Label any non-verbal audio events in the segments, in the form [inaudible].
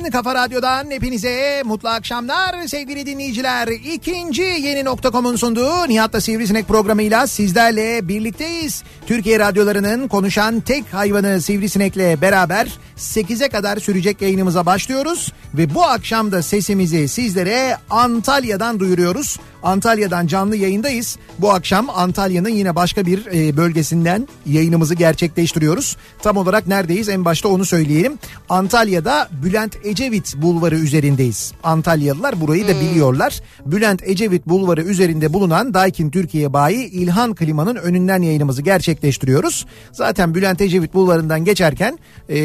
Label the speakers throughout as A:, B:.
A: radyosundan, kafa radyodan hepinize mutlu akşamlar sevgili dinleyiciler. İkinci yeni nokta.com'un sunduğu Nihat'la Sivrisinek programıyla sizlerle birlikteyiz. Türkiye radyolarının konuşan tek hayvanı Sivrisinek'le beraber 8'e kadar sürecek yayınımıza başlıyoruz. Ve bu akşam da sesimizi sizlere Antalya'dan duyuruyoruz. Antalya'dan canlı yayındayız. Bu akşam Antalya'nın yine başka bir e, bölgesinden yayınımızı gerçekleştiriyoruz. Tam olarak neredeyiz en başta onu söyleyelim. Antalya'da Bülent Ecevit Bulvarı üzerindeyiz. Antalyalılar burayı da biliyorlar. Bülent Ecevit Bulvarı üzerinde bulunan Daikin Türkiye bayi İlhan Klima'nın önünden yayınımızı gerçekleştiriyoruz. Zaten Bülent Ecevit Bulvarı'ndan geçerken e,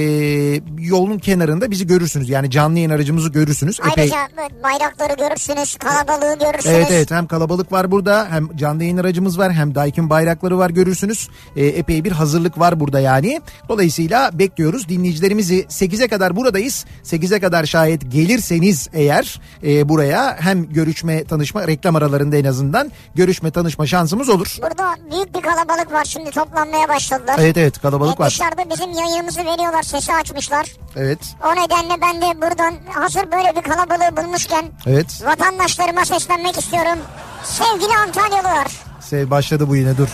A: yolun kenarında bizi görürsünüz. Yani canlı yayın aracımızı görürsünüz. Epey...
B: Ayrıca bayrakları görürsünüz, kalabalığı görürsünüz.
A: Evet evet hem kalabalık var burada hem canlı yayın aracımız var hem Daikin bayrakları var görürsünüz. Ee, epey bir hazırlık var burada yani. Dolayısıyla bekliyoruz dinleyicilerimizi 8'e kadar buradayız. 8'e kadar şayet gelirseniz eğer e, buraya hem görüşme tanışma reklam aralarında en azından görüşme tanışma şansımız olur.
B: Burada büyük bir kalabalık var şimdi toplanmaya başladılar.
A: Evet evet kalabalık var.
B: dışarıda bizim yayınımızı veriyorlar, sesi açmışlar.
A: Evet
B: O nedenle ben de buradan hazır böyle bir kalabalığı bulmuşken
A: evet
B: vatandaşlarıma seslenmek istiyorum. Sevgili Antalyalılar,
A: Sev başladı bu yine dur.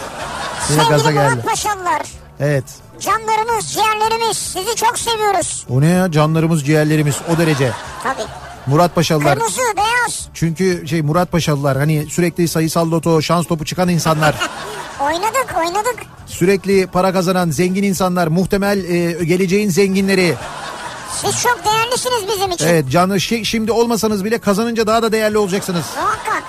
A: Yine gaza
B: sevgili
A: geldi.
B: Murat Paşalılar,
A: Evet.
B: canlarımız, ciğerlerimiz sizi çok seviyoruz.
A: O ne ya canlarımız ciğerlerimiz o derece.
B: Tabii.
A: Murat Paşalılar.
B: Kırmızı, beyaz.
A: Çünkü şey Murat Paşalılar hani sürekli sayısal loto şans topu çıkan insanlar. [laughs]
B: Oynadık, oynadık.
A: sürekli para kazanan zengin insanlar muhtemel e, geleceğin zenginleri.
B: Siz çok değerlisiniz bizim için.
A: Evet canlı şi- şimdi olmasanız bile kazanınca daha da değerli olacaksınız.
B: Muhakkak.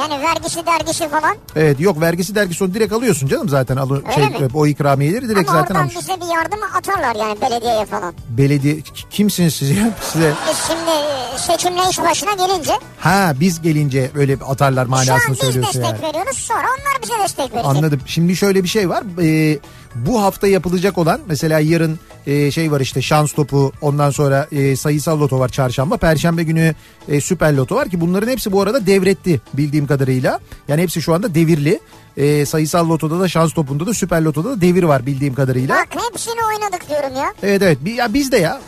B: Yani vergisi dergisi falan.
A: Evet yok vergisi dergisi onu direkt alıyorsun canım zaten alı, şey,
B: mi?
A: o ikramiyeleri direkt
B: Ama
A: zaten
B: oradan
A: almış.
B: bize bir yardım atarlar yani belediyeye falan.
A: Belediye kimsiniz siz ya? [laughs] Size
B: Biz şimdi e, seçimle iş başına gelince
A: ha biz gelince öyle atarlar
B: şu an
A: manasını
B: biz
A: söylüyorsun
B: destek
A: yani.
B: veriyoruz sonra onlar bize destek verecek.
A: Anladım. Şimdi şöyle bir şey var. Ee, bu hafta yapılacak olan mesela yarın e, şey var işte şans topu ondan sonra e, sayısal loto var çarşamba. Perşembe günü e, süper loto var ki bunların hepsi bu arada devretti bildiğim kadarıyla. Yani hepsi şu anda devirli. E, sayısal lotoda da şans topunda da süper lotoda da devir var bildiğim kadarıyla.
B: Bak hepsini oynadık diyorum ya.
A: Evet evet ya biz de ya.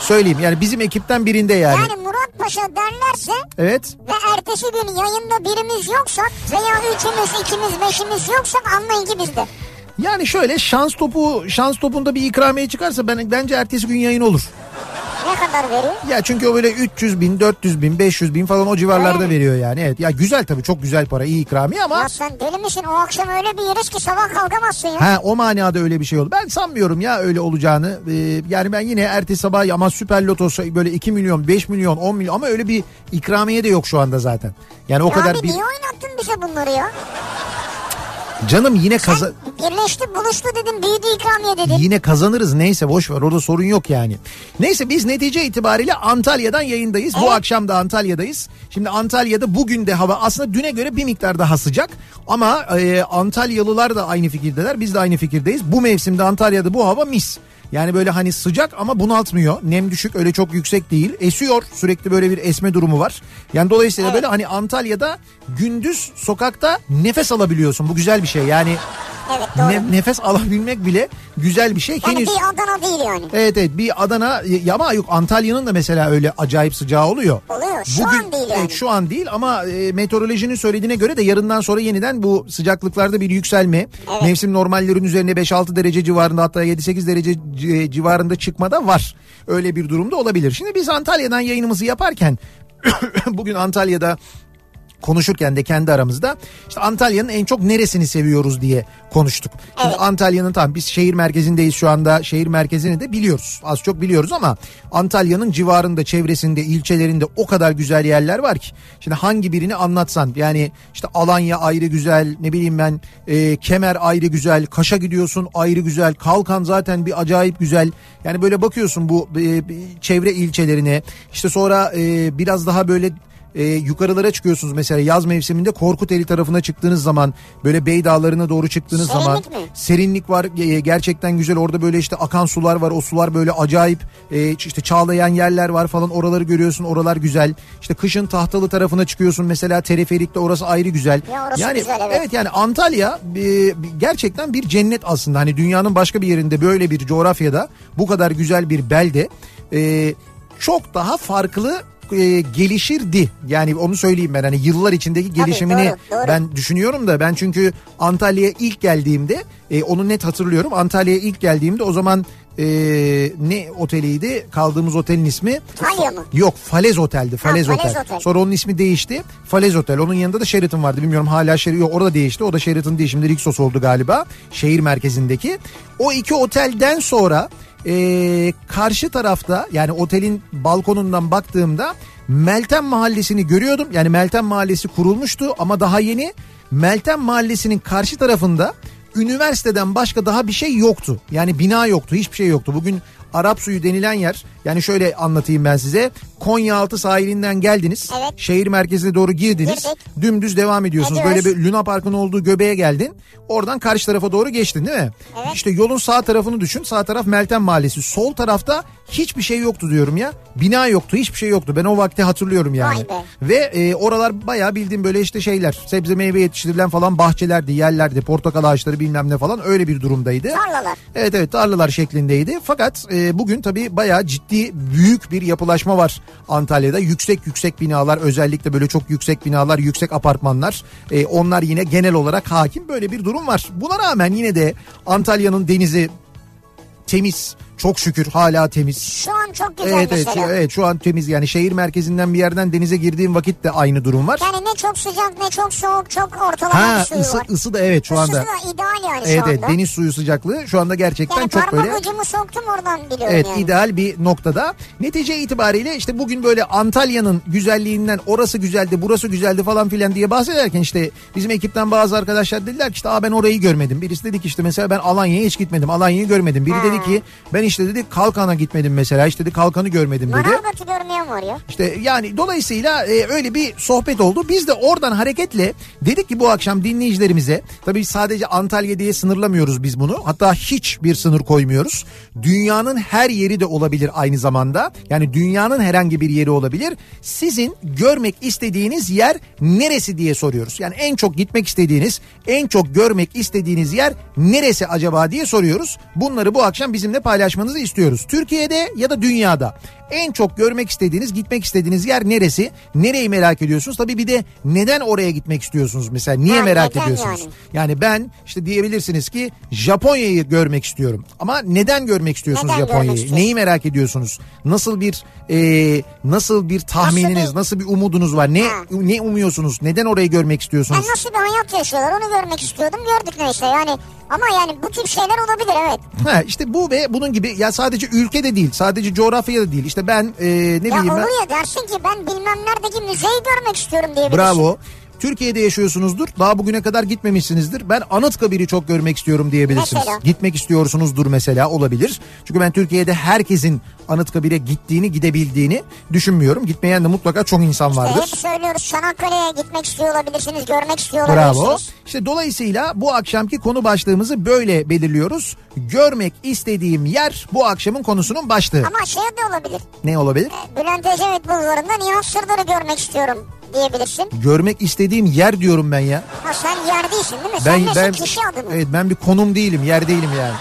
A: Söyleyeyim yani bizim ekipten birinde yani.
B: Yani Murat Paşa derlerse
A: Evet.
B: ve ertesi gün yayında birimiz yoksak veya üçümüz, ikimiz, beşimiz yoksak anlayın ki bizde.
A: Yani şöyle şans topu şans topunda bir ikramiye çıkarsa ben bence ertesi gün yayın olur.
B: Ne kadar veriyor?
A: Ya çünkü o böyle 300 bin, 400 bin, 500 bin falan o civarlarda
B: Öyle
A: veriyor yani. Evet ya güzel tabii çok güzel para iyi ikramiye ama
B: Ya sen deli misin? O akşam öyle bir yeriz ki sabah kalkamazsın ya.
A: ha o manada öyle bir şey oldu. Ben sanmıyorum ya öyle olacağını. Ee, yani ben yine ertesi sabah ama süper loto böyle 2 milyon, 5 milyon, 10 milyon ama öyle bir ikramiye de yok şu anda zaten. Yani o
B: Ya
A: kadar
B: abi
A: bir
B: niye oynattın bize bunları ya?
A: Canım yine kaza
B: Birleşti buluştu dedim büyüdü ikramiye dedim.
A: yine kazanırız neyse boş ver orada sorun yok yani. Neyse biz netice itibariyle Antalya'dan yayındayız. Bu
B: Evet.
A: akşam da Antalya'dayız. Şimdi Antalya'da bugün de hava aslında düne göre bir miktar daha sıcak. Ama e, Antalyalılar da aynı fikirdeler. Biz de aynı fikirdeyiz. Bu mevsimde Antalya'da bu hava mis. Yani böyle hani sıcak ama bunaltmıyor. Nem düşük öyle çok yüksek değil. Esiyor sürekli böyle bir esme durumu var. Yani dolayısıyla böyle hani Antalya'da gündüz sokakta nefes alabiliyorsun. Bu güzel bir şey. Yani
B: Evet doğru.
A: ne- nefes alabilmek bile güzel bir şey.
B: yani
A: Henüz
B: bir Adana değil yani.
A: Evet evet bir Adana ya ama yok Antalya'nın da mesela öyle acayip sıcağı oluyor.
B: Oluyor. Şu an değil yani.
A: Evet, şu an değil ama e, meteorolojinin söylediğine göre de yarından sonra yeniden bu sıcaklıklarda bir yükselme. Mevsim normallerin üzerine 5-6 derece civarında hatta 7-8 derece c- civarında çıkmada var. Öyle bir durumda olabilir. Şimdi biz Antalya'dan yayınımızı yaparken [coughs] bugün Antalya'da konuşurken de kendi aramızda işte Antalya'nın en çok neresini seviyoruz diye konuştuk. Şimdi
B: Evet.
A: Antalya'nın tam biz şehir merkezindeyiz şu anda. Şehir merkezini de biliyoruz. Az çok biliyoruz ama Antalya'nın civarında, çevresinde, ilçelerinde o kadar güzel yerler var ki. Şimdi hangi birini anlatsan yani işte Alanya ayrı güzel, ne bileyim ben e, Kemer ayrı güzel, Kaş'a gidiyorsun ayrı güzel, Kalkan zaten bir acayip güzel. Yani böyle bakıyorsun bu e, çevre ilçelerine. İşte sonra e, biraz daha böyle e, yukarılara çıkıyorsunuz mesela yaz mevsiminde Korkuteli tarafına çıktığınız zaman böyle Bey Dağları'na doğru çıktığınız
B: Serinlik
A: zaman
B: mi?
A: serinlik var e, gerçekten güzel orada böyle işte akan sular var o sular böyle acayip e, işte çağlayan yerler var falan oraları görüyorsun oralar güzel işte kışın tahtalı tarafına çıkıyorsun mesela teleferikte orası ayrı güzel
B: Ya orası
A: yani
B: güzel, evet.
A: yani Antalya e, gerçekten bir cennet aslında hani dünyanın başka bir yerinde böyle bir coğrafyada bu kadar güzel bir belde e, çok daha farklı e, gelişirdi. Yani onu söyleyeyim ben hani yıllar içindeki gelişimini
B: doğru, doğru.
A: ben düşünüyorum da ben çünkü Antalya'ya ilk geldiğimde e, onu net hatırlıyorum. Antalya'ya ilk geldiğimde o zaman e, ne oteliydi? Kaldığımız otelin ismi?
B: Talya mı?
A: Yok Falez Otel'di. Falez,
B: Falez
A: Otel.
B: Otel.
A: Sonra onun ismi değişti. Falez Otel. Onun yanında da Sheraton vardı. Bilmiyorum hala Sheraton. Yok orada değişti. O da Sheraton değil. Şimdi Rixos oldu galiba. Şehir merkezindeki. O iki otelden sonra e, karşı tarafta yani otelin balkonundan baktığımda Meltem Mahallesi'ni görüyordum. Yani Meltem Mahallesi kurulmuştu ama daha yeni. Meltem Mahallesi'nin karşı tarafında üniversiteden başka daha bir şey yoktu. Yani bina yoktu, hiçbir şey yoktu. Bugün Arap suyu denilen yer yani şöyle anlatayım ben size. Konyaaltı sahilinden geldiniz.
B: Evet.
A: Şehir merkezine doğru girdiniz.
B: Girdik.
A: Dümdüz devam ediyorsunuz.
B: Ediyoruz.
A: Böyle bir Luna Park'ın olduğu göbeğe geldin. Oradan karşı tarafa doğru geçtin değil mi?
B: Evet.
A: İşte yolun sağ tarafını düşün. Sağ taraf Meltem Mahallesi. Sol tarafta hiçbir şey yoktu diyorum ya. Bina yoktu, hiçbir şey yoktu. Ben o vakti hatırlıyorum yani. Ve e, oralar bayağı bildiğim böyle işte şeyler. Sebze meyve yetiştirilen falan bahçelerdi, yerlerdi. Portakal ağaçları bilmem ne falan öyle bir durumdaydı.
B: Tarlalar.
A: Evet evet tarlalar şeklindeydi. Fakat e, bugün tabii bayağı ciddi büyük bir yapılaşma var Antalya'da. Yüksek yüksek binalar özellikle böyle çok yüksek binalar, yüksek apartmanlar. E, onlar yine genel olarak hakim böyle bir durum var. Buna rağmen yine de Antalya'nın denizi temiz. Çok şükür hala temiz.
B: Şu an çok güzel
A: Evet evet,
B: mesela.
A: şu, evet şu an temiz yani şehir merkezinden bir yerden denize girdiğim vakit de aynı durum var.
B: Yani ne çok sıcak ne çok soğuk çok ortalama bir
A: Ha
B: suyu
A: ısı,
B: var.
A: ısı da evet şu anda.
B: Isısı da ideal yani
A: Evet
B: şu anda.
A: evet deniz suyu sıcaklığı şu anda gerçekten
B: yani
A: çok
B: parmak
A: böyle
B: ucumu soktum oradan biliyorum
A: Evet
B: yani.
A: ideal bir noktada. Netice itibariyle işte bugün böyle Antalya'nın güzelliğinden orası güzeldi burası güzeldi falan filan diye bahsederken işte bizim ekipten bazı arkadaşlar dediler ki işte Aa ben orayı görmedim. Birisi dedi ki işte mesela ben Alanya'ya hiç gitmedim. Alanya'yı görmedim. Biri
B: Ha.
A: dedi ki ben işte dedi Kalkan'a gitmedim mesela. İşte dedi Kalkan'ı görmedim dedi.
B: Manavgat'ı görmeyen var ya.
A: İşte yani dolayısıyla e, öyle bir sohbet oldu. Biz de oradan hareketle dedik ki bu akşam dinleyicilerimize tabii sadece Antalya diye sınırlamıyoruz biz bunu. Hatta hiçbir sınır koymuyoruz. Dünyanın her yeri de olabilir aynı zamanda. Yani dünyanın herhangi bir yeri olabilir. Sizin görmek istediğiniz yer neresi diye soruyoruz. Yani en çok gitmek istediğiniz, en çok görmek istediğiniz yer neresi acaba diye soruyoruz. Bunları bu akşam bizimle paylaşmanızı istiyoruz. Türkiye'de ya da dünyada en çok görmek istediğiniz, gitmek istediğiniz yer neresi? Nereyi merak ediyorsunuz? Tabii bir de neden oraya gitmek istiyorsunuz mesela? Niye
B: Ha,
A: merak ediyorsunuz?
B: yani?
A: Yani ben işte diyebilirsiniz ki Japonya'yı görmek istiyorum. Ama neden görmek istiyorsunuz
B: Neden görmek
A: Japonya'yı?
B: istiyorsun?
A: Neyi merak ediyorsunuz? Nasıl bir e, nasıl bir tahmininiz, nasıl
B: bir-
A: bir, umudunuz var? Ne
B: Ha.
A: ne umuyorsunuz? Neden orayı görmek istiyorsunuz?
B: Ben nasıl bir hayat yaşıyorlar onu görmek istiyordum gördük neyse yani. Ama yani bu tip şeyler olabilir evet.
A: Ha işte bu ve bunun gibi ya sadece ülkede değil, sadece coğrafyada değil. İşte ben e, ne
B: ya
A: bileyim ben
B: ya dersin ki ben bilmem neredeki müzeyi görmek istiyorum diye
A: Bravo. Türkiye'de yaşıyorsunuzdur. Daha bugüne kadar gitmemişsinizdir. Ben Anıtkabir'i çok görmek istiyorum diyebilirsiniz.
B: Mesela?
A: Gitmek istiyorsunuzdur mesela olabilir. Çünkü ben Türkiye'de herkesin Anıtkabir'e gittiğini, gidebildiğini düşünmüyorum. Gitmeyen de mutlaka çok insan
B: İşte
A: vardır.
B: hep söylüyoruz Çanakkale'ye gitmek istiyor olabilirsiniz, görmek istiyor
A: Bravo.
B: olabilirsiniz.
A: İşte dolayısıyla bu akşamki konu başlığımızı böyle belirliyoruz. Görmek istediğim yer bu akşamın konusunun başlığı.
B: Ama şey de olabilir.
A: Ne olabilir?
B: Bülent Ecevit bulvarında Nihat Sırdar'ı görmek istiyorum diyebilirsin.
A: Görmek istediğim yer diyorum ben ya.
B: Ha sen yer değilsin değil mi?
A: Ben
B: sen
A: ben
B: kişi adı mı?
A: evet ben bir konum değilim, yer değilim yani.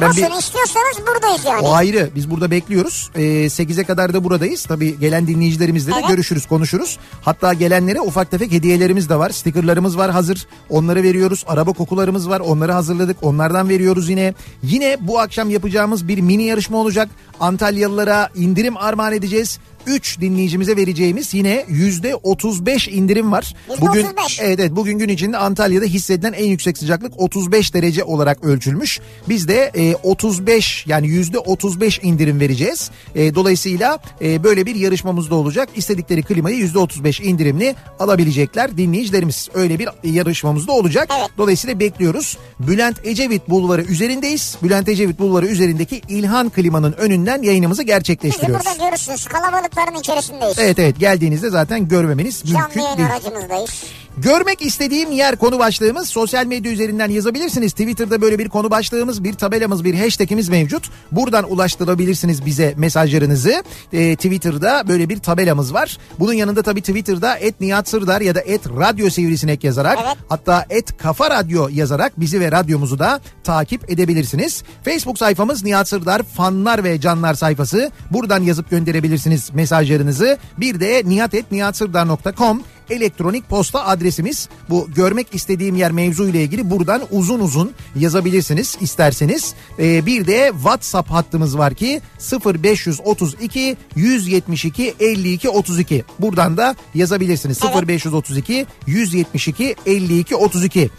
A: Ben
B: Nasıl
A: bir,
B: istiyorsanız buradayız yani.
A: o ayrı. Biz burada bekliyoruz. Ee, 8'e kadar da buradayız. Tabii gelen dinleyicilerimizle de
B: Evet.
A: görüşürüz, konuşuruz. Hatta gelenlere ufak tefek hediyelerimiz de var. Stikerlarımız var hazır. Onları veriyoruz. Araba kokularımız var. Onları hazırladık. Onlardan veriyoruz yine. Yine bu akşam yapacağımız bir mini yarışma olacak. Antalyalılara indirim armağan edeceğiz. 3 dinleyicimize vereceğimiz yine yüzde 35 indirim var.
B: Yüzde
A: Bugün
B: 35.
A: evet, evet bugün gün içinde Antalya'da hissedilen en yüksek sıcaklık 35 derece olarak ölçülmüş. Biz de e, 35 yani yüzde 35 indirim vereceğiz. E, dolayısıyla e, böyle bir yarışmamız da olacak. İstedikleri klimayı yüzde 35 indirimli alabilecekler dinleyicilerimiz. Öyle bir yarışmamız da olacak.
B: Evet.
A: Dolayısıyla bekliyoruz. Bülent Ecevit Bulvarı üzerindeyiz. Bülent Ecevit Bulvarı üzerindeki İlhan Klimanın önünden yayınımızı
B: Bizi
A: gerçekleştiriyoruz.
B: burada görürsünüz. Kalabalıkların içerisindeyiz.
A: Evet evet geldiğinizde zaten görmemeniz
B: Canlı
A: mümkün
B: yayın
A: değil.
B: aracımızdayız.
A: Görmek istediğim yer konu başlığımız sosyal medya üzerinden yazabilirsiniz. Twitter'da böyle bir konu başlığımız, bir tabelamız, bir hashtagimiz mevcut. Buradan ulaştırabilirsiniz bize mesajlarınızı. Ee, Twitter'da böyle bir tabelamız var. Bunun yanında tabii Twitter'da et Nihat Sırdar ya da et Radyo Sivrisinek yazarak
B: Evet.
A: hatta et Kafa Radyo yazarak bizi ve radyomuzu da takip edebilirsiniz. Facebook sayfamız Nihat Sırdar fanlar ve canlar sayfası. Buradan yazıp gönderebilirsiniz mesajlarınızı. Bir de nihatetnihatsırdar.com elektronik posta adresimiz. Bu görmek istediğim yer mevzu ile ilgili buradan uzun uzun yazabilirsiniz isterseniz. Ee, bir de WhatsApp hattımız var ki 0532 172 52 32. Buradan da yazabilirsiniz.
B: Evet.
A: 0532 172 52 32.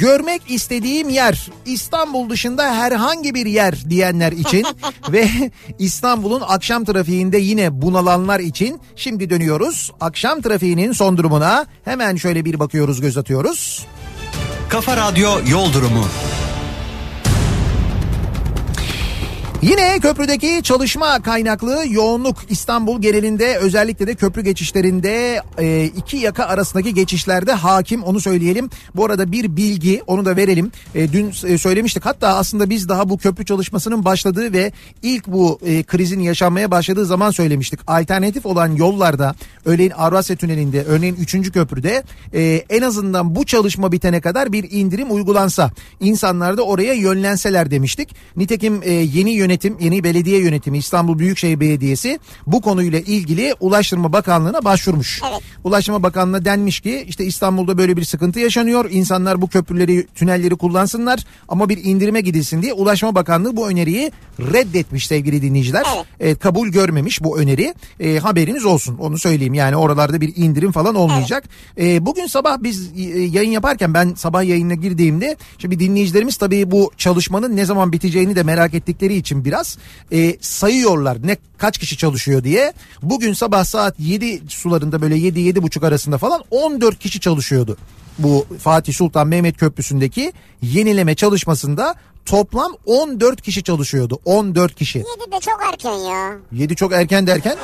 A: Görmek istediğim yer İstanbul dışında herhangi bir yer diyenler için [laughs] ve İstanbul'un akşam trafiğinde yine bunalanlar için şimdi dönüyoruz. Akşam trafiğinin son durumuna hemen şöyle bir bakıyoruz göz atıyoruz.
C: Kafa Radyo Yol Durumu.
A: Yine köprüdeki çalışma kaynaklı yoğunluk İstanbul genelinde özellikle de köprü geçişlerinde e, iki yaka arasındaki geçişlerde hakim onu söyleyelim. Bu arada bir bilgi onu da verelim. E, dün e, söylemiştik hatta aslında biz daha bu köprü çalışmasının başladığı ve ilk bu krizin yaşanmaya başladığı zaman söylemiştik. Alternatif olan yollarda örneğin Avrasya Tüneli'nde örneğin 3. köprüde en azından bu çalışma bitene kadar bir indirim uygulansa insanlar da oraya yönlenseler demiştik. Nitekim yeni yönetim, yeni belediye yönetimi İstanbul Büyükşehir Belediyesi bu konuyla ilgili Ulaştırma Bakanlığı'na başvurmuş.
B: Evet.
A: Ulaştırma Bakanlığı'na denmiş ki işte İstanbul'da böyle bir sıkıntı yaşanıyor. İnsanlar bu köprüleri, tünelleri kullansınlar ama bir indirime gidilsin diye Ulaştırma Bakanlığı bu öneriyi reddetmiş sevgili dinleyiciler.
B: Evet.
A: Evet, kabul görmemiş bu öneri. E, haberiniz olsun onu söyleyeyim. Yani oralarda bir indirim falan olmayacak. E, bugün sabah biz e, yayın yaparken ben sabah yayına girdiğimde şimdi dinleyicilerimiz tabii bu çalışmanın ne zaman biteceğini de merak ettikleri için biraz e, sayıyorlar ne kaç kişi çalışıyor diye. Bugün sabah saat 7 sularında böyle 7 buçuk arasında falan 14 kişi çalışıyordu. Bu Fatih Sultan Mehmet Köprüsü'ndeki yenileme çalışmasında toplam 14 kişi çalışıyordu. 14 kişi.
B: 7 de çok erken ya.
A: 7 çok erken derken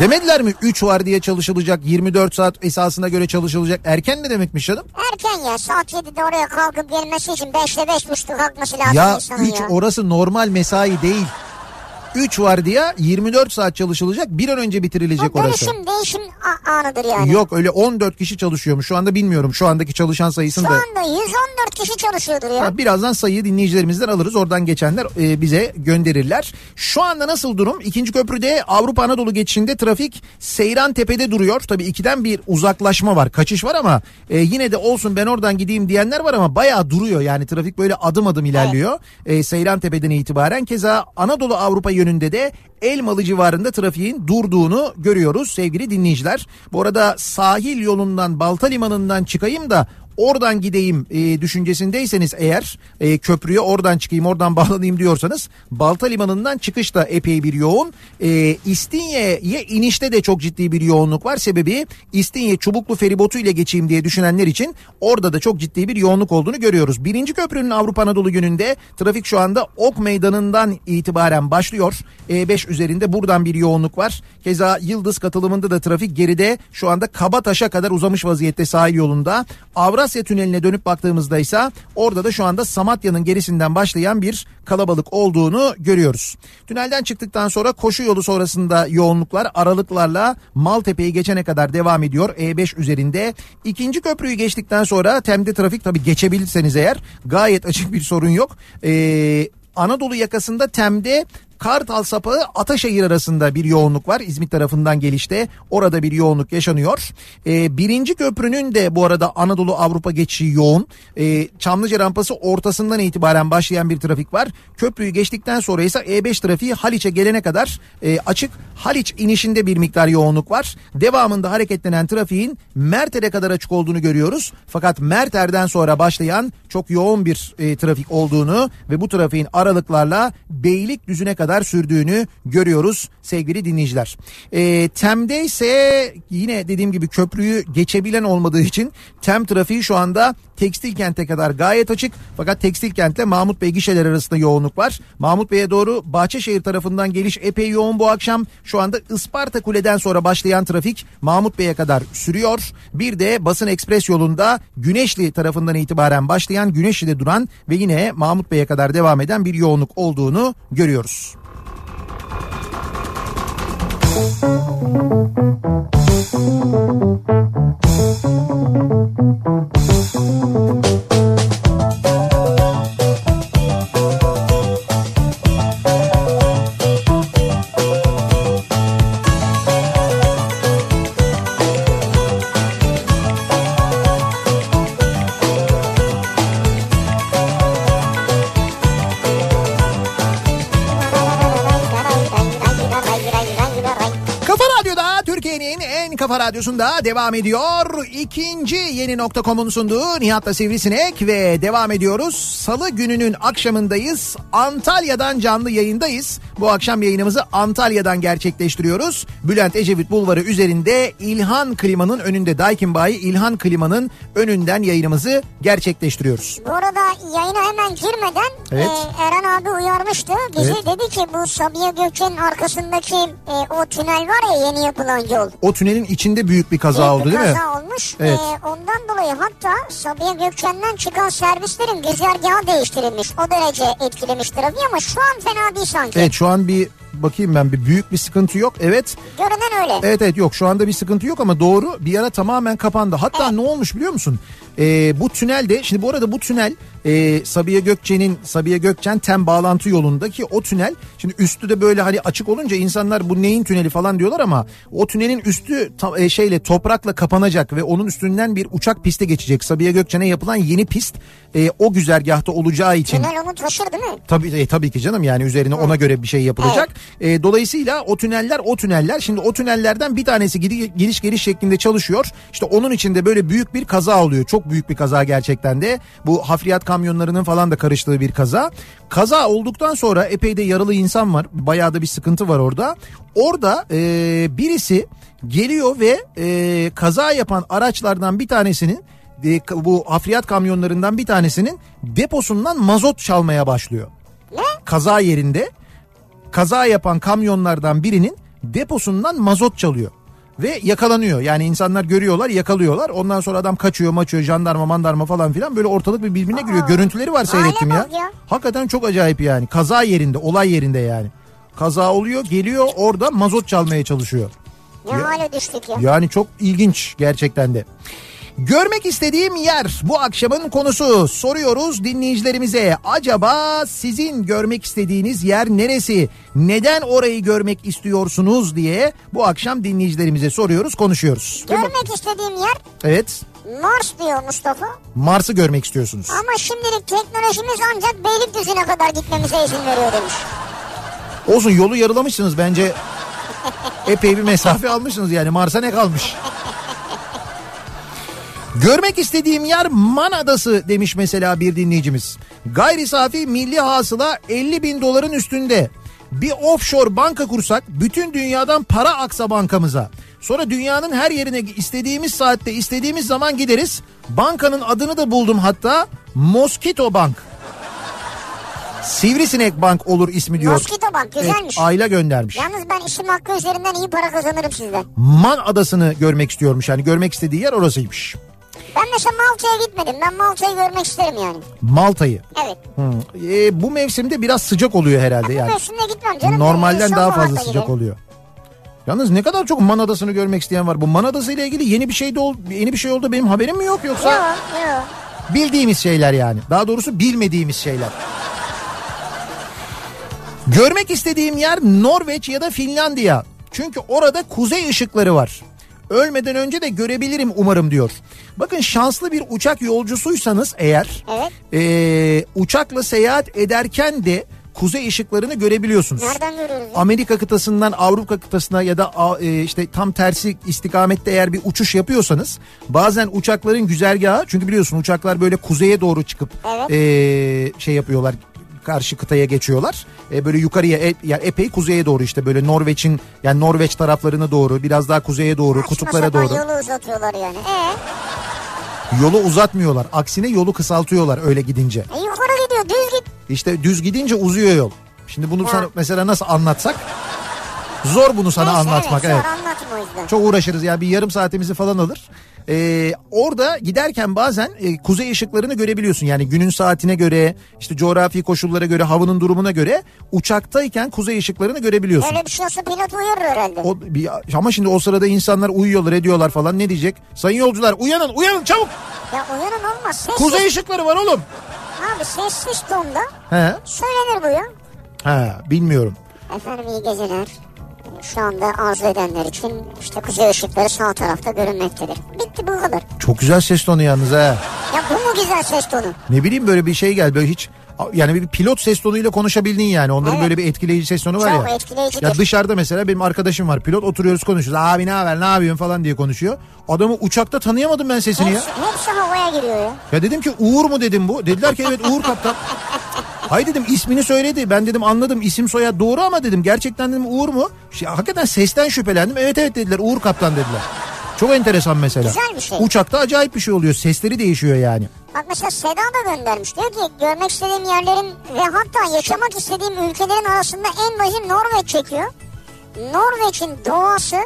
A: demediler mi 3 var diye çalışılacak 24 saat esasına göre çalışılacak erken ne demekmiş canım?
B: Erken ya saat 7'de oraya kalkıp gelmesi için 5'te 5.30'da kalkması lazım
A: Ya
B: insanın
A: 3
B: ya.
A: orası normal mesai değil. 3 var diye 24 saat çalışılacak bir an önce bitirilecek
B: Bu
A: orası.
B: dönüşüm değişim anıdır yani.
A: Yok öyle 14 kişi çalışıyormuş şu anda bilmiyorum şu andaki çalışan sayısını
B: Şu
A: da.
B: anda 114 kişi çalışıyordur ya.
A: Ha, Birazdan sayıyı dinleyicilerimizden alırız. Oradan geçenler e, bize gönderirler. Şu anda nasıl durum? İkinci köprüde Avrupa Anadolu geçişinde trafik Seyran Tepe'de duruyor. Tabii ikiden bir uzaklaşma var, kaçış var ama e, yine de olsun ben oradan gideyim diyenler var ama bayağı duruyor. Yani trafik böyle adım adım ilerliyor. E, Seyran Tepe'den itibaren keza Anadolu Avrupa yönünde de Elmalı civarında trafiğin durduğunu görüyoruz sevgili dinleyiciler. Bu arada sahil yolundan Balta Limanı'ndan çıkayım da oradan gideyim e, düşüncesindeyseniz eğer e, köprüye oradan çıkayım oradan [laughs] bağlanayım diyorsanız Balta Limanı'ndan çıkış da epey bir yoğun. E, İstinye'ye inişte de çok ciddi bir yoğunluk var. Sebebi İstinye Çubuklu feribotu ile geçeyim diye düşünenler için orada da çok ciddi bir yoğunluk olduğunu görüyoruz. Birinci köprünün Avrupa Anadolu gününde trafik şu anda Ok Meydanı'ndan itibaren başlıyor. E5 üzerinde buradan bir yoğunluk var. Keza Yıldız katılımında da trafik geride şu anda Kabataş'a kadar uzamış vaziyette sahil yolunda. Avrasya Tüneli'ne dönüp baktığımızda ise orada da şu anda Samatya'nın gerisinden başlayan bir kalabalık olduğunu görüyoruz. Tünelden çıktıktan sonra koşu yolu sonrasında yoğunluklar aralıklarla Maltepe'yi geçene kadar devam ediyor E5 üzerinde. İkinci köprüyü geçtikten sonra Tem'de trafik tabii geçebilirseniz eğer gayet açık bir sorun yok. Ee, Anadolu yakasında Tem'de Kartal Sapağı Ataşehir arasında bir yoğunluk var. İzmit tarafından gelişte orada bir yoğunluk yaşanıyor. Ee, birinci köprünün de bu arada Anadolu Avrupa geçişi yoğun. Ee, Çamlıca rampası ortasından itibaren başlayan bir trafik var. Köprüyü geçtikten sonra ise E5 trafiği Haliç'e gelene kadar e, açık. Haliç inişinde bir miktar yoğunluk var. Devamında hareketlenen trafiğin Merter'e kadar açık olduğunu görüyoruz. Fakat Merter'den sonra başlayan çok yoğun bir e, trafik olduğunu ve bu trafiğin aralıklarla Beylikdüzü'ne kadar sürdüğünü görüyoruz sevgili dinleyiciler. E, Tem'de ise yine dediğim gibi köprüyü geçebilen olmadığı için Tem trafiği şu anda Tekstil Kent'e kadar gayet açık. Fakat Tekstil Kent'le Mahmut Bey gişeler arasında yoğunluk var. Mahmut Bey'e doğru Bahçeşehir tarafından geliş epey yoğun bu akşam. Şu anda Isparta Kule'den sonra başlayan trafik Mahmut Bey'e kadar sürüyor. Bir de Basın Ekspres yolunda Güneşli tarafından itibaren başlayan Güneşli'de duran ve yine Mahmut Bey'e kadar devam eden bir yoğunluk olduğunu görüyoruz. Kafa kafa radyosunda devam ediyor. İkinci yeni nokta.com'un sunduğu Nihat'la Sivrisinek ve devam ediyoruz. Salı gününün akşamındayız. Antalya'dan canlı yayındayız. Bu akşam yayınımızı Antalya'dan gerçekleştiriyoruz. Bülent Ecevit Bulvarı üzerinde İlhan Klima'nın önünde Daikin Bayi İlhan Klima'nın önünden yayınımızı gerçekleştiriyoruz.
B: Bu arada yayına hemen girmeden
A: Evet.
B: e, Eren abi uyarmıştı. Bizi
A: Evet.
B: dedi ki bu Sabiha Gökçen'in arkasındaki e, o tünel var ya yeni yapılan yol.
A: O tünelin içinde büyük bir kaza
B: Büyük
A: oldu
B: bir
A: değil mi?
B: kaza olmuş.
A: Evet.
B: E, ondan dolayı hatta Sabiha Gökçen'den çıkan servislerin güzergahı değiştirilmiş. O derece etkilemiş trafiği ama şu an fena değil sanki.
A: Evet şu an bir bakayım ben bir büyük bir sıkıntı yok. Evet
B: Görünen öyle.
A: Evet evet yok şu anda bir sıkıntı yok ama doğru bir ara tamamen kapandı. Hatta ne olmuş biliyor musun? Ee, bu tünelde şimdi bu arada bu tünel e, Sabiha Gökçen'in Sabiha Gökçen tem bağlantı yolundaki o tünel şimdi üstü de böyle hani açık olunca insanlar bu neyin tüneli falan diyorlar ama o tünelin üstü ta- e, şeyle toprakla kapanacak ve onun üstünden bir uçak pisti geçecek. Sabiha Gökçen'e yapılan yeni pist e, o güzergahta olacağı için
B: Tünel onu taşır değil mi?
A: Tabii e, tabii ki canım yani üzerine ona göre bir şey yapılacak. E, dolayısıyla o tüneller o tüneller şimdi o tünellerden bir tanesi giriş geliş şeklinde çalışıyor. İşte onun içinde böyle büyük bir kaza oluyor. Çok büyük bir kaza gerçekten de. Bu hafriyat kamyonlarının falan da karıştığı bir kaza. Kaza olduktan sonra epey de yaralı insan var. Bayağı da bir sıkıntı var orada. Orada e, birisi geliyor ve e, kaza yapan araçlardan bir tanesinin e, bu hafriyat kamyonlarından bir tanesinin deposundan mazot çalmaya başlıyor.
B: Ne?
A: Kaza yerinde kaza yapan kamyonlardan birinin deposundan mazot çalıyor. Ve yakalanıyor. Yani insanlar görüyorlar yakalıyorlar. Ondan sonra adam kaçıyor maçıyor jandarma mandarma falan filan. Böyle ortalık bir birbirine giriyor. Görüntüleri var seyrettim ya.
B: ya.
A: Hakikaten çok acayip yani. Kaza yerinde olay yerinde yani. Kaza oluyor geliyor orada mazot çalmaya çalışıyor.
B: Ne hale düştük ya.
A: Yani çok ilginç gerçekten de. Görmek istediğim yer bu akşamın konusu. Soruyoruz dinleyicilerimize. Acaba sizin görmek istediğiniz yer neresi? Neden orayı görmek istiyorsunuz diye bu akşam dinleyicilerimize soruyoruz, konuşuyoruz.
B: Görmek istediğim yer
A: Evet.
B: Mars diyor Mustafa.
A: Mars'ı görmek istiyorsunuz.
B: Ama şimdilik teknolojimiz ancak Beylikdüzü'ne kadar gitmemize izin veriyor demiş.
A: Olsun yolu yarılamışsınız bence. Epey bir mesafe almışsınız yani Mars'a ne kalmış? Görmek istediğim yer Man Adası demiş mesela bir dinleyicimiz. Gayri safi milli hasıla 50 bin doların üstünde. Bir offshore banka kursak bütün dünyadan para aksa bankamıza. Sonra dünyanın her yerine istediğimiz saatte istediğimiz zaman gideriz. Bankanın adını da buldum hatta Mosquito Bank. Sivrisinek Bank olur ismi diyor.
B: Mosquito Bank güzelmiş.
A: Evet, Ayla göndermiş.
B: Yalnız ben isim hakkı üzerinden iyi para kazanırım sizden.
A: Man Adası'nı görmek istiyormuş yani görmek istediği yer orasıymış.
B: Ben mesela Malta'ya gitmedim. Ben Malta'yı görmek isterim yani.
A: Malta'yı.
B: Evet.
A: Hı. Ee, bu mevsimde biraz sıcak oluyor herhalde
B: Bu
A: yani.
B: mevsimde gitmem canım.
A: Normalden daha fazla sıcak
B: giderim.
A: oluyor. Yalnız ne kadar çok Man Adası'nı görmek isteyen var. Bu Man Adası ile ilgili yeni bir şey de ol, yeni bir şey oldu benim haberim mi yok yoksa
B: Yok yok.
A: bildiğimiz şeyler yani. Daha doğrusu bilmediğimiz şeyler. Görmek istediğim yer Norveç ya da Finlandiya. Çünkü orada kuzey ışıkları var. Ölmeden önce de görebilirim umarım diyor. Bakın şanslı bir uçak yolcusuysanız eğer
B: Evet.
A: eee, uçakla seyahat ederken de kuzey ışıklarını görebiliyorsunuz.
B: Nereden görüyoruz?
A: Amerika kıtasından Avrupa kıtasına ya da e, işte tam tersi istikamette eğer bir uçuş yapıyorsanız bazen uçakların güzergahı çünkü biliyorsun uçaklar böyle kuzeye doğru çıkıp
B: Evet.
A: e, şey yapıyorlar karşı kıtaya geçiyorlar. E, böyle yukarıya e, yani epey kuzeye doğru işte böyle Norveç'in yani Norveç taraflarına doğru biraz daha kuzeye doğru
B: Saçma
A: kutuplara doğru.
B: yolu uzatıyorlar yani. E,
A: Yolu uzatmıyorlar. Aksine yolu kısaltıyorlar öyle gidince.
B: e yukarı gidiyor düz git.
A: İşte düz gidince uzuyor yol. Şimdi bunu
B: Ya.
A: sana mesela nasıl anlatsak? Zor bunu sana
B: Neyse,
A: anlatmak
B: evet.
A: evet. Çok uğraşırız ya bir yarım saatimizi falan alır. Ee, orada giderken bazen e, kuzey ışıklarını görebiliyorsun. Yani günün saatine göre, işte coğrafi koşullara göre, havanın durumuna göre uçaktayken kuzey ışıklarını görebiliyorsun.
B: Öyle bir şey olsa pilot uyarır herhalde.
A: O, bir, ama şimdi o sırada insanlar uyuyorlar ediyorlar falan ne diyecek? Sayın yolcular uyanın uyanın çabuk.
B: Ya uyanın olmaz. Sessiz.
A: Kuzey ışıkları var oğlum.
B: Abi sessiz tonda
A: He.
B: söylenir bu ya.
A: He bilmiyorum.
B: Efendim iyi geceler. Şu anda arzu edenler için işte kuzey ışıkları sağ tarafta görünmektedir. Bitti bu kadar.
A: Çok güzel ses tonu yalnız ha.
B: Ya bu mu güzel ses tonu?
A: Ne bileyim böyle bir şey gel böyle hiç yani bir pilot ses tonuyla konuşabildin yani. Onların
B: Evet.
A: böyle bir etkileyici ses tonu var
B: Çok
A: ya.
B: etkileyicidir.
A: Ya dışarıda mesela benim arkadaşım var pilot oturuyoruz konuşuyoruz. Abi ne haber ne yapıyorsun falan diye konuşuyor. Adamı uçakta tanıyamadım ben sesini ya.
B: Hepsi, hepsi havaya giriyor ya.
A: Ya dedim ki Uğur mu dedim bu. Dediler ki evet Uğur kaptan. [laughs] Hay dedim ismini söyledi. Ben dedim anladım isim soyad doğru ama dedim gerçekten dedim Uğur mu? Şey, hakikaten sesten şüphelendim. Evet evet dediler Uğur kaptan dediler. Çok enteresan mesela.
B: Güzel bir şey.
A: Uçakta acayip bir şey oluyor. Sesleri değişiyor yani.
B: Bak mesela Seda da göndermiş. Diyor ki görmek istediğim yerlerin ve hatta yaşamak istediğim ülkelerin arasında en başı Norveç çekiyor. Norveç'in doğası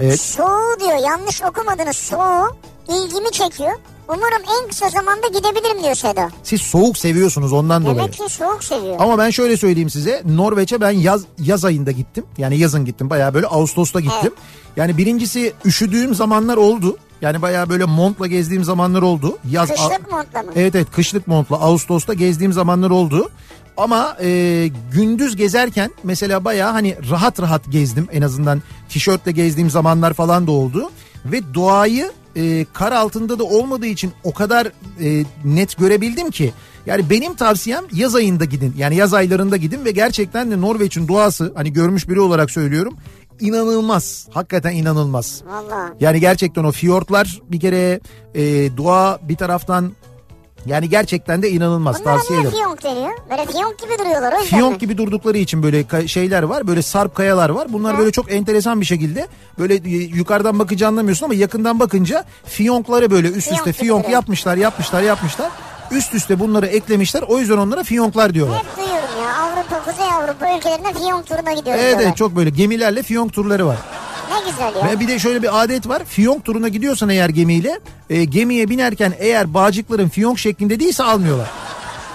A: Evet.
B: soğuğu diyor yanlış okumadınız soğuğu ilgimi çekiyor. Umarım en kısa zamanda gidebilirim diyor Seda.
A: Siz soğuk seviyorsunuz ondan dolayı.
B: Demek ki soğuk seviyor.
A: Ama ben şöyle söyleyeyim size. Norveç'e ben yaz yaz ayında gittim. Yani yazın gittim. Bayağı böyle Ağustos'ta gittim.
B: Evet.
A: Yani birincisi üşüdüğüm zamanlar oldu. Yani bayağı böyle montla gezdiğim zamanlar oldu. Yaz
B: Kışlık montla mı?
A: Evet evet kışlık montla Ağustos'ta gezdiğim zamanlar oldu. Ama e, gündüz gezerken mesela bayağı hani rahat rahat gezdim. En azından tişörtle gezdiğim zamanlar falan da oldu. Ve doğayı e, kar altında da olmadığı için o kadar e, net görebildim ki. Yani benim tavsiyem yaz ayında gidin. Yani yaz aylarında gidin ve gerçekten de Norveç'in doğası hani görmüş biri olarak söylüyorum. inanılmaz. Hakikaten inanılmaz.
B: Valla.
A: Yani gerçekten o fiyortlar bir kere e, doğa bir taraftan yani gerçekten de inanılmaz
B: Bunlara
A: tavsiye
B: niye
A: ederim.
B: fiyonk deniyor? Böyle fiyonk gibi duruyorlar o yüzden
A: Fiyonk
B: mi?
A: gibi durdukları için böyle şeyler var. Böyle sarp kayalar var. Bunlar
B: Ha.
A: böyle çok enteresan bir şekilde böyle yukarıdan bakınca anlamıyorsun ama yakından bakınca fiyonkları böyle üst
B: Fiyonk
A: üste
B: gibi
A: fiyonk
B: duruyor.
A: yapmışlar, yapmışlar, yapmışlar. Üst üste bunları eklemişler. O yüzden onlara fiyonklar diyorlar.
B: Hep duyuyorum ya Avrupa, Kuzey Avrupa ülkelerinde fiyonk turuna gidiyoruz
A: Evet
B: diyorlar.
A: evet çok böyle gemilerle fiyonk turları var.
B: Ne güzel ya.
A: Ve bir de şöyle bir adet var. Fiyonk turuna gidiyorsan eğer gemiyle e, gemiye binerken eğer bağcıkların fiyonk şeklinde değilse almıyorlar.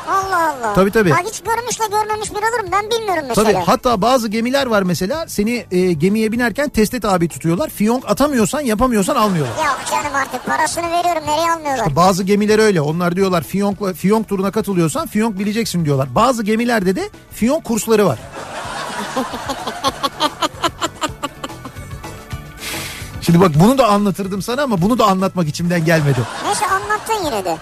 B: Allah Allah.
A: Tabii, tabii.
B: Bak hiç görmüşle görmemiş bir olurum ben bilmiyorum mesela.
A: Tabii hatta bazı gemiler var mesela seni e, gemiye binerken teste tabi tutuyorlar. Fiyonk atamıyorsan yapamıyorsan almıyorlar.
B: Yok canım artık parasını veriyorum nereye almıyorlar?
A: Bazı gemiler öyle. Onlar diyorlar fiyonkla fiyonk turuna katılıyorsan fiyonk bileceksin diyorlar. Bazı gemilerde de fiyonk kursları var. [laughs] Şimdi bak bunu da anlatırdım sana ama bunu da anlatmak içimden gelmedi.
B: Neyse anlattın yine de.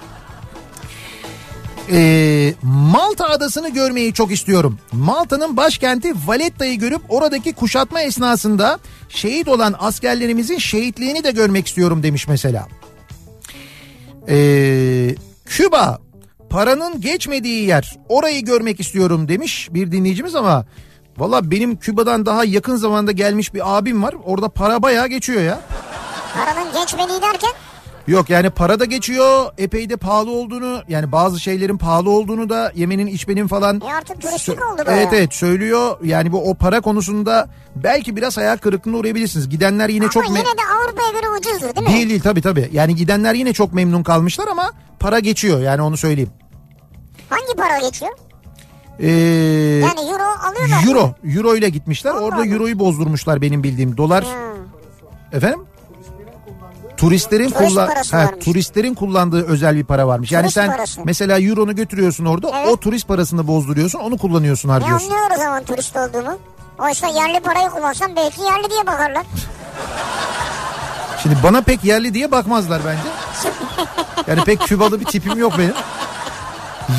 A: Ee, Malta adasını görmeyi çok istiyorum. Malta'nın başkenti Valletta'yı görüp oradaki kuşatma esnasında şehit olan askerlerimizin şehitliğini de görmek istiyorum demiş mesela. Ee, Küba paranın geçmediği yer orayı görmek istiyorum demiş bir dinleyicimiz ama valla benim Küba'dan daha yakın zamanda gelmiş bir abim var orada para bayağı geçiyor ya.
B: Paranın geçmediği derken
A: Yok yani para da geçiyor epey de pahalı olduğunu yani bazı şeylerin pahalı olduğunu da yemenin içmenin falan.
B: E artık turistik oldu bayağı.
A: Evet evet söylüyor yani bu o para konusunda belki biraz hayal kırıklığına uğrayabilirsiniz. Gidenler yine
B: ama
A: çok
B: yine
A: me-
B: de Avrupa'ya göre ucuzdur değil mi?
A: değil değil tabii tabii yani gidenler yine çok memnun kalmışlar ama para geçiyor yani onu söyleyeyim.
B: Hangi para geçiyor?
A: Ee,
B: Yani euro alıyorlar
A: euro euro ile gitmişler
B: Allah
A: orada euroyu bozdurmuşlar benim bildiğim dolar
B: Hmm.
A: efendim Turistlerin
B: Turist
A: kullan ha,
B: varmış.
A: turistlerin kullandığı özel bir para varmış. Yani
B: Turist
A: sen
B: parası.
A: mesela euronu götürüyorsun orada
B: Evet.
A: o turist parasını bozduruyorsun onu kullanıyorsun
B: Ne
A: harcıyorsun.
B: anlıyor o zaman turist olduğumu? Oysa yerli parayı kullansam belki yerli diye bakarlar.
A: Şimdi bana pek yerli diye bakmazlar bence. [laughs] Yani pek Kübalı bir tipim yok benim.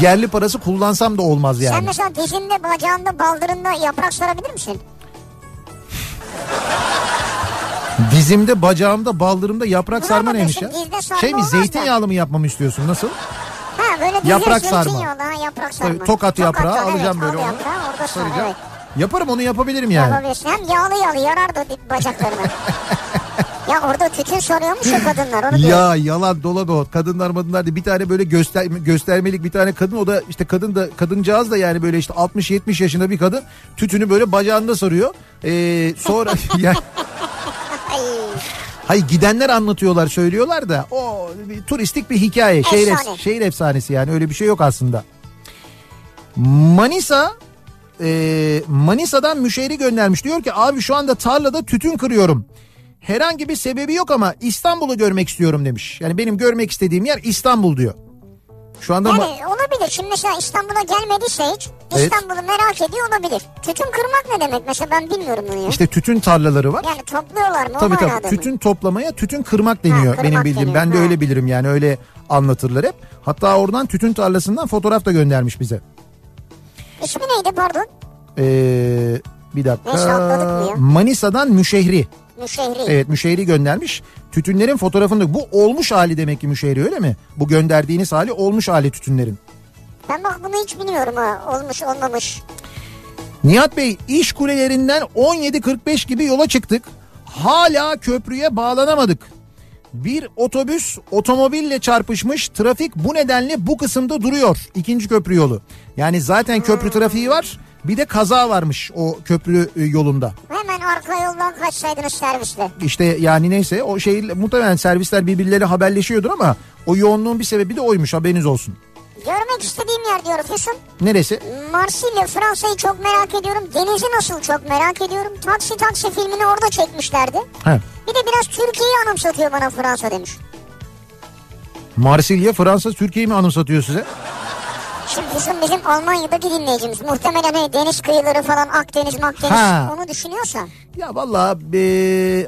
A: Yerli parası kullansam da olmaz
B: Sen
A: yani.
B: mesela dizinde, bacağında, baldırında yaprak sarabilir misin?
A: Dizimde, bacağımda, baldırımda yaprak sarma neymiş ya?
B: Sarma
A: Şey mi
B: olmaz da.
A: zeytinyağlı mı yapmamı istiyorsun nasıl?
B: Ha böyle
A: Yaprak sarma.
B: zeytinyağlı, yaprak sarma.
A: Tabii, tokat yaprağı
B: evet,
A: alacağım böyle
B: al
A: onu.
B: yaprağı
A: Saracağım.
B: evet.
A: Yaparım onu yapabilirim yani.
B: Yapabilirsin. Hem yağlı yağlı yarar da bacaklarına. [laughs] ya orada tütün soruyormuş ya kadınlar onu diyor.
A: Ya yalan dolan o. Kadınlar madınlar diye bir tane böyle göster göstermelik bir tane kadın o da işte kadın da kadıncağız da yani böyle işte 60-70 yaşında bir kadın tütünü böyle bacağında sarıyor. Ee, sonra [laughs] ya
B: Ay,
A: hayır gidenler anlatıyorlar söylüyorlar da o bir turistik bir hikaye. Şehir,
B: Efsane.
A: efs- şehir efsanesi yani öyle bir şey yok aslında. Manisa e, Manisa'dan müşteri göndermiş. Diyor ki abi şu anda tarlada tütün kırıyorum. Herhangi bir sebebi yok ama İstanbul'u görmek istiyorum demiş. Yani benim görmek istediğim yer İstanbul diyor. Şu anda ma-
B: yani olabilir. Şimdi mesela İstanbul'a gelmediyse hiç
A: Evet.
B: İstanbul'u merak ediyor olabilir. Tütün kırmak ne demek? Mesela ben bilmiyorum bunu ya.
A: işte tütün tarlaları var.
B: Yani topluyorlar mı?
A: Tabii tabii tütün toplamaya tütün kırmak deniyor
B: kırmak
A: benim bildiğim.
B: deniyor,
A: Ben de
B: ha.
A: öyle bilirim yani öyle anlatırlar hep. Hatta oradan tütün tarlasından fotoğraf da göndermiş bize.
B: İsmi neydi pardon?
A: Ee, bir dakika. Manisa'dan müşehri.
B: Müşehri.
A: Evet müşehri göndermiş. Tütünlerin fotoğrafını bu olmuş hali demek ki müşehri öyle mi? Bu gönderdiğiniz hali olmuş hali tütünlerin.
B: Ben bak bunu hiç bilmiyorum ha. Olmuş olmamış.
A: Nihat Bey iş kulelerinden 17.45 gibi yola çıktık. Hala köprüye bağlanamadık. Bir otobüs otomobille çarpışmış. Trafik bu nedenle bu kısımda duruyor. İkinci köprü yolu. Yani zaten köprü trafiği var. Bir de kaza varmış o köprü e, yolunda.
B: Hemen arka yoldan kaçsaydınız servisle.
A: İşte yani neyse o şey muhtemelen servisler birbirleriyle haberleşiyordur ama o yoğunluğun bir sebebi de oymuş haberiniz olsun.
B: Görmek istediğim yer diyor Füsun.
A: Neresi?
B: Marsilya Fransa'yı çok merak ediyorum. Denizi nasıl çok merak ediyorum. Taksi Taksi filmini orada çekmişlerdi.
A: He.
B: Bir de biraz Türkiye'yi anımsatıyor bana Fransa demiş.
A: Marsilya Fransa Türkiye'yi mi anımsatıyor size?
B: Şimdi Füsun bizim Almanya'daki dinleyicimiz. Muhtemelen hani deniz kıyıları falan Akdeniz Makdeniz
A: Ha.
B: onu düşünüyorsa.
A: Ya valla e,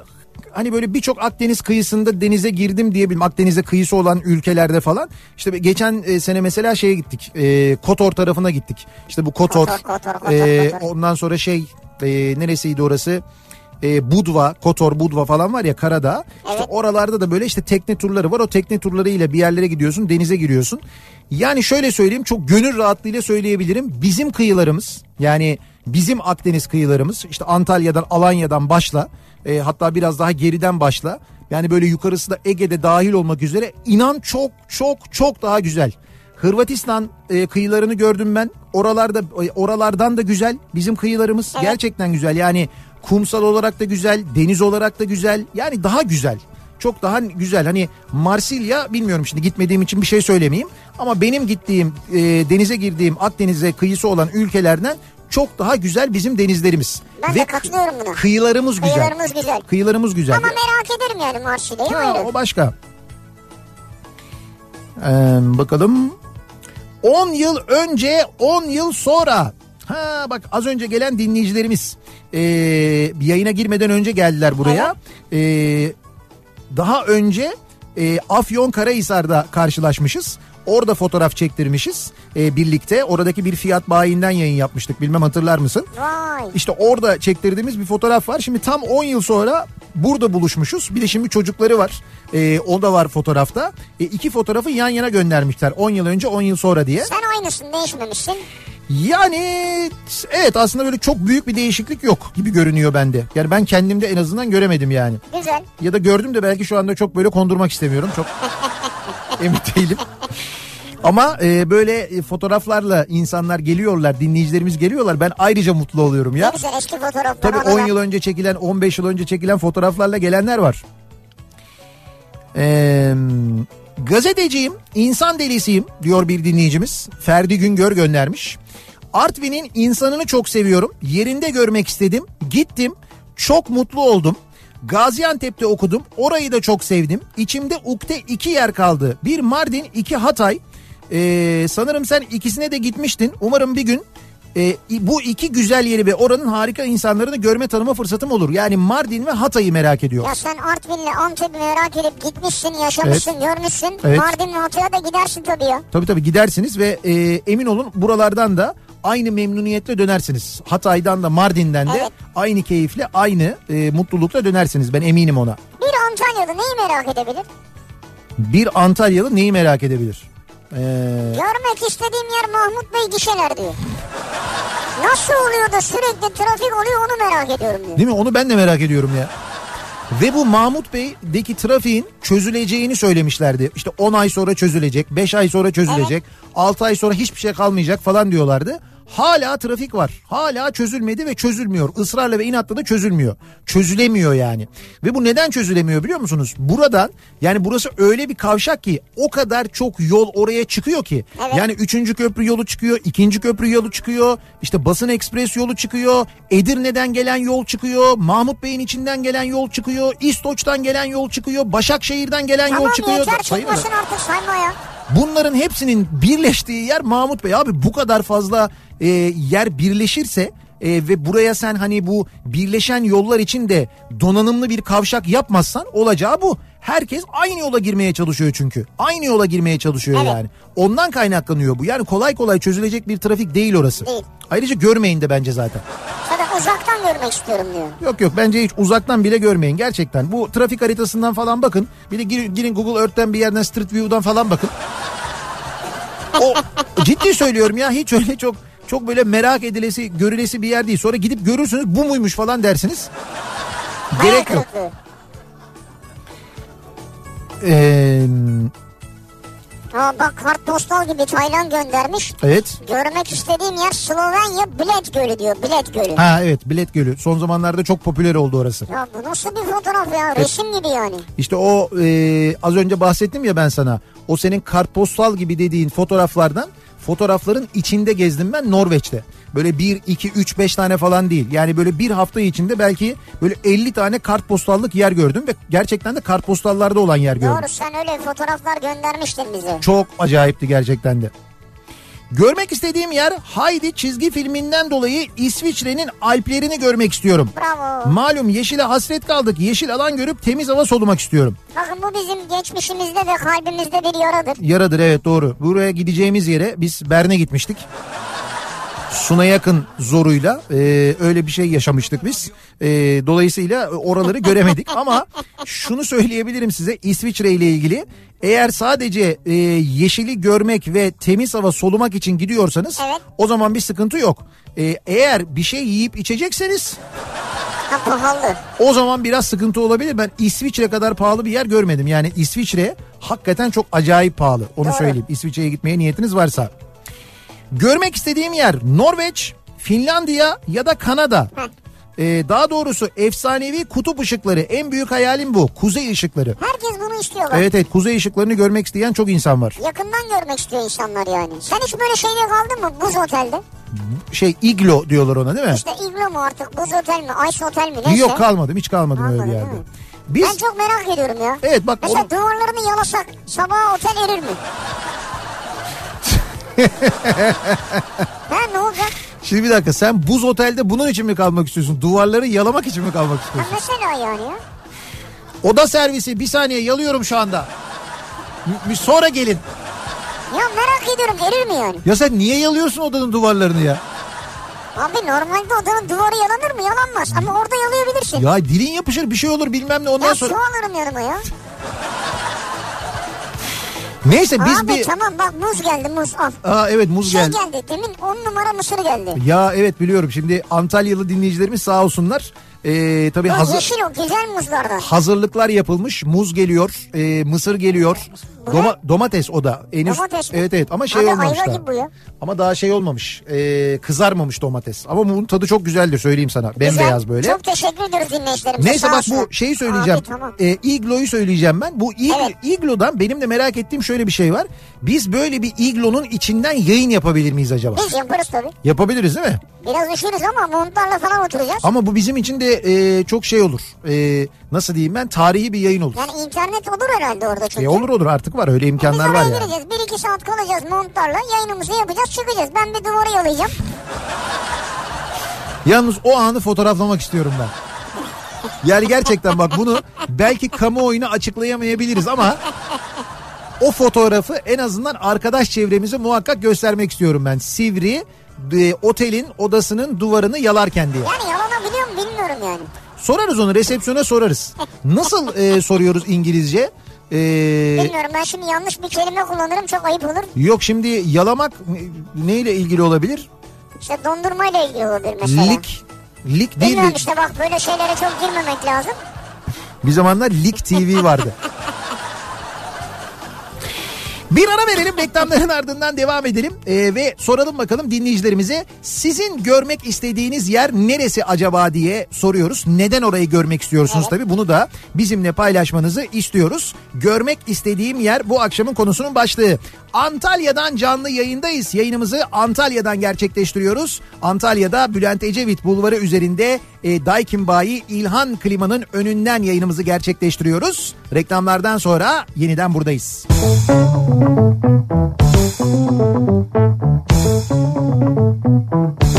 A: hani böyle birçok Akdeniz kıyısında denize girdim diyebilirim. Akdeniz'e kıyısı olan ülkelerde falan. İşte geçen e, sene mesela şeye gittik. E, Kotor tarafına gittik. İşte bu Kotor.
B: Kotor, Kotor, Kotor,
A: e,
B: Kotor.
A: Ondan sonra şey e, neresiydi orası? E, Budva, Kotor, Budva falan var ya karada. İşte
B: Evet.
A: oralarda da böyle işte tekne turları var. O tekne turlarıyla bir yerlere gidiyorsun, denize giriyorsun. Yani şöyle söyleyeyim çok gönül rahatlığıyla söyleyebilirim. Bizim kıyılarımız yani bizim Akdeniz kıyılarımız işte Antalya'dan, Alanya'dan başla. e, hatta biraz daha geriden başla. Yani böyle yukarısı da Ege'de dahil olmak üzere inan çok çok çok daha güzel. Hırvatistan e, kıyılarını gördüm ben. Oralarda e, oralardan da güzel. Bizim kıyılarımız gerçekten güzel. Yani kumsal olarak da güzel, deniz olarak da güzel. Yani daha güzel. Çok daha güzel. Hani Marsilya bilmiyorum şimdi gitmediğim için bir şey söylemeyeyim. Ama benim gittiğim e, denize girdiğim Akdeniz'e kıyısı olan ülkelerden çok daha güzel bizim denizlerimiz.
B: Ben de katılıyorum buna.
A: Kıyılarımız güzel.
B: Kıyılarımız güzel.
A: Kıyılarımız güzel.
B: Ama merak ederim yani Marsilya'yı ayrı.
A: o başka. Ee, bakalım. 10 yıl önce 10 yıl sonra. Ha bak az önce gelen dinleyicilerimiz ee, bir yayına girmeden önce geldiler buraya. Ee, daha önce e, Afyon Karahisar'da karşılaşmışız. Orada fotoğraf çektirmişiz e, birlikte. Oradaki bir fiyat bayinden yayın yapmıştık bilmem hatırlar mısın?
B: Vay.
A: İşte orada çektirdiğimiz bir fotoğraf var. Şimdi tam 10 yıl sonra burada buluşmuşuz. Bir de şimdi çocukları var. Ee, o da var fotoğrafta. E, iki fotoğrafı yan yana göndermişler. 10 yıl önce 10 yıl sonra diye.
B: Sen aynısın değişmemişsin.
A: Yani evet aslında böyle çok büyük bir değişiklik yok gibi görünüyor bende. Yani ben kendimde en azından göremedim yani.
B: Güzel.
A: Ya da gördüm de belki şu anda çok böyle kondurmak istemiyorum. Çok [laughs] emin değilim. Ama e, böyle e, fotoğraflarla insanlar geliyorlar, dinleyicilerimiz geliyorlar. Ben ayrıca mutlu oluyorum
B: Ne
A: ya.
B: güzel eski fotoğraflar.
A: Tabii 10
B: anılar.
A: yıl önce çekilen 15 yıl önce çekilen fotoğraflarla gelenler var. Ee, gazeteciyim, insan delisiyim diyor bir dinleyicimiz. Ferdi Güngör göndermiş. Artvin'in insanını çok seviyorum. Yerinde görmek istedim. Gittim. Çok mutlu oldum. Gaziantep'te okudum. Orayı da çok sevdim. İçimde ukde iki yer kaldı. Bir Mardin, iki Hatay. Ee, sanırım sen ikisine de gitmiştin. Umarım bir gün e, bu iki güzel yeri ve oranın harika insanlarını görme tanıma fırsatım olur. Yani Mardin ve Hatay'ı merak ediyor.
B: Ya sen Artvin'le Antep'i merak edip gitmişsin, yaşamışsın, görmüşsün.
A: Evet.
B: Mardin ve Hatay'a da gidersin tabii ya.
A: Tabii tabii gidersiniz ve e, emin olun buralardan da aynı memnuniyetle dönersiniz. Hatay'dan da Mardin'den de
B: Evet.
A: aynı keyifle aynı e, mutlulukla dönersiniz. Ben eminim ona.
B: Bir Antalya'da neyi merak edebilir?
A: Bir Antalyalı neyi merak edebilir? Ee,
B: Görmek istediğim yer Mahmut Bey gişeler diyor. Nasıl oluyor da sürekli trafik oluyor onu merak ediyorum diyor.
A: Değil mi? Onu ben de merak ediyorum ya. Ve bu Mahmut Bey'deki trafiğin çözüleceğini söylemişlerdi. İşte 10 ay sonra çözülecek, 5 ay sonra çözülecek, 6 ay sonra hiçbir şey kalmayacak falan diyorlardı. Hala trafik var. Hala çözülmedi ve çözülmüyor. Israrla ve inatla da çözülmüyor. Çözülemiyor yani. Ve bu neden çözülemiyor biliyor musunuz? Buradan yani burası öyle bir kavşak ki o kadar çok yol oraya çıkıyor ki.
B: Evet.
A: Yani üçüncü köprü yolu çıkıyor, ikinci köprü yolu çıkıyor, işte basın ekspres yolu çıkıyor, Edirne'den gelen yol çıkıyor, Mahmut Bey'in içinden gelen yol çıkıyor, İstoç'tan gelen yol çıkıyor, Başakşehir'den gelen
B: Tamam
A: yol çıkıyor.
B: yeter
A: Sayın
B: çıkmasın artık saymaya.
A: Bunların hepsinin birleştiği yer Mahmut Bey. Abi bu kadar fazla e, yer birleşirse e, ve buraya sen hani bu birleşen yollar için de donanımlı bir kavşak yapmazsan olacağı bu. Herkes aynı yola girmeye çalışıyor çünkü. Aynı yola girmeye çalışıyor
B: Evet.
A: yani. Ondan kaynaklanıyor bu. Yani kolay kolay çözülecek bir trafik değil orası.
B: Değil.
A: Ayrıca görmeyin de bence zaten.
B: Uzaktan görmek istiyorum diyor.
A: Yok yok bence hiç uzaktan bile görmeyin gerçekten. Bu trafik haritasından falan bakın. Bir de girin, girin Google Earth'ten bir yerden Street View'dan falan bakın. O ciddi söylüyorum ya hiç öyle çok çok böyle merak edilesi, görülesi bir yer değil. Sonra gidip görürsünüz bu muymuş falan dersiniz. Gerek yok. Ee,
B: Aa, bak kartpostal gibi Taylan göndermiş.
A: evet.
B: Görmek istediğim yer Slovenya Bled Gölü diyor. Bled Gölü.
A: Ha evet Bilet Gölü. Son zamanlarda çok popüler oldu orası.
B: Ya bu nasıl bir fotoğraf ya? Resim gibi yani.
A: İşte o e, az önce bahsettim ya ben sana. O senin kartpostal gibi dediğin fotoğraflardan fotoğrafların içinde gezdim ben Norveç'te. Böyle 1, 2, 3, 5 tane falan değil. Yani böyle bir hafta içinde belki böyle 50 tane kartpostallık yer gördüm ve gerçekten de kartpostallarda olan yer gördüm.
B: Doğru sen öyle fotoğraflar göndermiştin bize.
A: Çok acayipti gerçekten de. Görmek istediğim yer Haydi çizgi filminden dolayı İsviçre'nin Alplerini görmek istiyorum.
B: Bravo.
A: Malum yeşile hasret kaldık. Yeşil alan görüp temiz hava solumak istiyorum.
B: Bakın bu bizim geçmişimizde ve kalbimizde bir yaradır.
A: Yaradır evet doğru. Buraya gideceğimiz yere biz Berne gitmiştik. Suna yakın zoruyla e, öyle bir şey yaşamıştık biz. E, dolayısıyla oraları göremedik [laughs] ama şunu söyleyebilirim size İsviçre ile ilgili. Eğer sadece e, yeşili görmek ve temiz hava solumak için gidiyorsanız
B: Evet.
A: o zaman bir sıkıntı yok. E, eğer bir şey yiyip içecekseniz
B: Ha pahalı.
A: o zaman biraz sıkıntı olabilir. Ben İsviçre kadar pahalı bir yer görmedim. Yani İsviçre hakikaten çok acayip pahalı. Onu
B: Doğru.
A: söyleyeyim. İsviçre'ye gitmeye niyetiniz varsa. Görmek istediğim yer Norveç, Finlandiya ya da Kanada. Ee, daha doğrusu efsanevi kutup ışıkları. En büyük hayalim bu. Kuzey ışıkları.
B: Herkes bunu istiyor bak.
A: Evet evet kuzey ışıklarını görmek isteyen çok insan var.
B: Yakından görmek istiyor insanlar yani. Sen hiç böyle şeyde kaldın mı? Buz otelde.
A: Şey iglo diyorlar ona değil mi?
B: İşte iglo mu artık? Buz otel mi? Ice otel mi? Neyse.
A: Yok kalmadım hiç kalmadım öyle bir
B: Kalmadın,
A: yerde.
B: değil mi?
A: Biz
B: Ben çok merak ediyorum ya.
A: Evet, bak
B: Mesela
A: onu-
B: duvarlarını yalasak sabah otel erir mi? [laughs] ha ne olacak?
A: şimdi bir dakika sen buz otelde bunun için mi kalmak istiyorsun? Duvarları yalamak için mi kalmak
B: Ha,
A: istiyorsun?
B: mesela yani ya.
A: Oda servisi bir saniye yalıyorum şu anda. Bir sonra gelin.
B: Ya merak ediyorum erir mi yani?
A: Ya sen niye yalıyorsun odanın duvarlarını ya?
B: Abi normalde odanın duvarı yalanır mı? Yalanmaz. Ama orada yalayabilirsin.
A: Ya dilin yapışır bir şey olur bilmem ne ondan
B: Ya
A: sonra.
B: su alırım yanıma ya.
A: Neyse biz
B: Abi
A: bir...
B: tamam bak muz geldi muz al.
A: Aa evet muz
B: Şey
A: geldi.
B: geldi. demin 10 numara mısır geldi.
A: Ya evet biliyorum şimdi Antalyalı dinleyicilerimiz sağ olsunlar. Ee, tabii
B: O
A: hazır,
B: yeşil o güzel muzlardan.
A: hazırlıklar yapılmış. Muz geliyor, e, mısır geliyor.
B: Bu
A: Doma, domates o da. Henüz,
B: Domates mi?
A: Evet evet ama şey
B: Abi
A: olmamış
B: ayva gibi bu ya.
A: Ama daha şey olmamış. e, kızarmamış domates. Ama bunun tadı çok güzeldir söyleyeyim sana. Bembeyaz böyle.
B: Çok teşekkür ediyoruz dinleyicilerimize.
A: Neyse bak bu şeyi söyleyeceğim.
B: Abi, tamam.
A: E, iglo'yu söyleyeceğim ben. Bu ig-
B: Evet.
A: iglo'dan benim de merak ettiğim şöyle bir şey var. Biz böyle bir iglonun içinden yayın yapabilir miyiz acaba?
B: Biz yaparız tabii.
A: Yapabiliriz değil mi?
B: Biraz üşürüz ama montlarla falan oturacağız.
A: Ama bu bizim için de e, çok şey olur. E, nasıl diyeyim ben? Tarihi bir yayın olur.
B: Yani internet olur herhalde orada çünkü.
A: E, olur olur artık var öyle imkanlar
B: oraya
A: var yani.
B: gireceğiz. Bir iki saat kalacağız montlarla. Yayınımızı yapacağız çıkacağız. Ben bir duvarı yalayacağım.
A: Yalnız o anı fotoğraflamak istiyorum ben. Yani gerçekten bak bunu belki kamuoyuna açıklayamayabiliriz ama o fotoğrafı en azından arkadaş çevremize muhakkak göstermek istiyorum ben. Sivri e, otelin odasının duvarını yalarken diye.
B: Yani yalanabiliyor mu bilmiyorum yani.
A: Sorarız onu resepsiyona sorarız. Nasıl e, soruyoruz İngilizce? E,
B: Bilmiyorum ben şimdi yanlış bir kelime kullanırım çok ayıp olur.
A: yok şimdi yalamak ne- neyle ilgili olabilir?
B: İşte dondurmayla ilgili olabilir mesela.
A: Lik Lik değil
B: Bilmiyorum
A: de
B: işte bak böyle şeylere çok girmemek lazım.
A: bir zamanlar Lik TV vardı. [laughs] Bir ara verelim reklamların ardından devam edelim Ee, ve soralım bakalım dinleyicilerimize sizin görmek istediğiniz yer neresi acaba diye soruyoruz. Neden orayı görmek istiyorsunuz tabii bunu da bizimle paylaşmanızı istiyoruz. Görmek istediğim yer bu akşamın konusunun başlığı. Antalya'dan canlı yayındayız. Yayınımızı Antalya'dan gerçekleştiriyoruz. Antalya'da Bülent Ecevit Bulvarı üzerinde e, Daikin Bayi İlhan Klima'nın önünden yayınımızı gerçekleştiriyoruz. Reklamlardan sonra yeniden buradayız. Kafa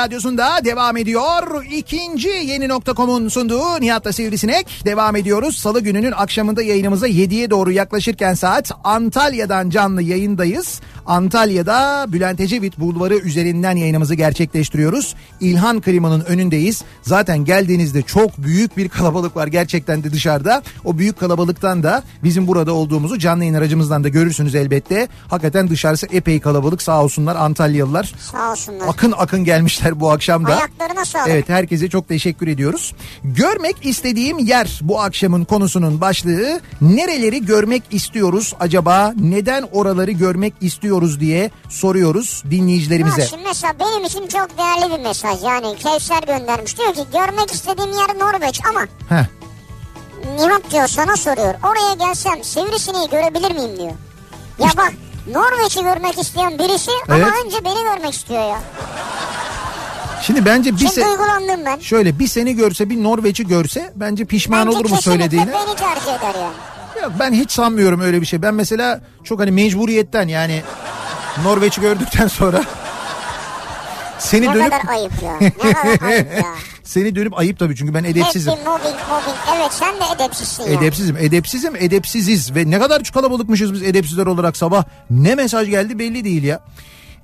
A: radyosunda devam ediyor. İkinci yeni nokta.com'un sunduğu Nihat'la Sivrisinek. Devam ediyoruz. Salı gününün akşamında yayınımıza 7'ye doğru yaklaşırken saat Antalya'dan canlı yayındayız. Antalya'da Bülent Ecevit Bulvarı üzerinden yayınımızı gerçekleştiriyoruz. İlhan Klima'nın önündeyiz. Zaten geldiğinizde çok büyük bir kalabalık var gerçekten de dışarıda. O büyük kalabalıktan da bizim burada olduğumuzu canlı yayın aracımızdan da görürsünüz elbette. Hakikaten dışarısı epey kalabalık sağ olsunlar Antalyalılar.
B: Sağ olsunlar.
A: Akın akın gelmişler bu akşam da.
B: Ayaklarına sağlık.
A: Evet herkese çok teşekkür ediyoruz. Görmek istediğim yer bu akşamın konusunun başlığı. Nereleri görmek istiyoruz acaba? Neden oraları görmek istiyoruz diye soruyoruz dinleyicilerimize.
B: Ya şimdi mesela benim için çok değerli bir mesaj. Yani Kevser göndermiş. Diyor ki görmek istediğim yer Norveç ama
A: Heh.
B: Nihat diyor sana soruyor. Oraya gelsem sivrisineği görebilir miyim diyor. Ya bak Norveç'i görmek isteyen birisi
A: Evet.
B: ama önce beni görmek istiyor ya.
A: Şimdi bence bir
B: Şimdi
A: se-
B: duygulandım ben.
A: şöyle bir seni görse bir Norveç'i görse bence pişman
B: Bence
A: olur mu söylediğine.
B: beni tercih eder yani.
A: Yok ben hiç sanmıyorum öyle bir şey. Ben mesela çok hani mecburiyetten yani Norveç'i gördükten sonra [laughs] seni
B: Ne
A: dönüp
B: kadar ayıp ya. Ne kadar ayıp ya. [laughs]
A: seni dönüp ayıp tabii çünkü ben edepsizim.
B: Hepsi mobbing mobbing. Evet sen de edepsizsin ya.
A: Edepsizim, edepsizim, edepsiziz ve ne kadar kalabalıkmışız biz edepsizler olarak sabah. Ne mesaj geldi belli değil ya.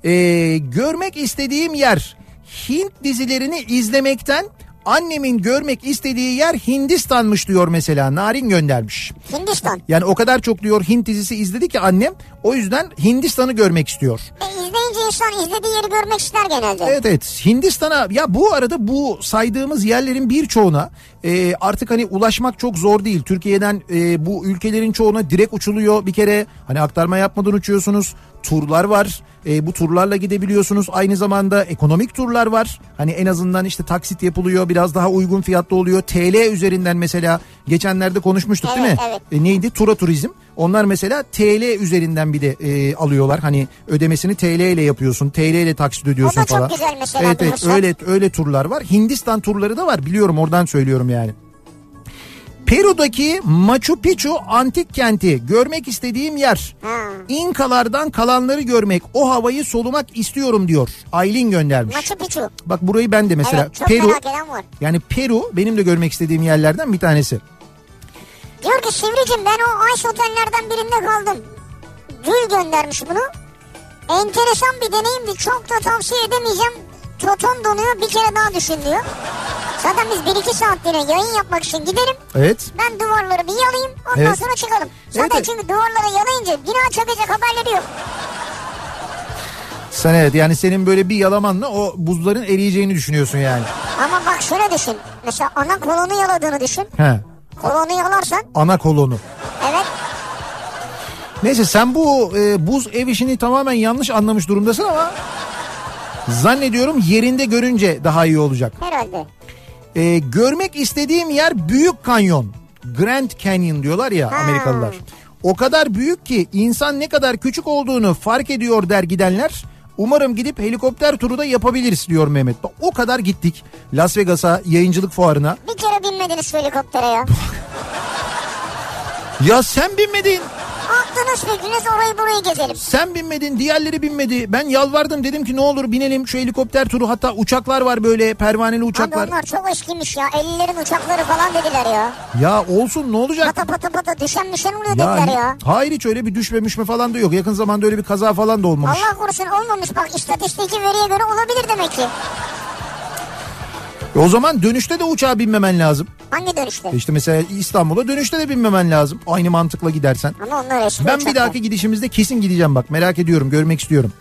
A: Ee, görmek istediğim yer Hint dizilerini izlemekten annemin görmek istediği yer Hindistan'mış diyor mesela. Narin göndermiş.
B: Hindistan.
A: Yani o kadar çok diyor Hint dizisi izledi ki annem o yüzden Hindistan'ı görmek istiyor.
B: E, izleyince insan izlediği yeri görmek ister genelde.
A: Evet evet Hindistan'a ya bu arada bu saydığımız yerlerin birçoğuna e, artık hani ulaşmak çok zor değil. Türkiye'den e, bu ülkelerin çoğuna direkt uçuluyor bir kere hani aktarma yapmadan uçuyorsunuz. Turlar var E, bu turlarla gidebiliyorsunuz aynı zamanda ekonomik turlar var. Hani en azından işte taksit yapılıyor biraz daha uygun fiyatlı oluyor. TL üzerinden mesela geçenlerde konuşmuştuk değil mi?
B: Evet, evet.
A: E, neydi? Tura turizm. Onlar mesela TL üzerinden bir de e, alıyorlar. Hani ödemesini TL ile yapıyorsun. TL ile taksit ödüyorsun
B: O da çok
A: falan.
B: güzel mesela
A: Evet evet öyle öyle turlar var. Hindistan turları da var. Biliyorum oradan söylüyorum yani. Peru'daki Machu Picchu antik kenti görmek istediğim yer. İnkalardan kalanları görmek, o havayı solumak istiyorum diyor. Aylin göndermiş.
B: Machu Picchu.
A: Bak burayı ben de mesela
B: evet çok
A: Peru
B: merak eden var.
A: yani Peru benim de görmek istediğim yerlerden bir tanesi.
B: Diyor ki Sivricim ben o Ice otellerden birinde kaldım. Gül göndermiş bunu. Enteresan bir deneyimdi. Çok da tavsiye edemeyeceğim. Toton donuyor bir kere daha düşün diyor. Zaten biz 1-2 saatliğine yayın yapmak için gidelim.
A: Evet.
B: Ben duvarları bir yalayayım ondan
A: Evet.
B: sonra çıkalım. Zaten
A: Evet.
B: çünkü duvarları yalayınca bina çökecek haberleri yok.
A: Sen evet yani senin böyle bir yalamanla o buzların eriyeceğini düşünüyorsun yani.
B: Ama bak şöyle düşün. Mesela ana kolonu yaladığını düşün.
A: He.
B: Kolonu yalarsan
A: Ana kolonu.
B: evet
A: Neyse sen bu e, buz ev işini tamamen yanlış anlamış durumdasın ama zannediyorum yerinde görünce daha iyi olacak.
B: herhalde.
A: E, görmek istediğim yer Büyük Kanyon. Grand Canyon diyorlar ya
B: Ha.
A: Amerikalılar. O kadar büyük ki insan ne kadar küçük olduğunu fark ediyor der gidenler. Umarım gidip helikopter turu da yapabiliriz diyor Mehmet. O kadar gittik Las Vegas'a yayıncılık fuarına.
B: Bir kere binmediniz helikoptere ya.
A: Ya sen binmedin.
B: Aklınız fikriniz orayı burayı gezelim.
A: Sen binmedin, diğerleri binmedi. Ben yalvardım dedim ki ne olur binelim şu helikopter turu. Hatta uçaklar var böyle pervaneli
B: Abi
A: uçaklar.
B: onlar çok eskimiş ya. 50'lerin uçakları falan dediler ya.
A: Ya olsun ne olacak?
B: Pata pata pata düşen düşen oluyor
A: Ya,
B: dediler ya.
A: Hayır hiç öyle bir düşmemiş mi falan da yok. Yakın zamanda öyle bir kaza falan da olmamış.
B: Allah korusun olmamış bak istatistiki veriye göre olabilir demek ki.
A: E o zaman dönüşte de uçağa binmemen lazım.
B: Hangi dönüşte?
A: E İşte mesela İstanbul'a dönüşte de binmemen lazım. Aynı mantıkla gidersen.
B: Ama onlar eski
A: Ben
B: uçaklar.
A: bir dahaki gidişimizde kesin gideceğim bak. Merak ediyorum, görmek istiyorum.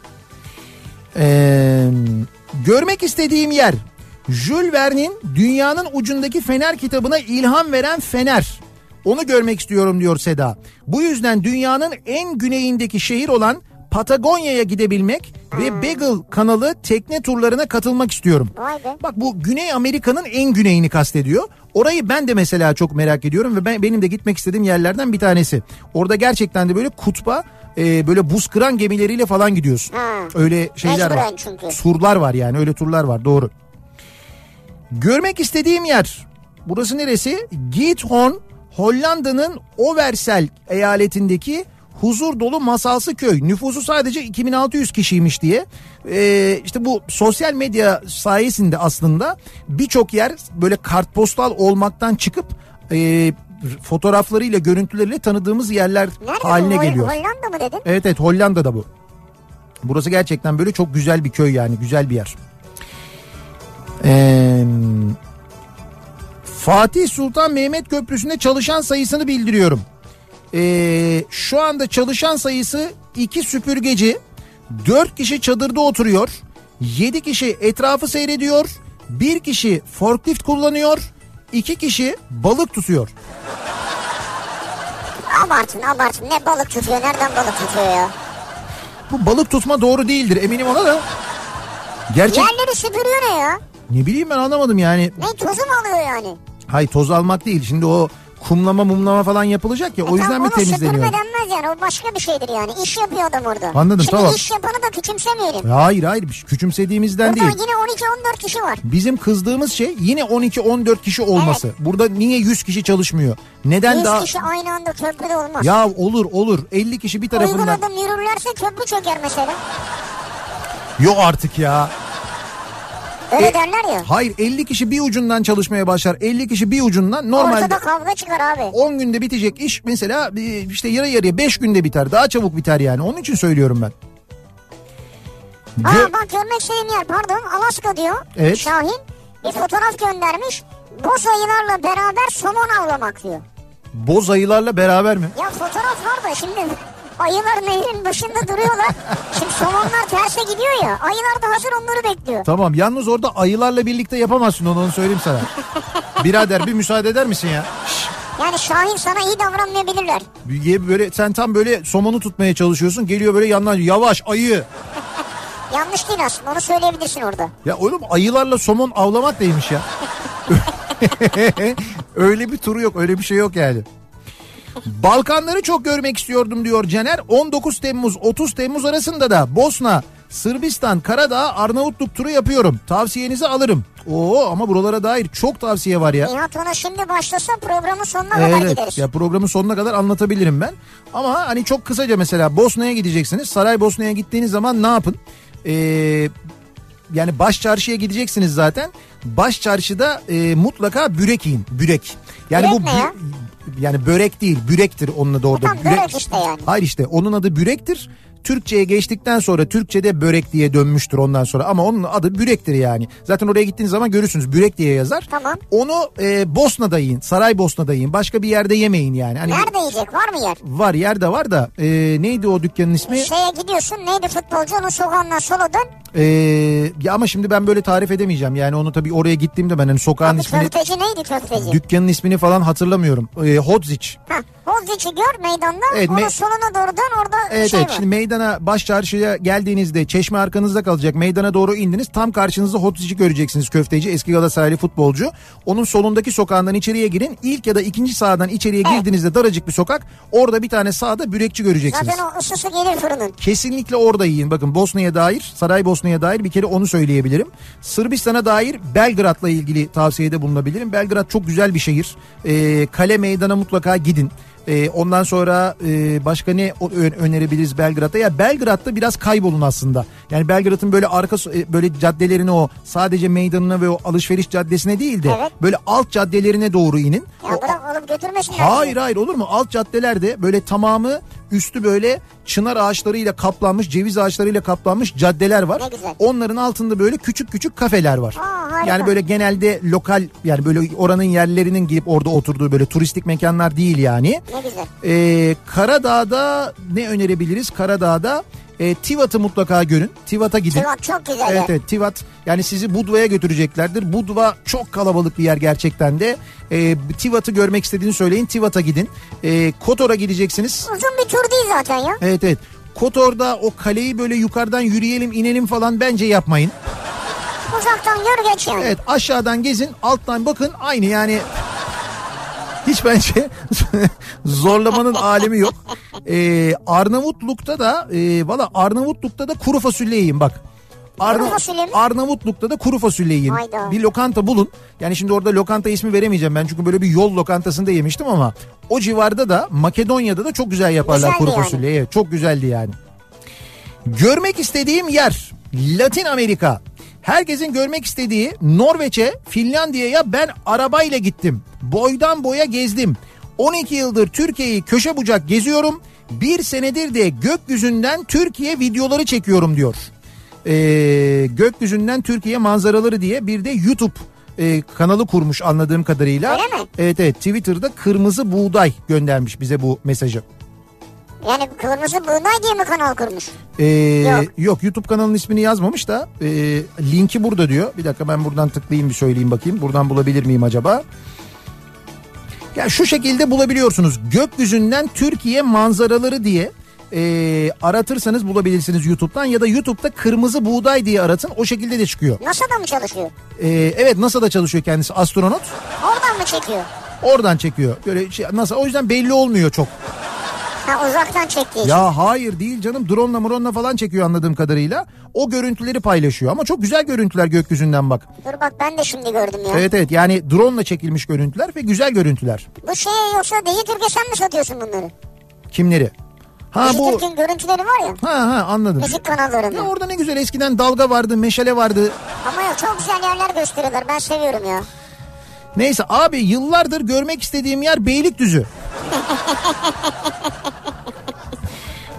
A: Ee, görmek istediğim yer. Jules Verne'in Dünyanın Ucundaki Fener kitabına ilham veren fener. Onu görmek istiyorum diyor Seda. Bu yüzden dünyanın en güneyindeki şehir olan Patagonya'ya gidebilmek ve Beagle kanalı tekne turlarına katılmak istiyorum.
B: Vay be.
A: Bak bu Güney Amerika'nın en güneyini kastediyor. Orayı ben de mesela çok merak ediyorum ve ben benim de gitmek istediğim yerlerden bir tanesi. Orada gerçekten de böyle kutba e, böyle buz kıran gemileriyle falan gidiyorsun.
B: Ha.
A: Öyle şeyler var.
B: Mecburen çünkü.
A: Turlar var yani öyle turlar var doğru. Görmek istediğim yer. Burası neresi? Giethorn, Hollanda'nın Oversel eyaletindeki huzur dolu masalsı köy. Nüfusu sadece 2600 kişiymiş diye. Ee, işte bu sosyal medya sayesinde aslında birçok yer böyle kartpostal olmaktan çıkıp e, fotoğraflarıyla görüntüleriyle tanıdığımız yerler
B: Nerede
A: haline
B: bu?
A: Geliyor.
B: Hollanda mı dedin?
A: Evet evet Hollanda'da bu. Burası gerçekten böyle çok güzel bir köy yani güzel bir yer. Ee, Fatih Sultan Mehmet Köprüsü'nde çalışan sayısını bildiriyorum. Ee, şu anda çalışan sayısı iki süpürgeci, dört kişi çadırda oturuyor, yedi kişi etrafı seyrediyor, bir kişi forklift kullanıyor, iki kişi balık tutuyor.
B: Abartın abartın. Ne balık tutuyor? Nereden balık tutuyor ya?
A: Bu balık tutma doğru değildir eminim ona da. Gerçek
B: Yerleri süpürüyor ne ya?
A: ne bileyim ben anlamadım yani.
B: Ne tozu mu alıyor yani?
A: Hay toz almak değil. Şimdi o kumlama mumlama falan yapılacak ya o
B: E
A: yüzden
B: tamam,
A: mi temizleniyor?
B: süpürme denmez yani. O başka bir şeydir yani. İş yapıyor adam orada.
A: Anladım,
B: Şimdi
A: tamam.
B: iş yapanı da küçümsemeyelim.
A: Hayır hayır küçümsediğimizden
B: Burada
A: değil.
B: yine 12-14 kişi var.
A: Bizim kızdığımız şey yine 12-14 kişi olması. Burada niye 100 kişi çalışmıyor? Neden
B: 100
A: daha...
B: kişi aynı anda köprüde olmaz.
A: Ya olur olur 50 kişi bir
B: Uygun
A: tarafından...
B: adım yürürlerse köprü çöker mesela.
A: Yok artık ya.
B: Öyle
A: E,
B: derler ya.
A: Hayır 50 kişi bir ucundan çalışmaya başlar. 50 kişi bir ucundan normalde...
B: Ortada kavga çıkar abi.
A: 10 günde bitecek iş mesela işte yarı yarıya 5 günde biter. Daha çabuk biter yani. Onun için söylüyorum ben. Gö-
B: Aa bak görmek istediğim yer pardon Alaska diyor.
A: Evet.
B: Şahin bir fotoğraf göndermiş. Boz ayılarla beraber somon avlamak diyor.
A: Boz ayılarla beraber mi?
B: Ya fotoğraf var da şimdi ayılar nehrin başında duruyorlar. Şimdi somonlar terse gidiyor ya. Ayılar da hazır onları bekliyor.
A: Tamam yalnız orada ayılarla birlikte yapamazsın onu onu söyleyeyim sana. Birader bir müsaade eder misin ya?
B: Yani Şahin sana iyi davranmayabilirler.
A: Böyle sen tam böyle somonu tutmaya çalışıyorsun. Geliyor böyle yandan yavaş ayı.
B: Yanlış değil aslında onu söyleyebilirsin orada.
A: Ya oğlum ayılarla somon avlamak neymiş ya? [laughs] öyle bir turu yok öyle bir şey yok yani. Balkanları çok görmek istiyordum diyor Caner. 19 Temmuz 30 Temmuz arasında da Bosna, Sırbistan, Karadağ, Arnavutluk turu yapıyorum. Tavsiyenizi alırım. Oo ama buralara dair çok tavsiye var ya.
B: Nihat ona şimdi başlasa programın sonuna kadar
A: Evet
B: gideriz.
A: ya programın sonuna kadar anlatabilirim ben. Ama hani çok kısaca mesela Bosna'ya gideceksiniz. Saraybosna'ya gittiğiniz zaman ne yapın? Ee, yani baş çarşıya gideceksiniz zaten. Baş çarşıda e, mutlaka bürek yiyin. Bürek. Yani
B: Börek
A: bu
B: ya?
A: Yani börek değil, bürektir onun adı orada.
B: Tamam, börek işte yani.
A: Hayır işte onun adı bürektir. Türkçe'ye geçtikten sonra Türkçe'de börek diye dönmüştür ondan sonra ama onun adı bürektir yani. Zaten oraya gittiğiniz zaman görürsünüz bürek diye yazar.
B: Tamam.
A: Onu e, Bosna'da yiyin, Saraybosna'da yiyin. Başka bir yerde yemeyin yani. Hani
B: Nerede yiyecek var mı yer?
A: Var yer de var da e, neydi o dükkanın ismi?
B: Şeye gidiyorsun neydi futbolcu onun sokağından sola dön.
A: E, ya ama şimdi ben böyle tarif edemeyeceğim. Yani onu tabii oraya gittiğimde ben hani sokağın
B: Abi
A: ismini,
B: köfteci neydi köfteci?
A: dükkanın ismini falan hatırlamıyorum. E, Hodzic.
B: Hah, Bozdic'i gör meydanda.
A: Evet,
B: onun
A: me-
B: soluna doğru dön orada
A: Evet
B: şey
A: evet
B: var.
A: şimdi meydana baş çarşıya geldiğinizde çeşme arkanızda kalacak. Meydana doğru indiniz tam karşınızda Hodzic'i göreceksiniz köfteci eski Galatasaraylı futbolcu. Onun solundaki sokağından içeriye girin. İlk ya da ikinci sağdan içeriye
B: Evet.
A: girdiğinizde daracık bir sokak. Orada bir tane sağda bürekçi göreceksiniz.
B: Zaten o ısısı gelir fırının.
A: Kesinlikle orada yiyin. Bakın Bosna'ya dair, Saraybosna'ya dair bir kere onu söyleyebilirim. Sırbistan'a dair Belgrad'la ilgili tavsiyede bulunabilirim. Belgrad çok güzel bir şehir. Ee, kale meydana mutlaka gidin. Ee, ondan sonra e, başka ne önerebiliriz Belgrad'da? Ya Belgrad'da biraz kaybolun aslında. Yani Belgrad'ın böyle arka e, böyle caddelerine o sadece meydanına ve o alışveriş caddesine değil de
B: Evet.
A: böyle alt caddelerine doğru inin.
B: Ya bırak alıp götürmesinler.
A: Hayır hayır olur mu? Alt caddelerde böyle tamamı üstü böyle çınar ağaçlarıyla kaplanmış, ceviz ağaçlarıyla kaplanmış caddeler var. Onların altında böyle küçük küçük kafeler var.
B: Aa, harika.
A: yani böyle genelde lokal yani böyle oranın yerlerinin gidip orada oturduğu böyle turistik mekanlar değil yani.
B: Ne güzel.
A: Ee, Karadağ'da ne önerebiliriz? Karadağ'da e, Tivat'ı mutlaka görün. Tivat'a gidin.
B: Tivat çok güzel
A: Evet evet Tivat yani sizi Budva'ya götüreceklerdir. Budva çok kalabalık bir yer gerçekten de. Ee, Tivat'ı görmek istediğini söyleyin Tivat'a gidin. Ee, Kotor'a gideceksiniz.
B: Uzun bir tur değil zaten ya.
A: Evet evet. Kotor'da o kaleyi böyle yukarıdan yürüyelim inelim falan bence yapmayın.
B: Uzaktan gör geç yani.
A: Evet aşağıdan gezin alttan bakın aynı yani hiç bence [laughs] zorlamanın alemi yok. Ee, Arnavutluk'ta da e, valla Arnavutluk'ta da kuru fasulye yiyin bak.
B: Mi?
A: Arnavutluk'ta da kuru fasulye yiyin.
B: Hayda.
A: Bir lokanta bulun. Yani şimdi orada lokanta ismi veremeyeceğim ben çünkü böyle bir yol lokantasında yemiştim ama o civarda da Makedonya'da da çok güzel yaparlar
B: Güzeldi
A: kuru
B: yani.
A: fasulyeyi. Çok güzeldi yani. Görmek istediğim yer Latin Amerika. Herkesin görmek istediği Norveç'e, Finlandiya'ya ben arabayla gittim. Boydan boya gezdim. 12 yıldır Türkiye'yi köşe bucak geziyorum. Bir senedir de gökyüzünden Türkiye videoları çekiyorum diyor. Ee, gökyüzünden Türkiye manzaraları diye bir de YouTube e, kanalı kurmuş anladığım kadarıyla.
B: Öyle mi?
A: Evet evet Twitter'da kırmızı buğday göndermiş bize bu mesajı.
B: Yani kırmızı buğday diye mi kanal kurmuş?
A: Ee, yok.
B: Yok.
A: YouTube kanalının ismini yazmamış da e, linki burada diyor. Bir dakika ben buradan tıklayayım bir söyleyeyim bakayım. Buradan bulabilir miyim acaba? Ya şu şekilde bulabiliyorsunuz. Gökyüzünden Türkiye manzaraları diye e, aratırsanız bulabilirsiniz YouTube'dan ya da YouTube'da kırmızı buğday diye aratın. O şekilde de çıkıyor.
B: NASA'da mı çalışıyor?
A: E, evet NASA'da çalışıyor kendisi astronot.
B: Oradan mı çekiyor?
A: Oradan çekiyor. Böyle şey, NASA o yüzden belli olmuyor çok.
B: Ha uzaktan çektiği için.
A: Ya hayır değil canım drone'la mronla falan çekiyor anladığım kadarıyla. O görüntüleri paylaşıyor ama çok güzel görüntüler gökyüzünden bak.
B: Dur bak ben de şimdi gördüm ya.
A: Evet evet yani drone'la çekilmiş görüntüler ve güzel görüntüler.
B: Bu şey yoksa Dijitürk'e sen mi satıyorsun bunları?
A: Kimleri? Ha bu
B: Dijitürk'ün görüntüleri var ya.
A: ha ha anladım.
B: Müzik kanallarında.
A: Ya orada ne güzel eskiden dalga vardı, meşale vardı.
B: Ama ya çok güzel yerler gösteriyorlar. Ben seviyorum ya.
A: Neyse abi yıllardır görmek istediğim yer Beylikdüzü. [laughs]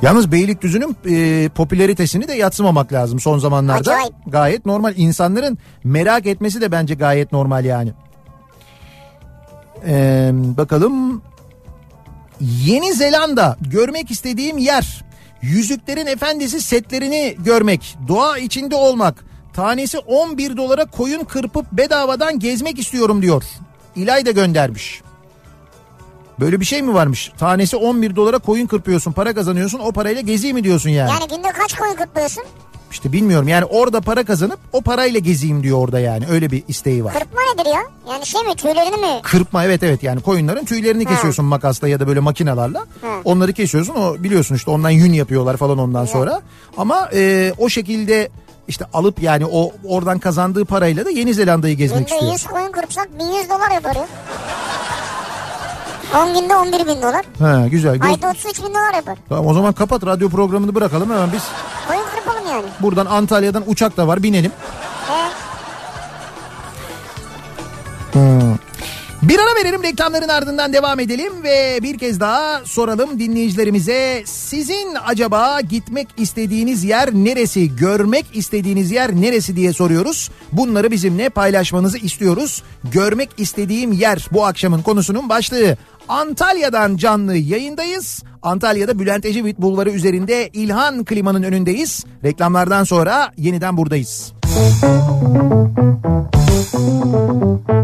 A: Yalnız Beylikdüzü'nün e, popülaritesini de yatsımamak lazım son zamanlarda.
B: Acayip.
A: Gayet normal. İnsanların merak etmesi de bence gayet normal yani. Ee, bakalım. Yeni Zelanda görmek istediğim yer. Yüzüklerin Efendisi setlerini görmek, doğa içinde olmak. Tanesi 11 dolara koyun kırpıp bedavadan gezmek istiyorum diyor. İlay da göndermiş. Böyle bir şey mi varmış? Tanesi 11 dolara koyun kırpıyorsun, para kazanıyorsun, o parayla gezeyim mi diyorsun yani?
B: Yani günde kaç koyun kırpıyorsun?
A: İşte bilmiyorum yani orada para kazanıp o parayla gezeyim diyor orada yani. Öyle bir isteği var.
B: Kırpma nedir ya? Yani şey mi tüylerini mi?
A: Kırpma evet evet yani koyunların tüylerini
B: Ha.
A: kesiyorsun makasla ya da böyle makinalarla.
B: Ha.
A: Onları kesiyorsun o biliyorsun işte ondan yün yapıyorlar falan ondan sonra. Ama e, o şekilde işte alıp yani o oradan kazandığı parayla da Yeni Zelanda'yı gezmek
B: Günde
A: istiyor.
B: 100 koyun kırpsak 1100 dolar yapar ya. 10 günde 11 bin dolar.
A: Ha güzel. Gö-
B: Ayda 33 bin dolar yapar.
A: Tamam o zaman kapat radyo programını bırakalım hemen biz
B: Koyun kırpalım yani.
A: buradan Antalya'dan uçak da var binelim. Bir ara verelim reklamların ardından devam edelim ve bir kez daha soralım dinleyicilerimize sizin acaba gitmek istediğiniz yer neresi görmek istediğiniz yer neresi diye soruyoruz. Bunları bizimle paylaşmanızı istiyoruz. Görmek istediğim yer bu akşamın konusunun başlığı. Antalya'dan canlı yayındayız. Antalya'da Bülent Ecevit Bulvarı üzerinde İlhan Klima'nın önündeyiz. Reklamlardan sonra yeniden buradayız. Kafa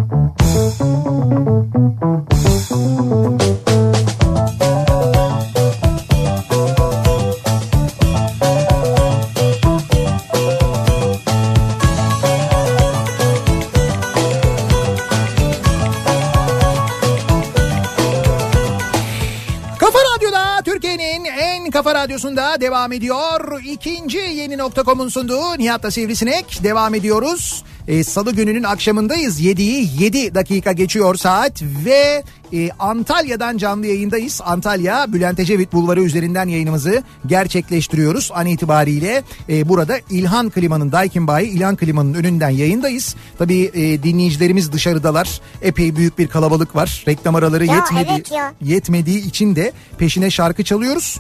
A: Radyosunda devam ediyor. İkinci yeni nokta.com'un sunduğu Nihat'la Sivrisinek devam ediyoruz. Ee, Salı gününün akşamındayız. 7'yi 7 dakika geçiyor saat ve e, Antalya'dan canlı yayındayız. Antalya Bülent Ecevit Bulvarı üzerinden yayınımızı gerçekleştiriyoruz. An itibariyle e, burada İlhan Klima'nın Daikin Bayi İlhan Klima'nın önünden yayındayız. Tabii e, dinleyicilerimiz dışarıdalar. Epey büyük bir kalabalık var. Reklam araları
B: Ya
A: yetmedi
B: evet ya.
A: yetmediği için de peşine şarkı çalıyoruz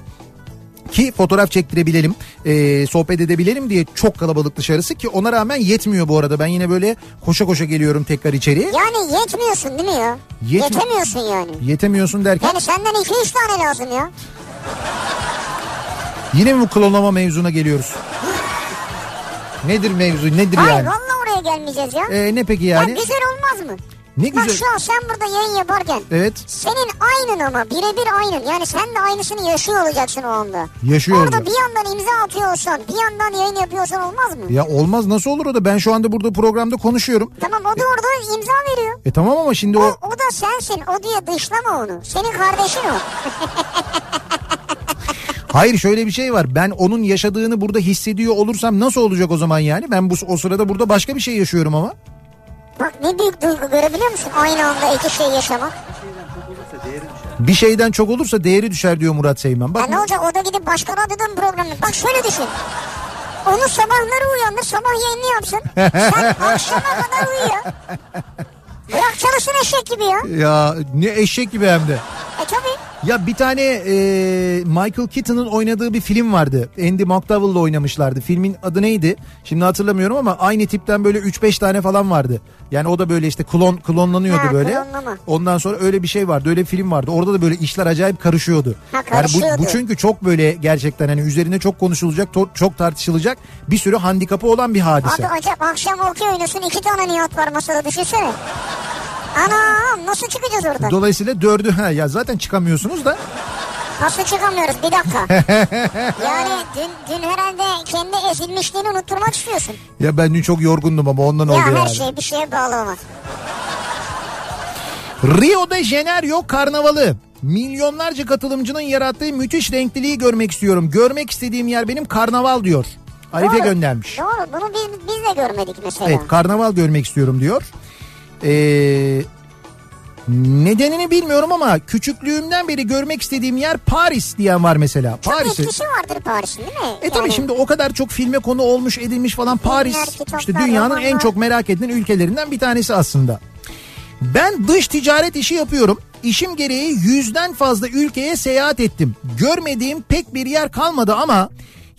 A: ki fotoğraf çektirebilelim, e, sohbet edebilelim diye çok kalabalık dışarısı ki ona rağmen yetmiyor bu arada. Ben yine böyle koşa koşa geliyorum tekrar içeri.
B: Yani yetmiyorsun değil mi ya?
A: Yetmi-
B: Yetemiyorsun yani.
A: Yetemiyorsun derken
B: Yani senden 2-3 tane lazım ya.
A: yine mi bu klonlama mevzuna geliyoruz? Nedir mevzu nedir
B: Hayır
A: yani?
B: vallahi oraya gelmeyeceğiz ya.
A: E, ne peki
B: Ya
A: yani?
B: güzel olmaz mı?
A: Ne
B: Bak
A: güzel.
B: şu an sen burada yayın yaparken
A: Evet
B: senin aynın ama birebir aynın. Yani sen de aynısını yaşıyor olacaksın o anda.
A: yaşıyor
B: Orada
A: olacak.
B: bir yandan imza atıyorsan bir yandan yayın yapıyorsan olmaz mı?
A: Ya olmaz nasıl olur o da ben şu anda burada programda konuşuyorum.
B: Tamam o da orada imza veriyor.
A: E tamam ama şimdi
B: O,
A: o
B: o da sensin o diye dışlama onu. Senin kardeşin o. [laughs]
A: Hayır şöyle bir şey var. Ben onun yaşadığını burada hissediyor olursam nasıl olacak o zaman yani? Ben bu o sırada burada başka bir şey yaşıyorum ama.
B: Bak ne büyük duygu görebiliyor musun? Aynı anda iki şey yaşamak.
A: Bir şeyden çok olursa değeri düşer diyor Murat Seymen. Bak
B: Ya ne olacak o da gidip başka radyodan program yap- Bak şöyle düşün. Onu sabahları uyandır sabah yayını yapsın. Sen [laughs] akşama kadar uyu ya. Bırak çalışsın eşek gibi ya.
A: ya ne eşek gibi hem de. Ya bir tane e, Michael Keaton'ın oynadığı bir film vardı. Andy McDowell'la oynamışlardı. Filmin adı neydi? Şimdi hatırlamıyorum ama aynı tipten böyle 3-5 tane falan vardı. Yani o da böyle işte klon klonlanıyordu
B: Ha,
A: böyle.
B: klonlama.
A: Ondan sonra öyle bir şey vardı. Öyle bir film vardı. Orada da böyle işler acayip karışıyordu.
B: Ha,
A: Yani bu,
B: karışıyordu.
A: bu çünkü çok böyle gerçekten hani üzerine çok konuşulacak, çok tartışılacak bir sürü handikapı olan bir hadise.
B: Abi acaba akşam okey oynuyorsun iki tane Nihat var masada düşünsene. Anam nasıl çıkacağız oradan?
A: Dolayısıyla dördü ha ya zaten çıkamıyorsunuz da
B: Nasıl çıkamıyoruz bir dakika. [laughs] yani dün, dün herhalde kendi ezilmişliğini unutturmak istiyorsun.
A: ya ben dün çok yorgundum ama ondan oldu
B: ya her
A: yani.
B: şey bir şeye bağlı olmaz.
A: Rio de Janeiro karnavalı. Milyonlarca katılımcının yarattığı müthiş renkliliği görmek istiyorum. Görmek istediğim yer benim karnaval diyor. Arife
B: Doğru.
A: göndermiş.
B: Doğru bunu biz, biz de görmedik mesela.
A: Evet karnaval görmek istiyorum diyor. Ee, nedenini bilmiyorum ama küçüklüğümden beri görmek istediğim yer Paris diyen var mesela.
B: Çok
A: Paris'i.
B: etkisi vardır Paris'in değil mi?
A: E tabii
B: Yani
A: şimdi o kadar çok filme konu olmuş edilmiş falan Paris işte dünyanın en çok merak edilen ülkelerinden bir tanesi aslında. Ben dış ticaret işi yapıyorum. İşim gereği yüzden fazla ülkeye seyahat ettim. Görmediğim pek bir yer kalmadı ama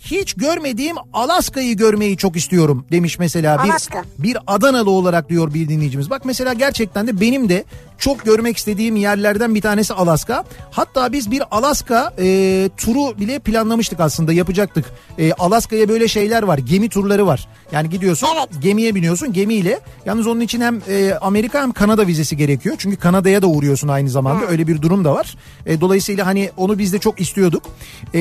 A: hiç görmediğim Alaska'yı görmeyi çok istiyorum demiş mesela bir
B: Alaska.
A: bir Adanalı olarak diyor bir dinleyicimiz. Bak mesela gerçekten de benim de çok görmek istediğim yerlerden bir tanesi Alaska. Hatta biz bir Alaska e, turu bile planlamıştık aslında yapacaktık. E, Alaska'ya böyle şeyler var gemi turları var. Yani gidiyorsun
B: Evet.
A: gemiye biniyorsun gemiyle. Yalnız onun için hem e, Amerika hem Kanada vizesi gerekiyor. Çünkü Kanada'ya da uğruyorsun aynı zamanda öyle bir durum da var. E, dolayısıyla hani onu biz de çok istiyorduk. E,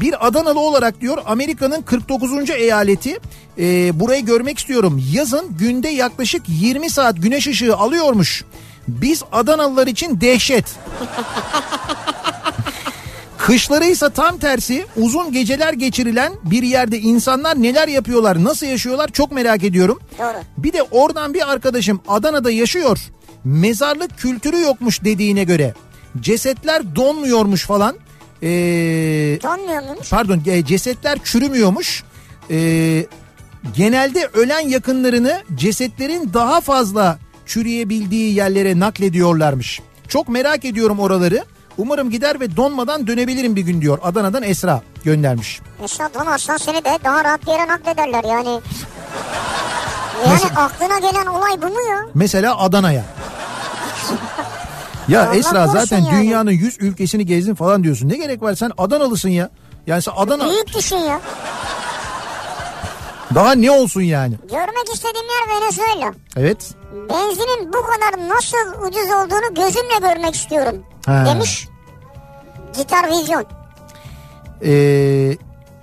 A: bir Adanalı olarak diyor Amerika'nın 49. eyaleti e, burayı görmek istiyorum. Yazın günde yaklaşık 20 saat güneş ışığı alıyormuş. Biz Adanalılar için dehşet. [laughs] Kışları ise tam tersi uzun geceler geçirilen bir yerde insanlar neler yapıyorlar nasıl yaşıyorlar çok merak ediyorum.
B: Doğru.
A: Bir de oradan bir arkadaşım Adana'da yaşıyor. Mezarlık kültürü yokmuş dediğine göre. Cesetler donmuyormuş falan. Ee,
B: Donmuyor muymuş?
A: pardon e, cesetler çürümüyormuş. Ee, genelde ölen yakınlarını cesetlerin daha fazla çürüyebildiği yerlere naklediyorlarmış. Çok merak ediyorum oraları. Umarım gider ve donmadan dönebilirim bir gün diyor. Adana'dan Esra göndermiş.
B: Mesela donarsan seni de daha rahat bir yere naklederler yani. [laughs] Yani
A: Nasıl?
B: aklına gelen olay bu mu ya?
A: Mesela Adana'ya. Ya
B: Allah
A: Esra zaten
B: yani.
A: dünyanın 100 ülkesini gezdin falan diyorsun. Ne gerek var sen Adanalısın ya. Yani sen Adana
B: Büyük düşün ya.
A: daha ne olsun yani?
B: Görmek istediğim yer Venezuela.
A: Evet.
B: Benzinin bu kadar nasıl ucuz olduğunu gözümle görmek istiyorum.
A: Ha.
B: Demiş. Gitar Vizyon.
A: Ee,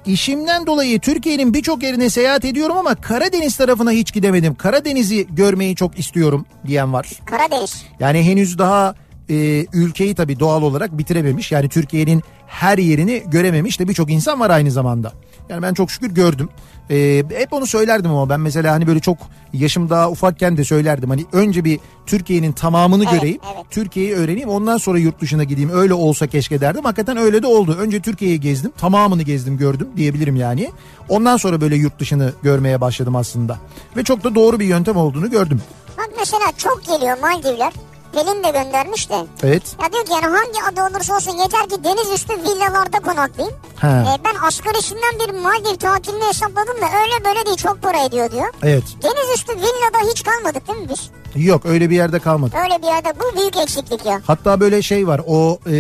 A: işimden dolayı Türkiye'nin birçok yerine seyahat ediyorum ama Karadeniz tarafına hiç gidemedim. Karadeniz'i görmeyi çok istiyorum diyen var.
B: Karadeniz.
A: Yani henüz daha e, ülkeyi tabii doğal olarak bitirememiş. Yani Türkiye'nin her yerini görememiş de birçok insan var aynı zamanda. Yani ben çok şükür gördüm. E, hep onu söylerdim ama ben mesela hani böyle çok yaşım daha ufakken de söylerdim. Hani önce bir Türkiye'nin tamamını
B: Evet,
A: göreyim.
B: evet.
A: Türkiye'yi öğreneyim ondan sonra yurt dışına gideyim. Öyle olsa keşke derdim. Hakikaten öyle de oldu. Önce Türkiye'yi gezdim. Tamamını gezdim gördüm diyebilirim yani. Ondan sonra böyle yurt dışını görmeye başladım aslında. Ve çok da doğru bir yöntem olduğunu gördüm.
B: Bak mesela çok geliyor Maldivler. Pelin de göndermiş de.
A: Evet.
B: Ya diyor ki yani hangi adı olursa olsun yeter ki deniz üstü villalarda konaklayayım.
A: Ha.
B: Ee, ben asgarisinden bir Maldiv tatilini hesapladım da öyle böyle değil çok para ediyor diyor.
A: Evet.
B: Deniz üstü villada hiç kalmadık değil mi biz?
A: Yok öyle bir yerde kalmadı.
B: Öyle bir yerde bu büyük eksiklik ya.
A: Hatta böyle şey var o e,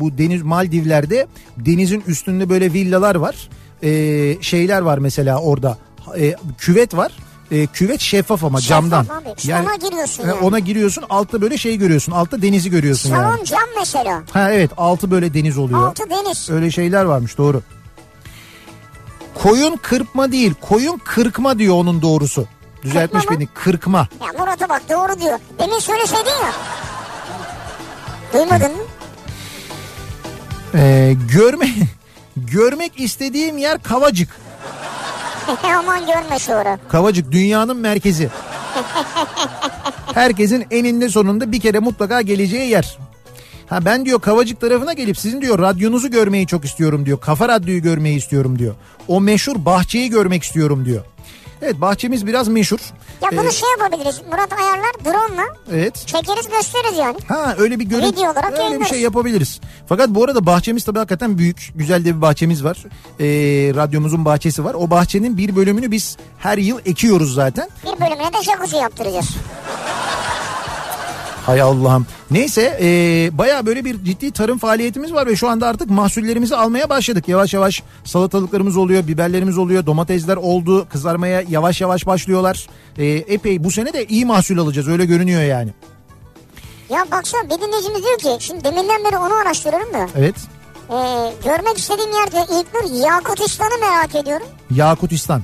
A: bu deniz Maldivler'de denizin üstünde böyle villalar var. E, şeyler var mesela orada E, küvet var. E, küvet şeffaf ama
B: Şeffaf
A: camdan.
B: abi. İşte ona giriyorsun
A: e,
B: yani.
A: Ona giriyorsun altta böyle şey görüyorsun. Altta denizi görüyorsun
B: Salon
A: yani.
B: cam mesela.
A: Ha evet altı böyle deniz oluyor.
B: Altı deniz.
A: Öyle şeyler varmış doğru. Koyun kırpma değil koyun kırkma diyor onun doğrusu. Düzeltmiş
B: Kırpma mı?
A: beni kırkma.
B: Ya Murat'a bak doğru diyor. Demin söyleseydin ya. Duymadın mı?
A: Ee, görme, [laughs] görmek istediğim yer Kavacık. [laughs]
B: Aman görme şu ara.
A: Kavacık dünyanın merkezi. Herkesin eninde sonunda bir kere mutlaka geleceği yer. Ha ben diyor Kavacık tarafına gelip sizin diyor radyonuzu görmeyi çok istiyorum diyor. Kafa Radyo'yu görmeyi istiyorum diyor. O meşhur bahçeyi görmek istiyorum diyor. Evet bahçemiz biraz meşhur.
B: Ya bunu
A: Ee,
B: şey yapabiliriz. Murat ayarlar drone'la
A: evet.
B: çekeriz gösteririz yani.
A: Ha öyle bir görüntü
B: Video olarak
A: öyle bir
B: yayınlarız.
A: şey yapabiliriz. Fakat bu arada bahçemiz tabii hakikaten büyük. Güzel de bir bahçemiz var. Ee, radyomuzun bahçesi var. O bahçenin bir bölümünü biz her yıl ekiyoruz zaten.
B: Bir bölümüne de jacuzzi yaptıracağız. [laughs]
A: Hay Allah'ım. Neyse ee, baya böyle bir ciddi tarım faaliyetimiz var ve şu anda artık mahsullerimizi almaya başladık. Yavaş yavaş salatalıklarımız oluyor, biberlerimiz oluyor, domatesler oldu, kızarmaya yavaş yavaş başlıyorlar. Ee, epey bu sene de iyi mahsul alacağız öyle görünüyor yani.
B: Ya baksana bir dinleyicimiz diyor ki şimdi deminden beri onu araştırıyorum da.
A: Evet.
B: Ee, görmek istediğim yer diyor İlknur Yakutistan'ı merak ediyorum.
A: Yakutistan.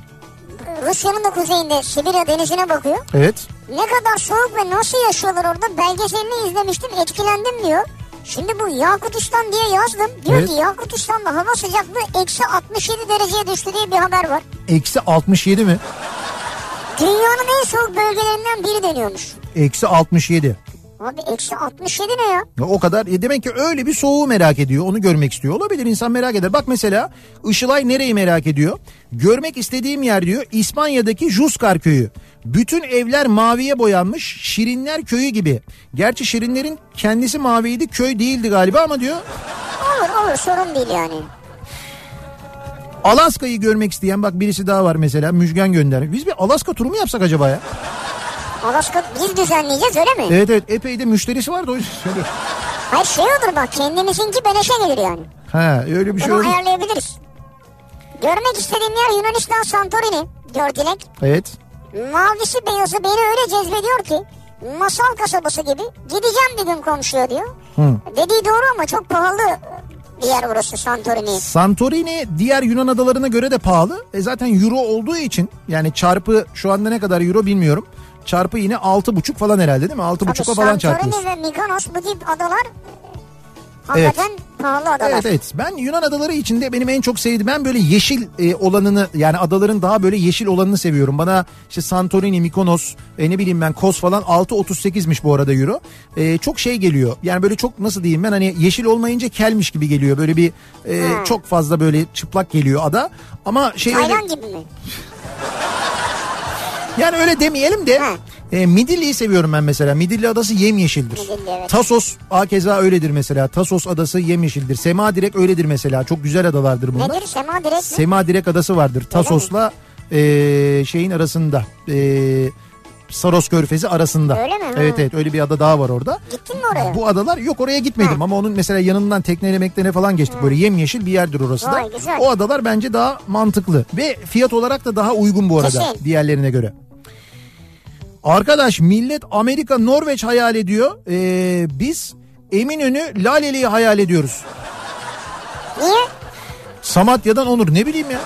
B: Rusya'nın da kuzeyinde Sibirya denizine bakıyor.
A: Evet.
B: Ne kadar soğuk ve nasıl yaşıyorlar orada belgeselini izlemiştim etkilendim diyor. Şimdi bu Yakutistan diye yazdım. Diyor
A: Evet.
B: ki Yakutistan'da hava sıcaklığı eksi 67 dereceye düştü diye bir haber var.
A: Eksi 67 mi?
B: Dünyanın en soğuk bölgelerinden biri deniyormuş.
A: Eksi 67.
B: Abi eksi 67 ne ya?
A: Ya o kadar e demek ki öyle bir soğuğu merak ediyor. Onu görmek istiyor. Olabilir insan merak eder. Bak mesela Işılay nereyi merak ediyor? Görmek istediğim yer diyor İspanya'daki Juskar köyü. Bütün evler maviye boyanmış. Şirinler köyü gibi. Gerçi Şirinlerin kendisi maviydi köy değildi galiba ama diyor.
B: Olur olur sorun değil yani.
A: Alaska'yı görmek isteyen bak birisi daha var mesela Müjgan göndermiş. Biz bir Alaska turu mu yapsak acaba ya?
B: Alaska biz düzenleyeceğiz öyle mi?
A: Evet evet epey de müşterisi var da o yüzden söylüyorum.
B: Hayır şey olur bak kendimizinki beleşe gelir yani.
A: Ha öyle bir şey
B: Bunu
A: olur.
B: ayarlayabiliriz. Görmek istediğim yer Yunanistan Santorini. Diyor Dilek.
A: Evet.
B: Mavisi beyazı beni öyle cezbediyor ki masal kasabası gibi gideceğim bir gün komşuya diyor.
A: Hı.
B: Dediği doğru ama çok pahalı bir yer orası Santorini.
A: Santorini diğer Yunan adalarına göre de pahalı. E zaten euro olduğu için yani çarpı şu anda ne kadar euro bilmiyorum. Çarpı yine 6,5 falan herhalde değil mi? 6,5'a
B: Tabii
A: falan
B: Santorini
A: çarpıyorsun.
B: ve Mikonos bu tip adalar hakikaten pahalı adalar.
A: Evet evet ben Yunan adaları içinde benim en çok sevdiğim ben böyle yeşil e, olanını yani adaların daha böyle yeşil olanını seviyorum. Bana işte Santorini, Mikonos e, ne bileyim ben Kos falan 6.38'miş bu arada euro. E, çok şey geliyor yani böyle çok nasıl diyeyim ben hani yeşil olmayınca kelmiş gibi geliyor. Böyle bir e,
B: Ha.
A: çok fazla böyle çıplak geliyor ada ama şey öyle,
B: Tayland gibi mi? [laughs]
A: yani öyle demeyelim de
B: Ha.
A: e, Midilli'yi seviyorum ben mesela. Midilli adası yemyeşildir.
B: Midilli, evet.
A: Tasos hakeza öyledir mesela. Tasos adası yemyeşildir. Sema Direk öyledir mesela. Çok güzel adalardır bunlar.
B: Nedir Sema direkt mi?
A: Sema Direk adası vardır. Tasos'la e, şeyin arasında. E, Saros Körfezi arasında.
B: Öyle mi? Ha.
A: Evet evet öyle bir ada daha var orada.
B: Gittin mi oraya?
A: Bu adalar yok oraya gitmedim ama onun mesela yanından tekneyle mekneyle falan geçtik. Böyle yemyeşil bir yerdir orası da.
B: Vay, güzel.
A: O adalar bence daha mantıklı ve fiyat olarak da daha uygun bu arada
B: Kesin.
A: diğerlerine göre. Arkadaş millet Amerika Norveç hayal ediyor. Ee, biz Eminönü Laleli'yi hayal ediyoruz.
B: Niye?
A: Samatya'dan Onur ne bileyim ya.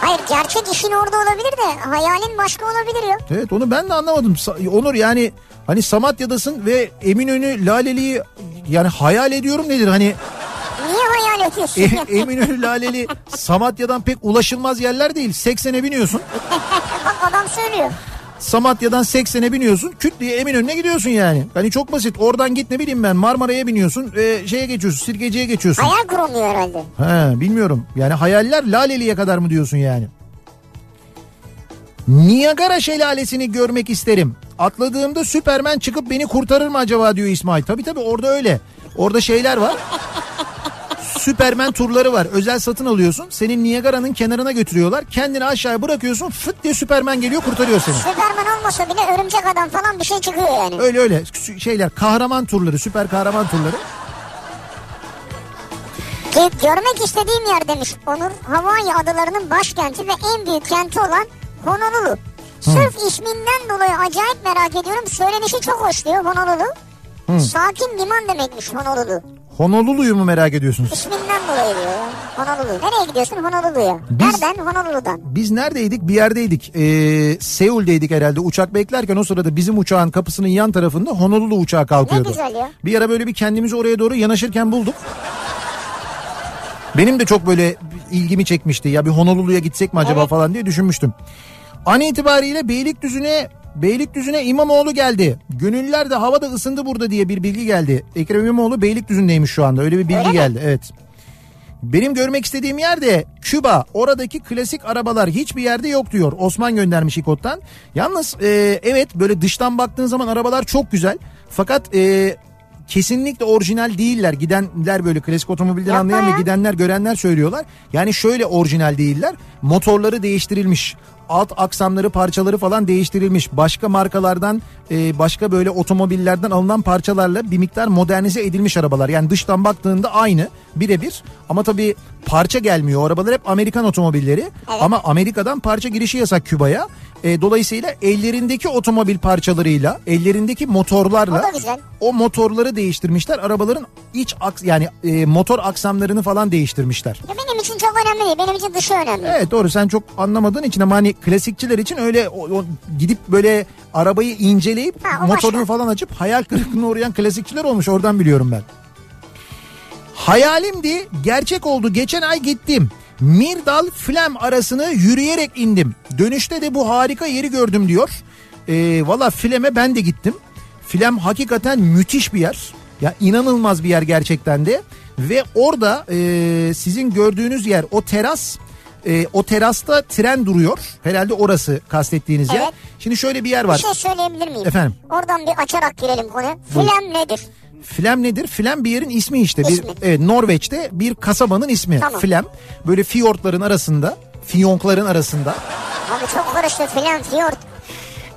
B: Hayır gerçek işin orada olabilir de hayalin başka olabilir ya.
A: Evet onu ben de anlamadım. Onur yani hani Samatya'dasın ve Eminönü Laleli'yi yani hayal ediyorum nedir? Hani
B: Niye hayal ediyorsun?
A: E- Eminönü Laleli [laughs] Samatya'dan pek ulaşılmaz yerler değil. 80'e biniyorsun.
B: Bak adam söylüyor.
A: Samatya'dan 80'e biniyorsun. Küt diye Eminönü'ne gidiyorsun yani. Hani çok basit. Oradan git ne bileyim ben Marmara'ya biniyorsun. E, şeye geçiyorsun. Sirkeci'ye geçiyorsun.
B: Hayal kuramıyor herhalde.
A: He bilmiyorum. Yani hayaller Laleli'ye kadar mı diyorsun yani? Niagara şelalesini görmek isterim. Atladığımda Süpermen çıkıp beni kurtarır mı acaba diyor İsmail. Tabii tabii orada öyle. Orada şeyler var. Süpermen turları var. Özel satın alıyorsun. Senin Niagara'nın kenarına götürüyorlar. Kendini aşağıya bırakıyorsun. Fıt diye Süpermen geliyor kurtarıyor seni.
B: Süperman olmasa bile örümcek adam falan bir şey çıkıyor yani.
A: Öyle öyle şeyler kahraman turları süper kahraman turları.
B: Görmek istediğim yer demiş Onur. Hawaii adalarının başkenti ve en büyük kenti olan Honolulu. Sırf isminden dolayı acayip merak ediyorum. Söylenişi çok hoş diyor Honolulu. Sakin liman demekmiş Honolulu.
A: Honolulu'yu mu merak ediyorsunuz?
B: İsminden dolayı diyor. Honolulu. Nereye gidiyorsun Honolulu'ya?
A: Biz-
B: Nereden? Honolulu'dan.
A: Biz neredeydik? Bir yerdeydik. Ee, Seul'deydik herhalde. Uçak beklerken o sırada bizim uçağın kapısının yan tarafında Honolulu uçağı kalkıyordu.
B: Ne güzel ya.
A: Bir ara böyle bir kendimizi oraya doğru yanaşırken bulduk. Benim de çok böyle ilgimi çekmişti. Ya bir Honolulu'ya gitsek mi acaba
B: Evet.
A: falan diye düşünmüştüm. An itibariyle Beylikdüzü'ne Beylikdüzü'ne İmamoğlu geldi. Gönüller de havada ısındı burada diye bir bilgi geldi. Ekrem İmamoğlu Beylikdüzü'ndeymiş şu anda. Öyle bir bilgi
B: Öyle mi?
A: geldi. Evet. Benim görmek istediğim yer de Küba. Oradaki klasik arabalar hiçbir yerde yok diyor. Osman göndermiş İkot'tan. Yalnız e, evet böyle dıştan baktığın zaman arabalar çok güzel. Fakat e, kesinlikle orijinal değiller. Gidenler böyle klasik otomobilden
B: Yapma
A: anlayan ve gidenler görenler söylüyorlar. Yani şöyle orijinal değiller. Motorları değiştirilmiş. Alt aksamları parçaları falan değiştirilmiş. Başka markalardan e, başka böyle otomobillerden alınan parçalarla bir miktar modernize edilmiş arabalar. Yani dıştan baktığında aynı birebir ama tabii parça gelmiyor. O arabalar hep Amerikan otomobilleri ama Amerika'dan parça girişi yasak Küba'ya. E, dolayısıyla ellerindeki otomobil parçalarıyla ellerindeki motorlarla
B: O
A: o motorları değiştirmişler. Arabaların iç aks yani e, motor aksamlarını falan değiştirmişler.
B: Ya benim için çok önemli değil. Benim için dışı önemli.
A: Evet doğru sen çok anlamadığın için ama hani klasikçiler için öyle o- o gidip böyle arabayı inceleyip
B: Ha,
A: motorunu
B: başka.
A: falan açıp hayal kırıklığına uğrayan klasikçiler olmuş oradan biliyorum ben. Hayalimdi gerçek oldu geçen ay gittim. Mirdal Flem arasını yürüyerek indim. Dönüşte de bu harika yeri gördüm diyor. Ee, Valla Flem'e ben de gittim. Flem hakikaten müthiş bir yer. Ya inanılmaz bir yer gerçekten de. Ve orada e, sizin gördüğünüz yer o teras e, o terasta tren duruyor. Herhalde orası kastettiğiniz yer.
B: Evet.
A: Şimdi şöyle bir yer
B: Bir
A: var.
B: şey söyleyebilir miyim?
A: Efendim?
B: Oradan bir açarak girelim konuya. Flem nedir?
A: Flem nedir? Flem bir yerin ismi işte. Bir,
B: İsmi.
A: evet, Norveç'te bir kasabanın ismi.
B: Tamam.
A: Flem. Böyle fiyortların arasında, fiyonkların arasında.
B: Abi çok karıştı Flem, Fiyort.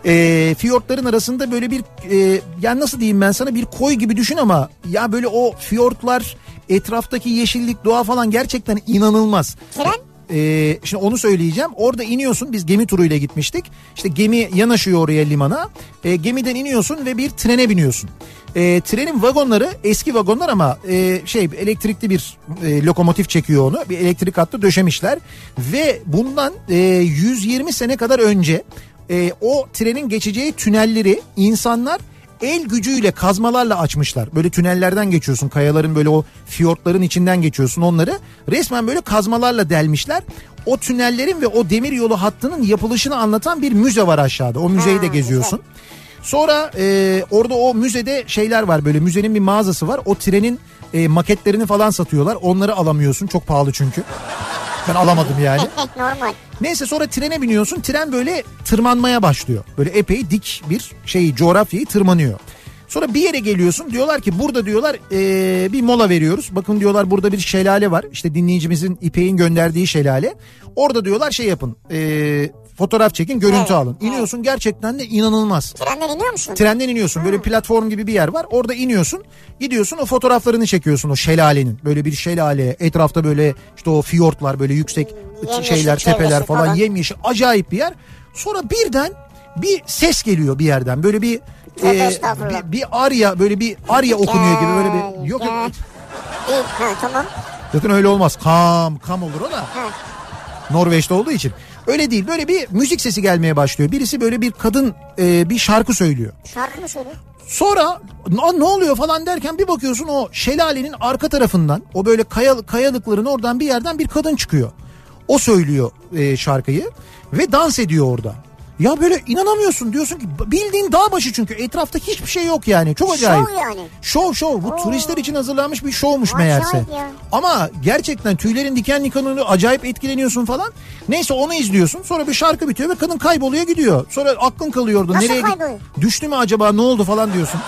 A: E, fiyortların arasında böyle bir e, yani nasıl diyeyim ben sana bir koy gibi düşün ama ya böyle o fiyortlar etraftaki yeşillik doğa falan gerçekten inanılmaz.
B: Tren?
A: Ee, şimdi onu söyleyeceğim. Orada iniyorsun. Biz gemi turuyla gitmiştik. İşte gemi yanaşıyor oraya limana. Ee, gemiden iniyorsun ve bir trene biniyorsun. E, trenin vagonları eski vagonlar ama e, şey elektrikli bir e, lokomotif çekiyor onu. Bir elektrik hattı döşemişler. Ve bundan e, 120 sene kadar önce e, o trenin geçeceği tünelleri insanlar el gücüyle kazmalarla açmışlar. Böyle tünellerden geçiyorsun kayaların böyle o fiyortların içinden geçiyorsun onları. Resmen böyle kazmalarla delmişler. O tünellerin ve o demir yolu hattının yapılışını anlatan bir müze var aşağıda. O müzeyi de geziyorsun. Sonra e, orada o müzede şeyler var böyle müzenin bir mağazası var. O trenin e, maketlerini falan satıyorlar. Onları alamıyorsun çok pahalı çünkü. Ben alamadım yani. [laughs]
B: Normal.
A: Neyse sonra trene biniyorsun. Tren böyle tırmanmaya başlıyor. Böyle epey dik bir şeyi coğrafyayı tırmanıyor. Sonra bir yere geliyorsun diyorlar ki burada diyorlar eee, bir mola veriyoruz. Bakın diyorlar burada bir şelale var. İşte dinleyicimizin İpek'in gönderdiği şelale. Orada diyorlar şey yapın eee, fotoğraf çekin görüntü
B: Evet,
A: alın. İniyorsun gerçekten de inanılmaz.
B: Trenden iniyor musun?
A: Trenden iniyorsun. Böyle platform gibi bir yer var. Orada iniyorsun gidiyorsun o fotoğraflarını çekiyorsun o şelalenin böyle bir şelale etrafta böyle işte o fiyortlar böyle yüksek
B: Yemyeşil
A: şeyler tepeler falan,
B: falan.
A: yemyeşil acayip bir yer. Sonra birden bir ses geliyor bir yerden. Böyle bir
B: Tövbe
A: e, bir, bir arya böyle bir arya okunuyor gibi böyle bir yok yok zaten öyle olmaz. Kam kam olur o da. Norveç'te olduğu için öyle değil böyle bir müzik sesi gelmeye başlıyor birisi böyle bir kadın e, bir şarkı söylüyor
B: Şarkı mı söylüyor?
A: Sonra "Aa, ne oluyor falan derken bir bakıyorsun o şelalenin arka tarafından o böyle kaya, kayalıkların oradan bir yerden bir kadın çıkıyor. O söylüyor e, şarkıyı ve dans ediyor orada. Ya böyle inanamıyorsun diyorsun ki bildiğin dağ başı çünkü etrafta hiçbir şey yok yani çok acayip.
B: Şov yani.
A: Şov şov bu
B: Oo.
A: turistler için hazırlanmış bir şovmuş
B: Acayip
A: meğerse.
B: ya.
A: Ama gerçekten tüylerin diken diken oluyor acayip etkileniyorsun falan. Neyse onu izliyorsun sonra bir şarkı bitiyor ve kadın kayboluyor gidiyor. Sonra aklın kalıyor orada.
B: Nasıl
A: Nereye
B: kayboluyor?
A: Düştü mü acaba ne oldu falan diyorsun.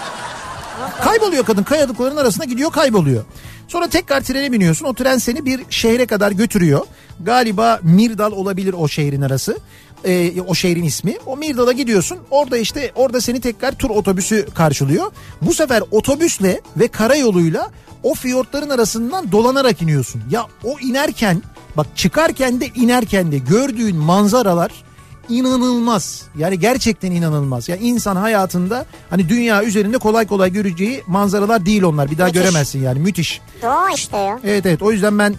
A: Kayboluyor kadın kayalıkların arasına gidiyor kayboluyor. Sonra tekrar trene biniyorsun o tren seni bir şehre kadar götürüyor. Galiba Mirdal olabilir o şehrin arası. Ee, o şehrin ismi. O Mirdal'a gidiyorsun orada işte orada seni tekrar tur otobüsü karşılıyor. Bu sefer otobüsle ve karayoluyla o fiyortların arasından dolanarak iniyorsun. Ya o inerken bak çıkarken de inerken de gördüğün manzaralar inanılmaz. Yani gerçekten inanılmaz. Yani insan hayatında hani dünya üzerinde kolay kolay göreceği manzaralar değil onlar. Bir daha
B: Müthiş.
A: göremezsin yani müthiş.
B: Doğa işte ya.
A: Evet evet o yüzden ben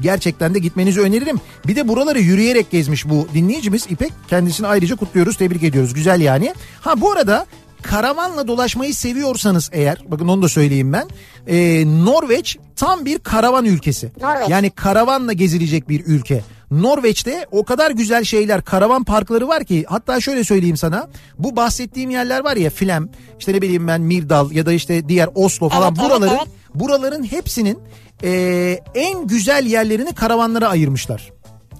A: gerçekten de gitmenizi öneririm. Bir de buraları yürüyerek gezmiş bu dinleyicimiz İpek. Kendisini ayrıca kutluyoruz, tebrik ediyoruz. Güzel yani. Ha bu arada karavanla dolaşmayı seviyorsanız eğer bakın onu da söyleyeyim ben. Ee, Norveç tam bir karavan ülkesi.
B: Norveç.
A: Yani karavanla gezilecek bir ülke. Norveç'te o kadar güzel şeyler karavan parkları var ki hatta şöyle söyleyeyim sana bu bahsettiğim yerler var ya Flem işte ne bileyim ben Mirdal ya da işte diğer Oslo falan
B: Evet, evet,
A: buraların
B: evet.
A: Buraların hepsinin e, en güzel yerlerini karavanlara ayırmışlar.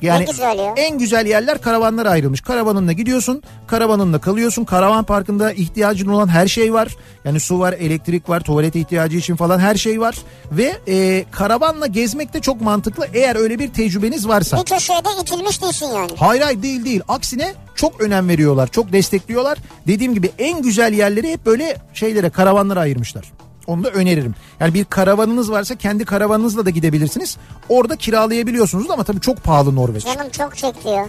A: Yani
B: güzel ya.
A: en güzel yerler karavanlara ayrılmış. Karavanınla gidiyorsun, karavanınla kalıyorsun. Karavan parkında ihtiyacın olan her şey var. Yani su var, elektrik var, tuvalet ihtiyacı için falan her şey var. Ve e, karavanla gezmek de çok mantıklı eğer öyle bir tecrübeniz varsa.
B: Bir köşede itilmiş değilsin yani.
A: Hayır hayır değil değil. Aksine çok önem veriyorlar. Çok destekliyorlar. Dediğim gibi en güzel yerleri hep böyle şeylere karavanlara ayırmışlar. Onu da öneririm. Yani bir karavanınız varsa kendi karavanınızla da gidebilirsiniz. Orada kiralayabiliyorsunuz ama tabii çok pahalı Norveç.
B: Canım çok çekti ya.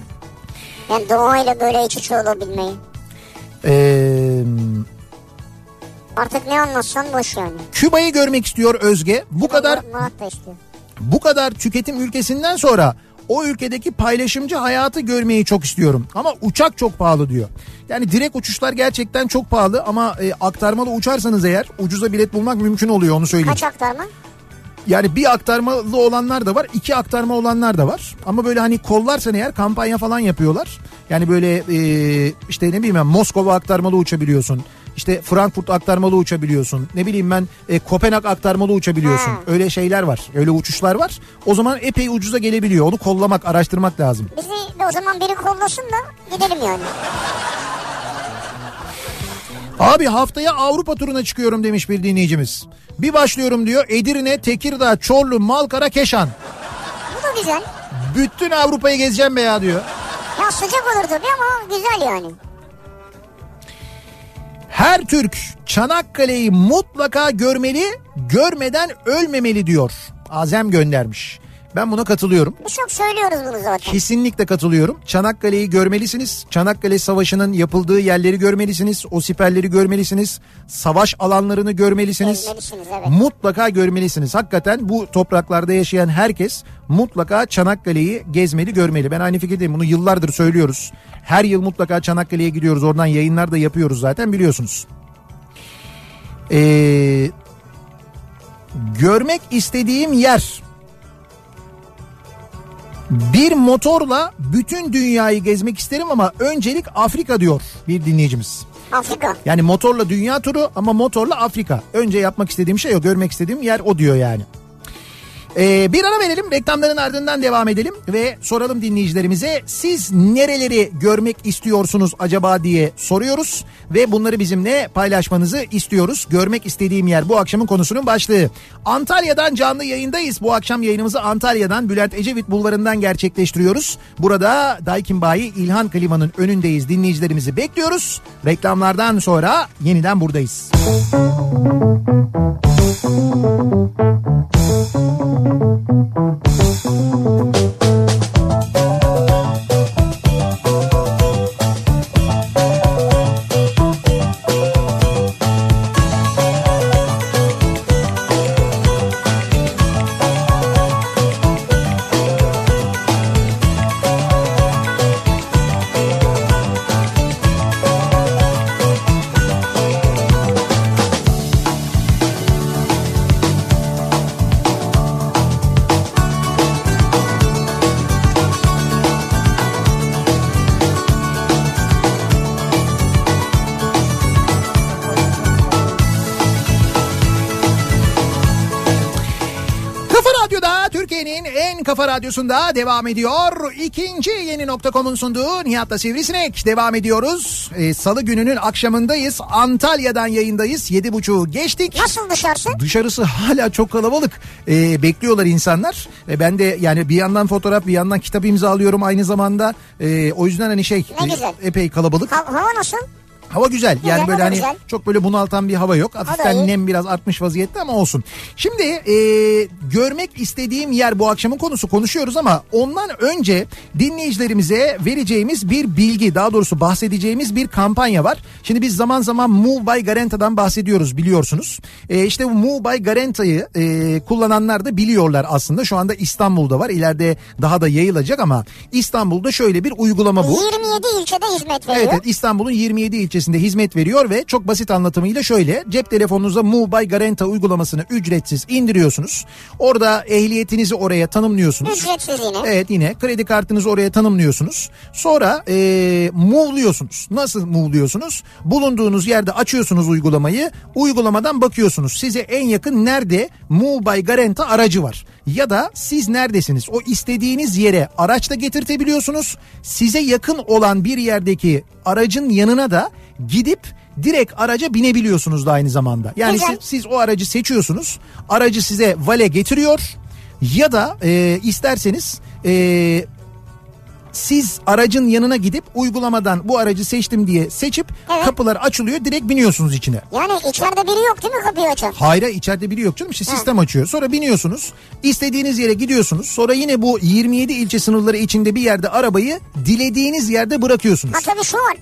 B: Yani doğayla böyle iç içe olabilmeyi.
A: Ee,
B: Artık ne anlatsan boş yani.
A: Küba'yı görmek istiyor Özge. Bu kadar
B: da istiyor.
A: bu kadar tüketim ülkesinden sonra o ülkedeki paylaşımcı hayatı görmeyi çok istiyorum. Ama uçak çok pahalı diyor. Yani direkt uçuşlar gerçekten çok pahalı ama e, aktarmalı uçarsanız eğer ucuza bilet bulmak mümkün oluyor onu söyleyeyim.
B: Kaç aktarma?
A: Yani bir aktarmalı olanlar da var, iki aktarma olanlar da var. Ama böyle hani kollarsan eğer kampanya falan yapıyorlar. Yani böyle e, işte ne bileyim ben Moskova aktarmalı uçabiliyorsun. İşte Frankfurt aktarmalı uçabiliyorsun. Ne bileyim ben e, Kopenhag aktarmalı uçabiliyorsun.
B: Ha.
A: Öyle şeyler var. Öyle uçuşlar var. O zaman epey ucuza gelebiliyor. Onu kollamak, araştırmak lazım.
B: Bizi de o zaman biri kollasın da gidelim yani.
A: Abi haftaya Avrupa turuna çıkıyorum demiş bir dinleyicimiz. Bir başlıyorum diyor Edirne, Tekirdağ, Çorlu, Malkara, Keşan.
B: Bu da güzel.
A: Bütün Avrupa'yı gezeceğim be ya diyor.
B: Ya sıcak olur tabii ama güzel yani.
A: Her Türk Çanakkale'yi mutlaka görmeli, görmeden ölmemeli diyor. Azem göndermiş. Ben buna katılıyorum.
B: Çok söylüyoruz bunu zaten.
A: Kesinlikle katılıyorum. Çanakkale'yi görmelisiniz. Çanakkale Savaşı'nın yapıldığı yerleri görmelisiniz. O siperleri görmelisiniz. Savaş alanlarını görmelisiniz.
B: Gezmelisiniz, evet.
A: Mutlaka görmelisiniz. Hakikaten bu topraklarda yaşayan herkes mutlaka Çanakkale'yi gezmeli, görmeli. Ben aynı fikirdeyim. Bunu yıllardır söylüyoruz. Her yıl mutlaka Çanakkale'ye gidiyoruz. Oradan yayınlar da yapıyoruz zaten biliyorsunuz. Ee, görmek istediğim yer bir motorla bütün dünyayı gezmek isterim ama öncelik Afrika diyor bir dinleyicimiz.
B: Afrika.
A: Yani motorla dünya turu ama motorla Afrika. Önce yapmak istediğim şey o görmek istediğim yer o diyor yani. Ee, bir ara verelim reklamların ardından devam edelim ve soralım dinleyicilerimize siz nereleri görmek istiyorsunuz acaba diye soruyoruz ve bunları bizimle paylaşmanızı istiyoruz. Görmek istediğim yer bu akşamın konusunun başlığı. Antalya'dan canlı yayındayız. Bu akşam yayınımızı Antalya'dan Bülent Ecevit Bulvarı'ndan gerçekleştiriyoruz. Burada Daikin Bayi İlhan Klima'nın önündeyiz. Dinleyicilerimizi bekliyoruz. Reklamlardan sonra yeniden buradayız. Kafa Thank you. Kafa radyosunda devam ediyor. İkinci yeni nokta.com'un sunduğu Nihat'la Sivrisinek devam ediyoruz. Ee, Salı gününün akşamındayız. Antalya'dan yayındayız. Yedi buçuğu geçtik.
B: Nasıl dışarısı?
A: Dışarısı hala çok kalabalık. Ee, bekliyorlar insanlar. Ee, ben de yani bir yandan fotoğraf bir yandan kitap imzalıyorum aynı zamanda. Ee, o yüzden hani şey
B: Ne güzel.
A: e, epey kalabalık.
B: Ha- hava nasıl?
A: Hava güzel.
B: Güzel,
A: Yani böyle
B: hava
A: hani
B: güzel.
A: çok böyle bunaltan bir hava yok. Hafiften nem biraz artmış vaziyette ama olsun. Şimdi e, görmek istediğim yer bu akşamın konusu konuşuyoruz ama ondan önce dinleyicilerimize vereceğimiz bir bilgi daha doğrusu bahsedeceğimiz bir kampanya var. Şimdi biz zaman zaman Move by Garanta'dan bahsediyoruz biliyorsunuz. E, işte bu Move by Garanta'yı e, kullananlar da biliyorlar aslında. Şu anda İstanbul'da var. İleride daha da yayılacak ama İstanbul'da şöyle bir uygulama bu.
B: 27 ilçede hizmet veriyor.
A: Evet, evet İstanbul'un 27 ilçesinde hizmet veriyor ve çok basit anlatımıyla şöyle cep telefonunuza by Garanta uygulamasını ücretsiz indiriyorsunuz. Orada ehliyetinizi oraya tanımlıyorsunuz.
B: Ücretsiz yine.
A: Evet yine kredi kartınızı oraya tanımlıyorsunuz. Sonra e, move'luyorsunuz. Nasıl move'luyorsunuz? Bulunduğunuz yerde açıyorsunuz uygulamayı. Uygulamadan bakıyorsunuz. Size en yakın nerede by Garanta aracı var. Ya da siz neredesiniz? O istediğiniz yere araçla getirtebiliyorsunuz. Size yakın olan bir yerdeki aracın yanına da gidip direkt araca binebiliyorsunuz da aynı zamanda. Yani
B: Güzel.
A: siz, siz o aracı seçiyorsunuz. Aracı size vale getiriyor. Ya da e, isterseniz e, siz aracın yanına gidip uygulamadan bu aracı seçtim diye seçip
B: Evet.
A: kapılar açılıyor direkt biniyorsunuz içine.
B: Yani içeride biri yok değil mi kapıyı açan?
A: Hayra içeride biri yok canım işte sistem açıyor. Sonra biniyorsunuz istediğiniz yere gidiyorsunuz. Sonra yine bu 27 ilçe sınırları içinde bir yerde arabayı dilediğiniz yerde bırakıyorsunuz.
B: Ha tabii şu var.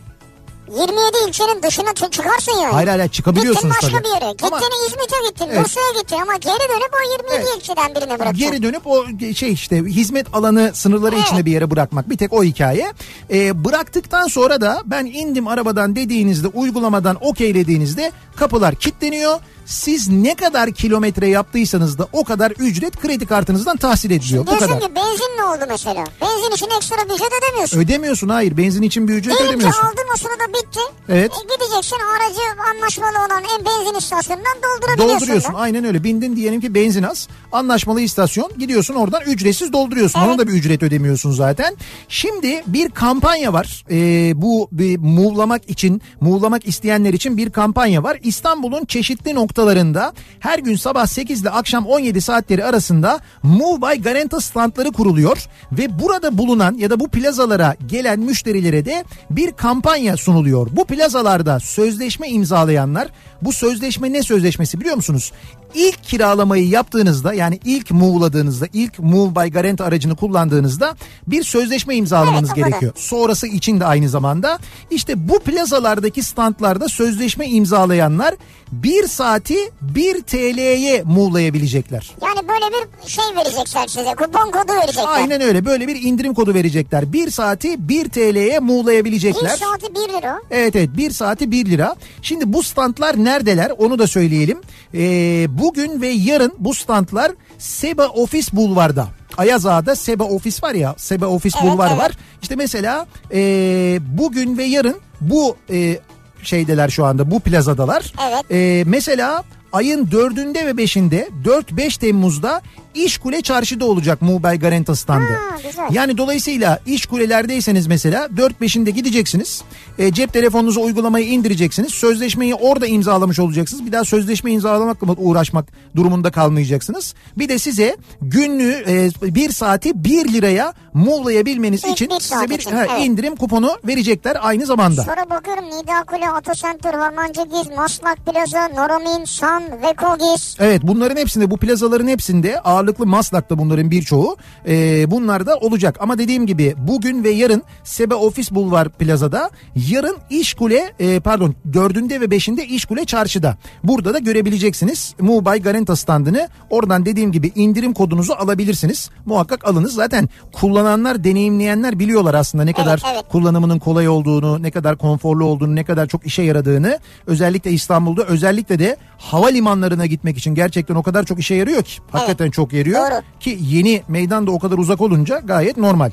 B: 27 ilçenin dışına çı- çıkarsın yani.
A: Hayır hayır çıkabiliyorsunuz
B: Gittin başka
A: tabii.
B: bir yere. Gittin
A: Ama
B: İzmit'e gittin,
A: Evet.
B: Bursa'ya gittin ama geri dönüp o 27
A: Evet.
B: ilçeden birine bırakacaksın.
A: geri dönüp o şey işte hizmet alanı sınırları
B: Evet.
A: içinde bir yere bırakmak bir tek o hikaye. Ee, bıraktıktan sonra da ben indim arabadan dediğinizde uygulamadan okeylediğinizde kapılar kilitleniyor. Siz ne kadar kilometre yaptıysanız da o kadar ücret kredi kartınızdan tahsil ediliyor. Bu
B: Diyorsun
A: kadar.
B: ki benzin ne oldu mesela? Benzin için ekstra bir ücret ödemiyorsun.
A: Ödemiyorsun hayır benzin için bir ücret
B: Diyelim ki
A: ödemiyorsun.
B: aldın o sırada bitti.
A: Evet.
B: E, gideceksin aracı anlaşmalı olan en benzin istasyonundan doldurabiliyorsun.
A: Dolduruyorsun
B: da.
A: aynen öyle bindin diyelim ki benzin az anlaşmalı istasyon gidiyorsun oradan ücretsiz dolduruyorsun
B: Evet.
A: ona da bir ücret ödemiyorsun zaten. Şimdi bir kampanya var Ee, bu bir muğlamak için muğlamak isteyenler için bir kampanya var İstanbul'un çeşitli noktalarında noktalarında her gün sabah 8 ile akşam 17 saatleri arasında Move by Garanta standları kuruluyor ve burada bulunan ya da bu plazalara gelen müşterilere de bir kampanya sunuluyor. Bu plazalarda sözleşme imzalayanlar bu sözleşme ne sözleşmesi biliyor musunuz? İlk kiralamayı yaptığınızda yani ilk move'ladığınızda ilk Move by Garanta aracını kullandığınızda bir sözleşme imzalamanız
B: Evet, o kadar.
A: gerekiyor. Sonrası için de aynı zamanda işte bu plazalardaki standlarda sözleşme imzalayanlar bir saati 1 TL'ye muğlayabilecekler.
B: Yani böyle bir şey verecekler size. Kupon kodu verecekler.
A: Aynen öyle böyle bir indirim kodu verecekler. Bir saati 1 TL'ye
B: Bir
A: muğlayabilecekler.
B: saati 1 lira.
A: Evet evet bir saati 1 lira. Şimdi bu standlar neredeler onu da söyleyelim. Ee, bugün ve yarın bu standlar Seba Ofis Bulvar'da. Ayaz Ağa'da Seba Ofis var ya Seba Ofis
B: Evet,
A: Bulvar
B: evet.
A: var. İşte mesela ee, bugün ve yarın bu ee, şeydeler şu anda bu plazadalar.
B: Evet.
A: Ee, mesela ayın dördünde ve beşinde 4-5 Temmuz'da İşkule Çarşı'da olacak Mubay Garanta standı.
B: Ha, güzel.
A: Yani dolayısıyla iş kulelerdeyseniz mesela 4-5'inde gideceksiniz. E, cep telefonunuza uygulamayı indireceksiniz. Sözleşmeyi orada imzalamış olacaksınız. Bir daha sözleşme imzalamakla uğraşmak durumunda kalmayacaksınız. Bir de size günlüğü e, bir saati 1 liraya muğlayabilmeniz
B: İlk
A: için
B: bir
A: size bir
B: için,
A: ha,
B: evet.
A: indirim kuponu verecekler aynı zamanda.
B: Sonra bakıyorum Nida Kule, Atocenter, Harmancıgiz, Maslak Plaza, Noromin, San, Vekogis.
A: Evet bunların hepsinde bu plazaların hepsinde ağırlıklı Maslak'ta bunların birçoğu e, bunlar da olacak. Ama dediğim gibi bugün ve yarın Sebe Ofis Bulvar Plaza'da yarın İşkule e, pardon dördünde ve beşinde İşkule Çarşı'da. Burada da görebileceksiniz Mubay Garanta standını. Oradan dediğim gibi indirim kodunuzu alabilirsiniz. Muhakkak alınız. Zaten kullananlar deneyimleyenler biliyorlar aslında ne kadar
B: evet.
A: kullanımının kolay olduğunu, ne kadar konforlu olduğunu, ne kadar çok işe yaradığını özellikle İstanbul'da özellikle de havalimanlarına gitmek için gerçekten o kadar çok işe yarıyor ki. Hakikaten çok yarıyor
B: Doğru.
A: ki yeni meydan da o kadar uzak olunca gayet normal.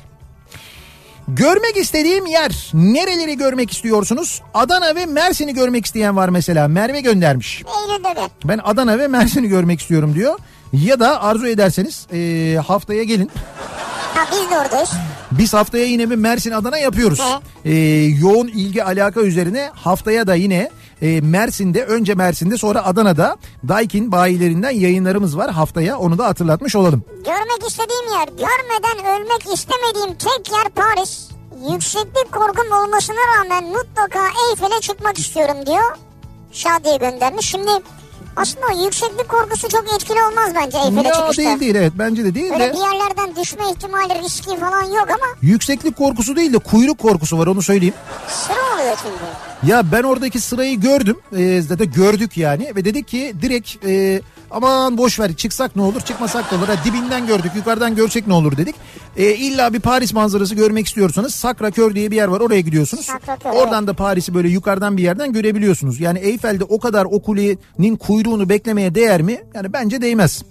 A: Görmek istediğim yer nereleri görmek istiyorsunuz? Adana ve Mersin'i görmek isteyen var mesela. Merve göndermiş. Ben Adana ve Mersin'i görmek istiyorum diyor. Ya da arzu ederseniz eee, haftaya gelin.
B: Ha biz de oradayız.
A: Biz haftaya yine bir Mersin Adana yapıyoruz.
B: Hı.
A: Ee, yoğun ilgi alaka üzerine haftaya da yine e, Mersin'de önce Mersin'de sonra Adana'da Daikin bayilerinden yayınlarımız var haftaya onu da hatırlatmış olalım.
B: Görmek istediğim yer, görmeden ölmek istemediğim tek yer Paris. Yükseklik korkum olmasına rağmen mutlaka Eyfel'e çıkmak istiyorum diyor. Şadiye göndermiş. Şimdi aslında o yükseklik korkusu çok etkili olmaz bence Eyfel'e çıkışta.
A: değil değil evet bence de değil
B: Öyle
A: de
B: bir yerlerden düşme ihtimali riski falan yok ama
A: yükseklik korkusu değil de kuyruk korkusu var onu söyleyeyim.
B: sıra oluyor çünkü.
A: Ya ben oradaki sırayı gördüm. Ee, zaten gördük yani ve dedik ki direkt e, aman boş ver çıksak ne olur çıkmasak ne olur. Ha, dibinden gördük yukarıdan görsek ne olur dedik. E, illa bir Paris manzarası görmek istiyorsanız Sacré-Cœur diye bir yer var oraya gidiyorsunuz.
B: Sacré-Cœur,
A: Oradan da Paris'i böyle yukarıdan bir yerden görebiliyorsunuz. Yani Eyfel'de o kadar o kulenin kuyruğunu beklemeye değer mi? Yani bence değmez.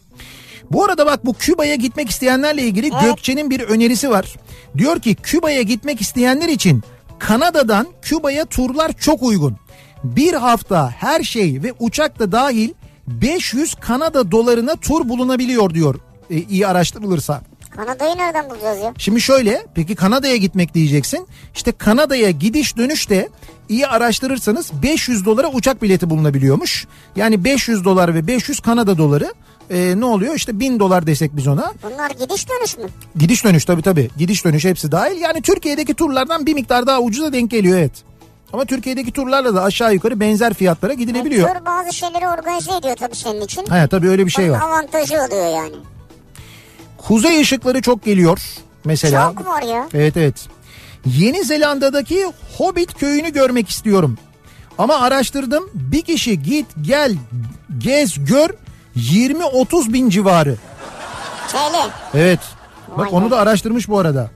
A: Bu arada bak bu Küba'ya gitmek isteyenlerle ilgili Gökçe'nin bir önerisi var. Diyor ki Küba'ya gitmek isteyenler için Kanada'dan Küba'ya turlar çok uygun. Bir hafta her şey ve uçak da dahil 500 Kanada dolarına tur bulunabiliyor diyor e, iyi araştırılırsa.
B: Kanada'yı nereden bulacağız ya?
A: Şimdi şöyle peki Kanada'ya gitmek diyeceksin. İşte Kanada'ya gidiş dönüş de iyi araştırırsanız 500 dolara uçak bileti bulunabiliyormuş. Yani 500 dolar ve 500 Kanada doları e, ne oluyor? İşte 1000 dolar desek biz ona.
B: Bunlar gidiş dönüş mü?
A: Gidiş dönüş tabii tabii. Gidiş dönüş hepsi dahil. Yani Türkiye'deki turlardan bir miktar daha ucuza denk geliyor evet. Ama Türkiye'deki turlarla da aşağı yukarı benzer fiyatlara gidilebiliyor.
B: Tur bazı şeyleri organize ediyor tabii senin için.
A: Ha tabii öyle bir şey
B: Onun
A: var.
B: avantajı oluyor yani.
A: Kuzey ışıkları çok geliyor mesela.
B: Çok var ya.
A: Evet evet. Yeni Zelanda'daki Hobbit köyünü görmek istiyorum. Ama araştırdım bir kişi git gel gez gör 20-30 bin civarı.
B: TL.
A: Evet. Bak
B: Vay
A: onu da araştırmış bu arada.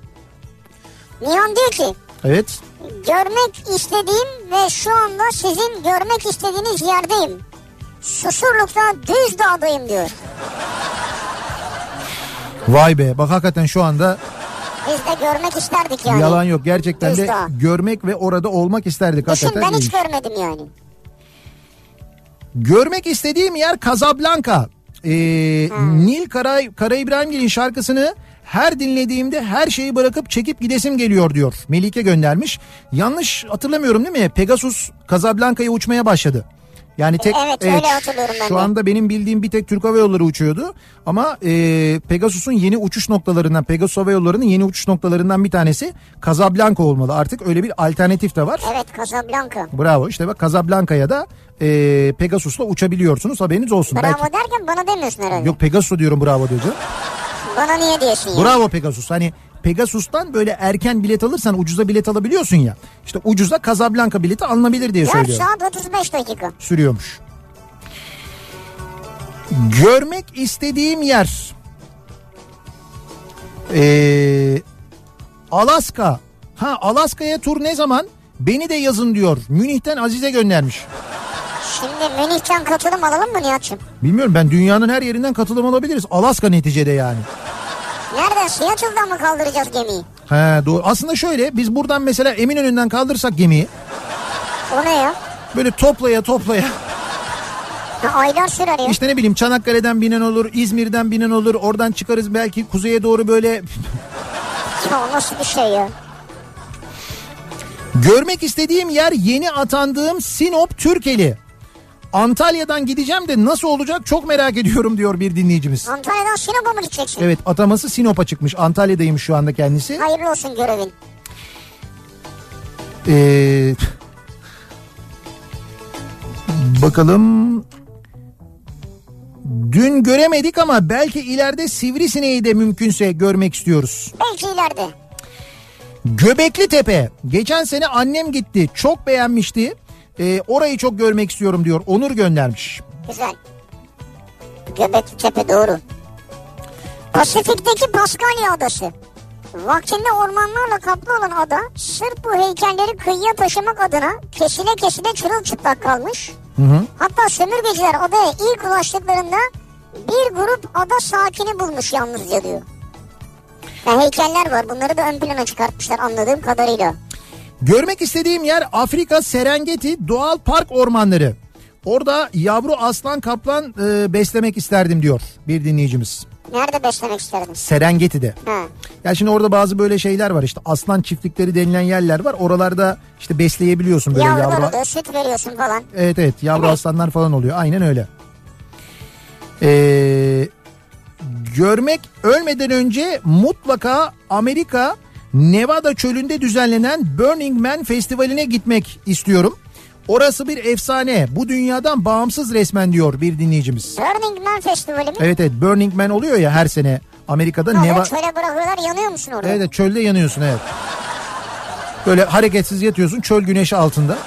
B: Nihan diyor ki
A: Evet.
B: görmek istediğim ve şu anda sizin görmek istediğiniz yerdeyim. Susurluk'ta düz dağdayım diyor.
A: Vay be bak hakikaten şu anda
B: Biz de görmek isterdik yani.
A: yalan yok. Gerçekten de
B: Düzdağ.
A: görmek ve orada olmak isterdik.
B: Düşün
A: Hakikaten
B: ben hiç görmedim yani.
A: Görmek istediğim yer Casablanca. Ee, Nil Kara, Kara İbrahimgil'in şarkısını her dinlediğimde her şeyi bırakıp çekip gidesim geliyor diyor. Melike göndermiş. Yanlış hatırlamıyorum değil mi? Pegasus Casablanca'ya uçmaya başladı. Yani tek
B: Evet, ben
A: Şu anda benim bildiğim bir tek Türk Hava Yolları uçuyordu. Ama e, Pegasus'un yeni uçuş noktalarından Pegasus Hava Yolları'nın yeni uçuş noktalarından bir tanesi Casablanca olmalı. Artık öyle bir alternatif de var.
B: Evet Casablanca.
A: Bravo işte bak Casablanca'ya da e, Pegasus'la uçabiliyorsunuz haberiniz olsun.
B: Bravo
A: Belki...
B: derken bana demiyorsun herhalde.
A: Yok Pegasus diyorum bravo diyor.
B: Bana niye diyorsun ya?
A: Bravo Pegasus. Hani Pegasus'tan böyle erken bilet alırsan ucuza bilet alabiliyorsun ya. İşte ucuza Casablanca bileti alınabilir diye
B: 4
A: söylüyorum.
B: saat 35 dakika.
A: Sürüyormuş. Görmek istediğim yer. Ee, Alaska. Ha Alaska'ya tur ne zaman? Beni de yazın diyor. Münih'ten Azize göndermiş.
B: Şimdi Münih'ten katılım alalım mı Nihat'cığım?
A: Bilmiyorum ben dünyanın her yerinden katılım alabiliriz. Alaska neticede yani.
B: Nereden? Seattle'dan mı kaldıracağız gemiyi?
A: He doğru. Aslında şöyle biz buradan mesela Eminönü'nden kaldırsak gemiyi
B: O ne ya?
A: böyle toplaya toplaya
B: Ha, aylar sürer ya.
A: işte ne bileyim Çanakkale'den binen olur, İzmir'den binen olur. Oradan çıkarız belki kuzeye doğru böyle
B: Ya nasıl bir şey ya?
A: Görmek istediğim yer yeni atandığım Sinop Türkeli. Antalya'dan gideceğim de nasıl olacak çok merak ediyorum diyor bir dinleyicimiz.
B: Antalya'dan Sinop'a mı gideceksin?
A: Evet ataması Sinop'a çıkmış. Antalya'daymış şu anda kendisi.
B: Hayırlı olsun görevin.
A: Ee, bakalım. Dün göremedik ama belki ileride sivrisineği de mümkünse görmek istiyoruz.
B: Belki ileride.
A: Göbekli Tepe. Geçen sene annem gitti. Çok beğenmişti. Ee, orayı çok görmek istiyorum diyor. Onur göndermiş.
B: Güzel. Göbekli Tepe doğru. Pasifik'teki Paskalya Adası. Vaktinde ormanlarla kaplı olan ada sırf bu heykelleri kıyıya taşımak adına kesile kesile çırılçıplak kalmış. Hatta sömürgeciler adaya ilk ulaştıklarında bir grup ada sakini bulmuş yalnızca diyor. Ya heykeller var bunları da ön plana çıkartmışlar anladığım kadarıyla.
A: Görmek istediğim yer Afrika Serengeti Doğal Park Ormanları. Orada yavru aslan kaplan e, beslemek isterdim diyor bir dinleyicimiz.
B: Nerede beslemek isterdin?
A: Serengeti'de.
B: Ha.
A: Ya şimdi orada bazı böyle şeyler var işte aslan çiftlikleri denilen yerler var. Oralarda işte besleyebiliyorsun böyle
B: Yavrular
A: yavru.
B: oluyor süt veriyorsun falan.
A: Evet evet yavru aslanlar falan oluyor aynen öyle. Ee, görmek ölmeden önce mutlaka Amerika Nevada çölünde düzenlenen Burning Man festivaline gitmek istiyorum. Orası bir efsane. Bu dünyadan bağımsız resmen diyor bir dinleyicimiz.
B: Burning Man Festivali mi?
A: Evet evet Burning Man oluyor ya her sene Amerika'da
B: Ha,
A: Neva
B: şöyle bırakıyorlar yanıyor musun orada?
A: Evet evet, çölde yanıyorsun evet. Böyle hareketsiz yatıyorsun çöl güneşi altında.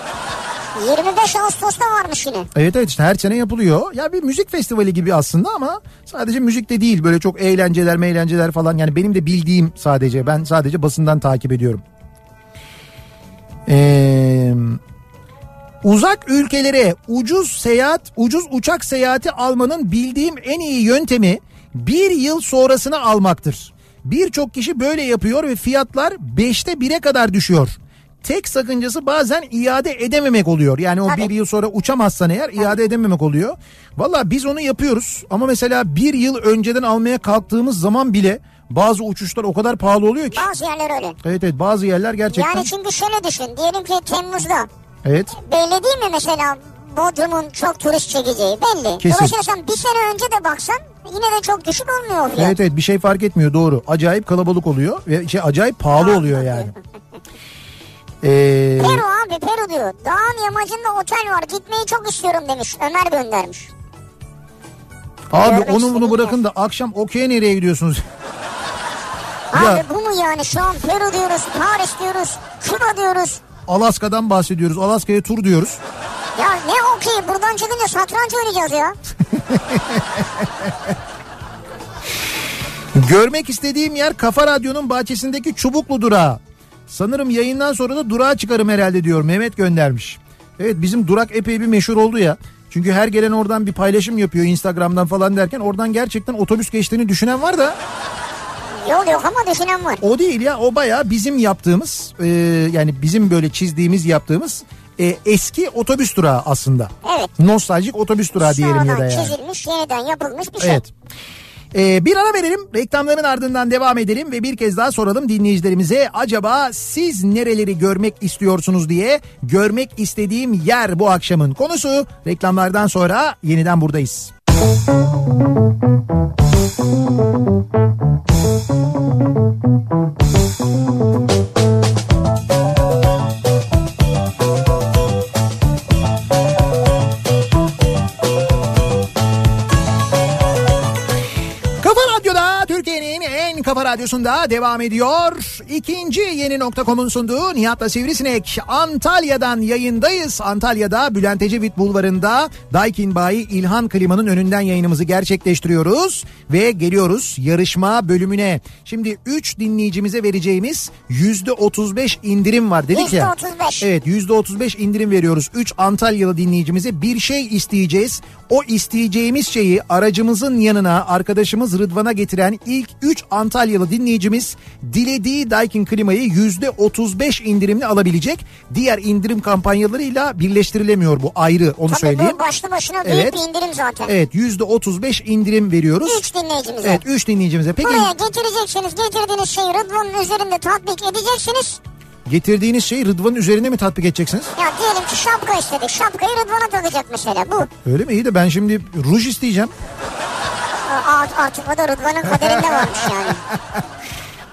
B: 25 Ağustos'ta varmış yine.
A: Evet evet işte her sene yapılıyor. Ya bir müzik festivali gibi aslında ama sadece müzik de değil. Böyle çok eğlenceler meğlenceler falan. Yani benim de bildiğim sadece. Ben sadece basından takip ediyorum. Ee, uzak ülkelere ucuz seyahat, ucuz uçak seyahati almanın bildiğim en iyi yöntemi bir yıl sonrasını almaktır. Birçok kişi böyle yapıyor ve fiyatlar 5'te 1'e kadar düşüyor. Tek sakıncası bazen iade edememek oluyor. Yani o
B: Tabii.
A: bir yıl sonra uçamazsan eğer iade edememek oluyor. Valla biz onu yapıyoruz ama mesela bir yıl önceden almaya kalktığımız zaman bile bazı uçuşlar o kadar pahalı oluyor ki.
B: Bazı yerler öyle.
A: Evet evet bazı yerler gerçekten.
B: Yani çünkü şöyle düşün. Diyelim ki Temmuz'da
A: Evet
B: belli değil mi mesela Bodrum'un çok turist çekeceği belli.
A: Kesin.
B: Dolayısıyla sen bir sene önce de baksan yine de çok düşük olmuyor fiyat.
A: Evet evet bir şey fark etmiyor doğru. Acayip kalabalık oluyor ve şey acayip pahalı oluyor yani. [laughs] Ee,
B: Peru abi Peru diyor. Dağın yamacında otel var gitmeyi çok istiyorum demiş. Ömer göndermiş.
A: abi
B: Görmek
A: onu bunu bırakın da akşam okey'e nereye gidiyorsunuz?
B: Abi
A: Ya.
B: bu mu yani şu an Peru diyoruz, Paris diyoruz, Küba diyoruz.
A: Alaska'dan bahsediyoruz. Alaska'ya tur diyoruz.
B: Ya ne okey buradan çıkınca satranç oynayacağız ya. [laughs]
A: Görmek istediğim yer Kafa Radyo'nun bahçesindeki Çubuklu durağı. Sanırım yayından sonra da durağa çıkarım herhalde diyor. Mehmet göndermiş. Evet bizim durak epey bir meşhur oldu ya. Çünkü her gelen oradan bir paylaşım yapıyor Instagram'dan falan derken oradan gerçekten otobüs geçtiğini düşünen var da
B: Yol yok ama düşünen var.
A: o değil ya o bayağı bizim yaptığımız e, yani bizim böyle çizdiğimiz yaptığımız e, eski otobüs durağı aslında.
B: Evet.
A: Nostaljik otobüs durağı diyelim ya da
B: Sonradan
A: yani.
B: çizilmiş, yeniden yapılmış bir şey.
A: Evet. Ee, bir ara verelim reklamların ardından devam edelim ve bir kez daha soralım dinleyicilerimize acaba siz nereleri görmek istiyorsunuz diye görmek istediğim yer bu akşamın konusu reklamlardan sonra yeniden buradayız. Kafa kafa radyosunda devam ediyor. İkinci yeni nokta.com'un sunduğu Nihat'la Sivrisinek. Antalya'dan yayındayız. Antalya'da Bülent Ecevit Bulvarı'nda Daikin Bayi İlhan Klima'nın önünden yayınımızı gerçekleştiriyoruz. Ve geliyoruz yarışma bölümüne. Şimdi 3 dinleyicimize vereceğimiz %35 indirim var dedik ya.
B: %35.
A: Evet %35 indirim veriyoruz. 3 Antalyalı dinleyicimize bir şey isteyeceğiz. O isteyeceğimiz şeyi aracımızın yanına arkadaşımız Rıdvan'a getiren ilk 3 Antalyalı dinleyicimiz dilediği Daikin klimayı %35 indirimli alabilecek. Diğer indirim kampanyalarıyla birleştirilemiyor bu ayrı onu
B: Tabii
A: söyleyeyim.
B: bu başlı başına büyük
A: Evet.
B: bir indirim zaten.
A: Evet %35 indirim veriyoruz.
B: 3 dinleyicimize.
A: Evet 3 dinleyicimize. Peki
B: Buraya getireceksiniz. Getirdiğiniz şeyi Rıdvan'ın üzerinde tatbik edeceksiniz.
A: getirdiğiniz şeyi Rıdvan'ın üzerine mi tatbik edeceksiniz?
B: Ya diyelim ki şapka istedik. Şapkayı Rıdvan'a takacak mesela bu.
A: Öyle mi? İyi de ben şimdi ruj isteyeceğim.
B: O da Rıdvan'ın kaderinde varmış yani.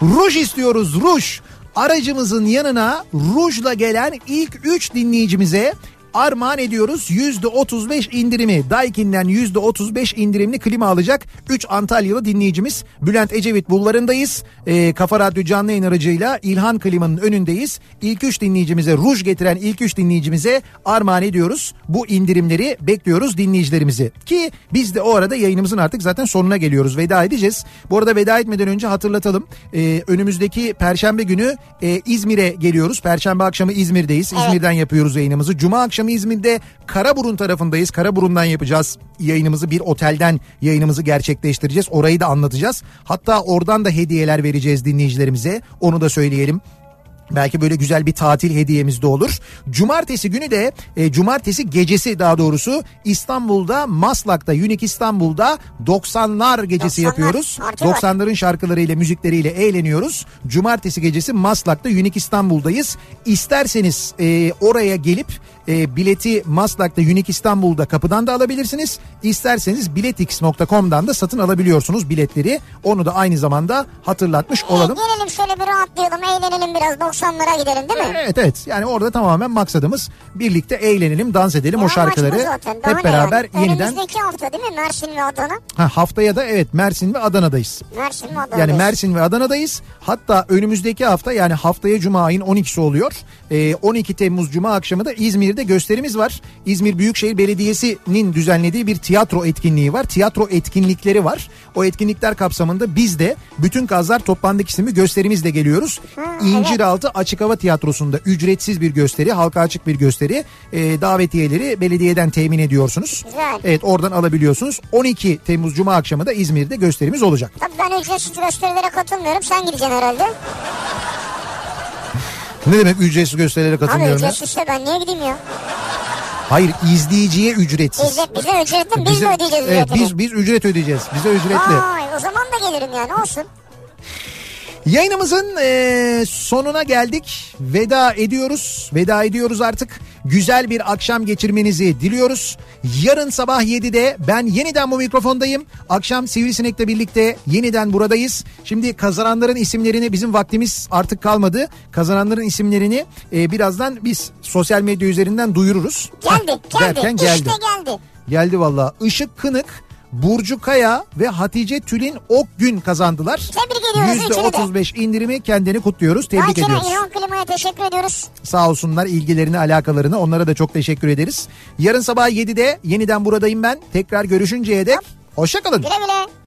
B: [laughs]
A: Ruj istiyoruz ruj. Aracımızın yanına rujla gelen ilk 3 dinleyicimize armağan ediyoruz. %35 indirimi Daikin'den %35 indirimli klima alacak 3 Antalyalı dinleyicimiz. Bülent Ecevit bulvarındayız. Ee, Kafa Radyo canlı yayın aracıyla İlhan Klima'nın önündeyiz. İlk 3 dinleyicimize ruj getiren ilk 3 dinleyicimize armağan ediyoruz. Bu indirimleri bekliyoruz dinleyicilerimizi. Ki biz de o arada yayınımızın artık zaten sonuna geliyoruz. Veda edeceğiz. Bu arada veda etmeden önce hatırlatalım. Ee, önümüzdeki Perşembe günü e, İzmir'e geliyoruz. Perşembe akşamı İzmir'deyiz. İzmir'den yapıyoruz yayınımızı. Cuma akşamı İzmir'de Karaburun tarafındayız. Karaburun'dan yapacağız yayınımızı. Bir otelden yayınımızı gerçekleştireceğiz. Orayı da anlatacağız. Hatta oradan da hediyeler vereceğiz dinleyicilerimize. Onu da söyleyelim. Belki böyle güzel bir tatil hediyemiz de olur. Cumartesi günü de e, cumartesi gecesi daha doğrusu İstanbul'da Maslak'ta Unique İstanbul'da 90'lar gecesi
B: 90'lar,
A: yapıyoruz.
B: var.
A: 90'ların şarkılarıyla müzikleriyle eğleniyoruz. Cumartesi gecesi Maslak'ta Unique İstanbul'dayız. İsterseniz e, oraya gelip e, bileti Maslak'ta Unique İstanbul'da kapıdan da alabilirsiniz. İsterseniz biletix.com'dan da satın alabiliyorsunuz biletleri. Onu da aynı zamanda hatırlatmış olalım.
B: E, gelelim şöyle bir rahatlayalım, eğlenelim biraz 90'lara gidelim değil mi?
A: Evet evet yani orada tamamen maksadımız birlikte eğlenelim dans edelim
B: Ya
A: o şarkıları hep beraber
B: yani?
A: yeniden
B: Önümüzdeki hafta değil mi Mersin ve Adana?
A: ha, haftaya da evet Mersin ve Adana'dayız.
B: Mersin ve Adana.
A: Yani Mersin ve Adana'dayız. Hatta önümüzdeki hafta yani haftaya Cuma ayın 12'si oluyor. Ee, 12 Temmuz Cuma akşamı da İzmir'de gösterimiz var. İzmir Büyükşehir Belediyesi'nin düzenlediği bir tiyatro etkinliği var. Tiyatro etkinlikleri var. O etkinlikler kapsamında biz de Bütün Kazlar Toplandık isimli gösterimizle geliyoruz. İnciraltı Açık Hava Tiyatrosu'nda ücretsiz bir gösteri, halka açık bir gösteri. Ee, davetiyeleri belediyeden temin ediyorsunuz.
B: Güzel.
A: Evet oradan alabiliyorsunuz. 12 Temmuz Cuma akşamı da İzmir'de gösterimiz olacak.
B: Tabii ben ücretsiz gösterilere katılmıyorum. Sen gideceksin herhalde.
A: Ne demek ücretsiz gösterilere
B: Abi
A: katılmıyorum ya?
B: ücretsizse ben niye gideyim ya?
A: Hayır izleyiciye ücretsiz.
B: Bize, bize ücretli biz
A: Bize-
B: mi ödeyeceğiz
A: Evet
B: ücretini?
A: biz, biz ücret ödeyeceğiz. Bize ücretli.
B: Ay o zaman da gelirim yani olsun.
A: Yayınımızın eee, sonuna geldik. Veda ediyoruz. Veda ediyoruz artık. Güzel bir akşam geçirmenizi diliyoruz. Yarın sabah 7'de ben yeniden bu mikrofondayım. Akşam Sivrisinek'le birlikte yeniden buradayız. Şimdi kazananların isimlerini bizim vaktimiz artık kalmadı. Kazananların isimlerini eee, birazdan biz sosyal medya üzerinden duyururuz.
B: Geldi
A: Hah,
B: geldi.
A: derken geldi.
B: İşte geldi.
A: Geldi valla. Işık Kınık, Burcu Kaya ve Hatice Tülin Okgün kazandılar.
B: Tebrik ediyoruz üçünü de.
A: %35 indirimi kendini kutluyoruz. Tebrik
B: Daikin'e
A: ediyoruz.
B: İlhan Klima'ya teşekkür ediyoruz.
A: Sağ olsunlar ilgilerini alakalarını onlara da çok teşekkür ederiz. Yarın sabah 7'de yeniden buradayım ben. Tekrar görüşünceye dek hoşçakalın.
B: Güle güle.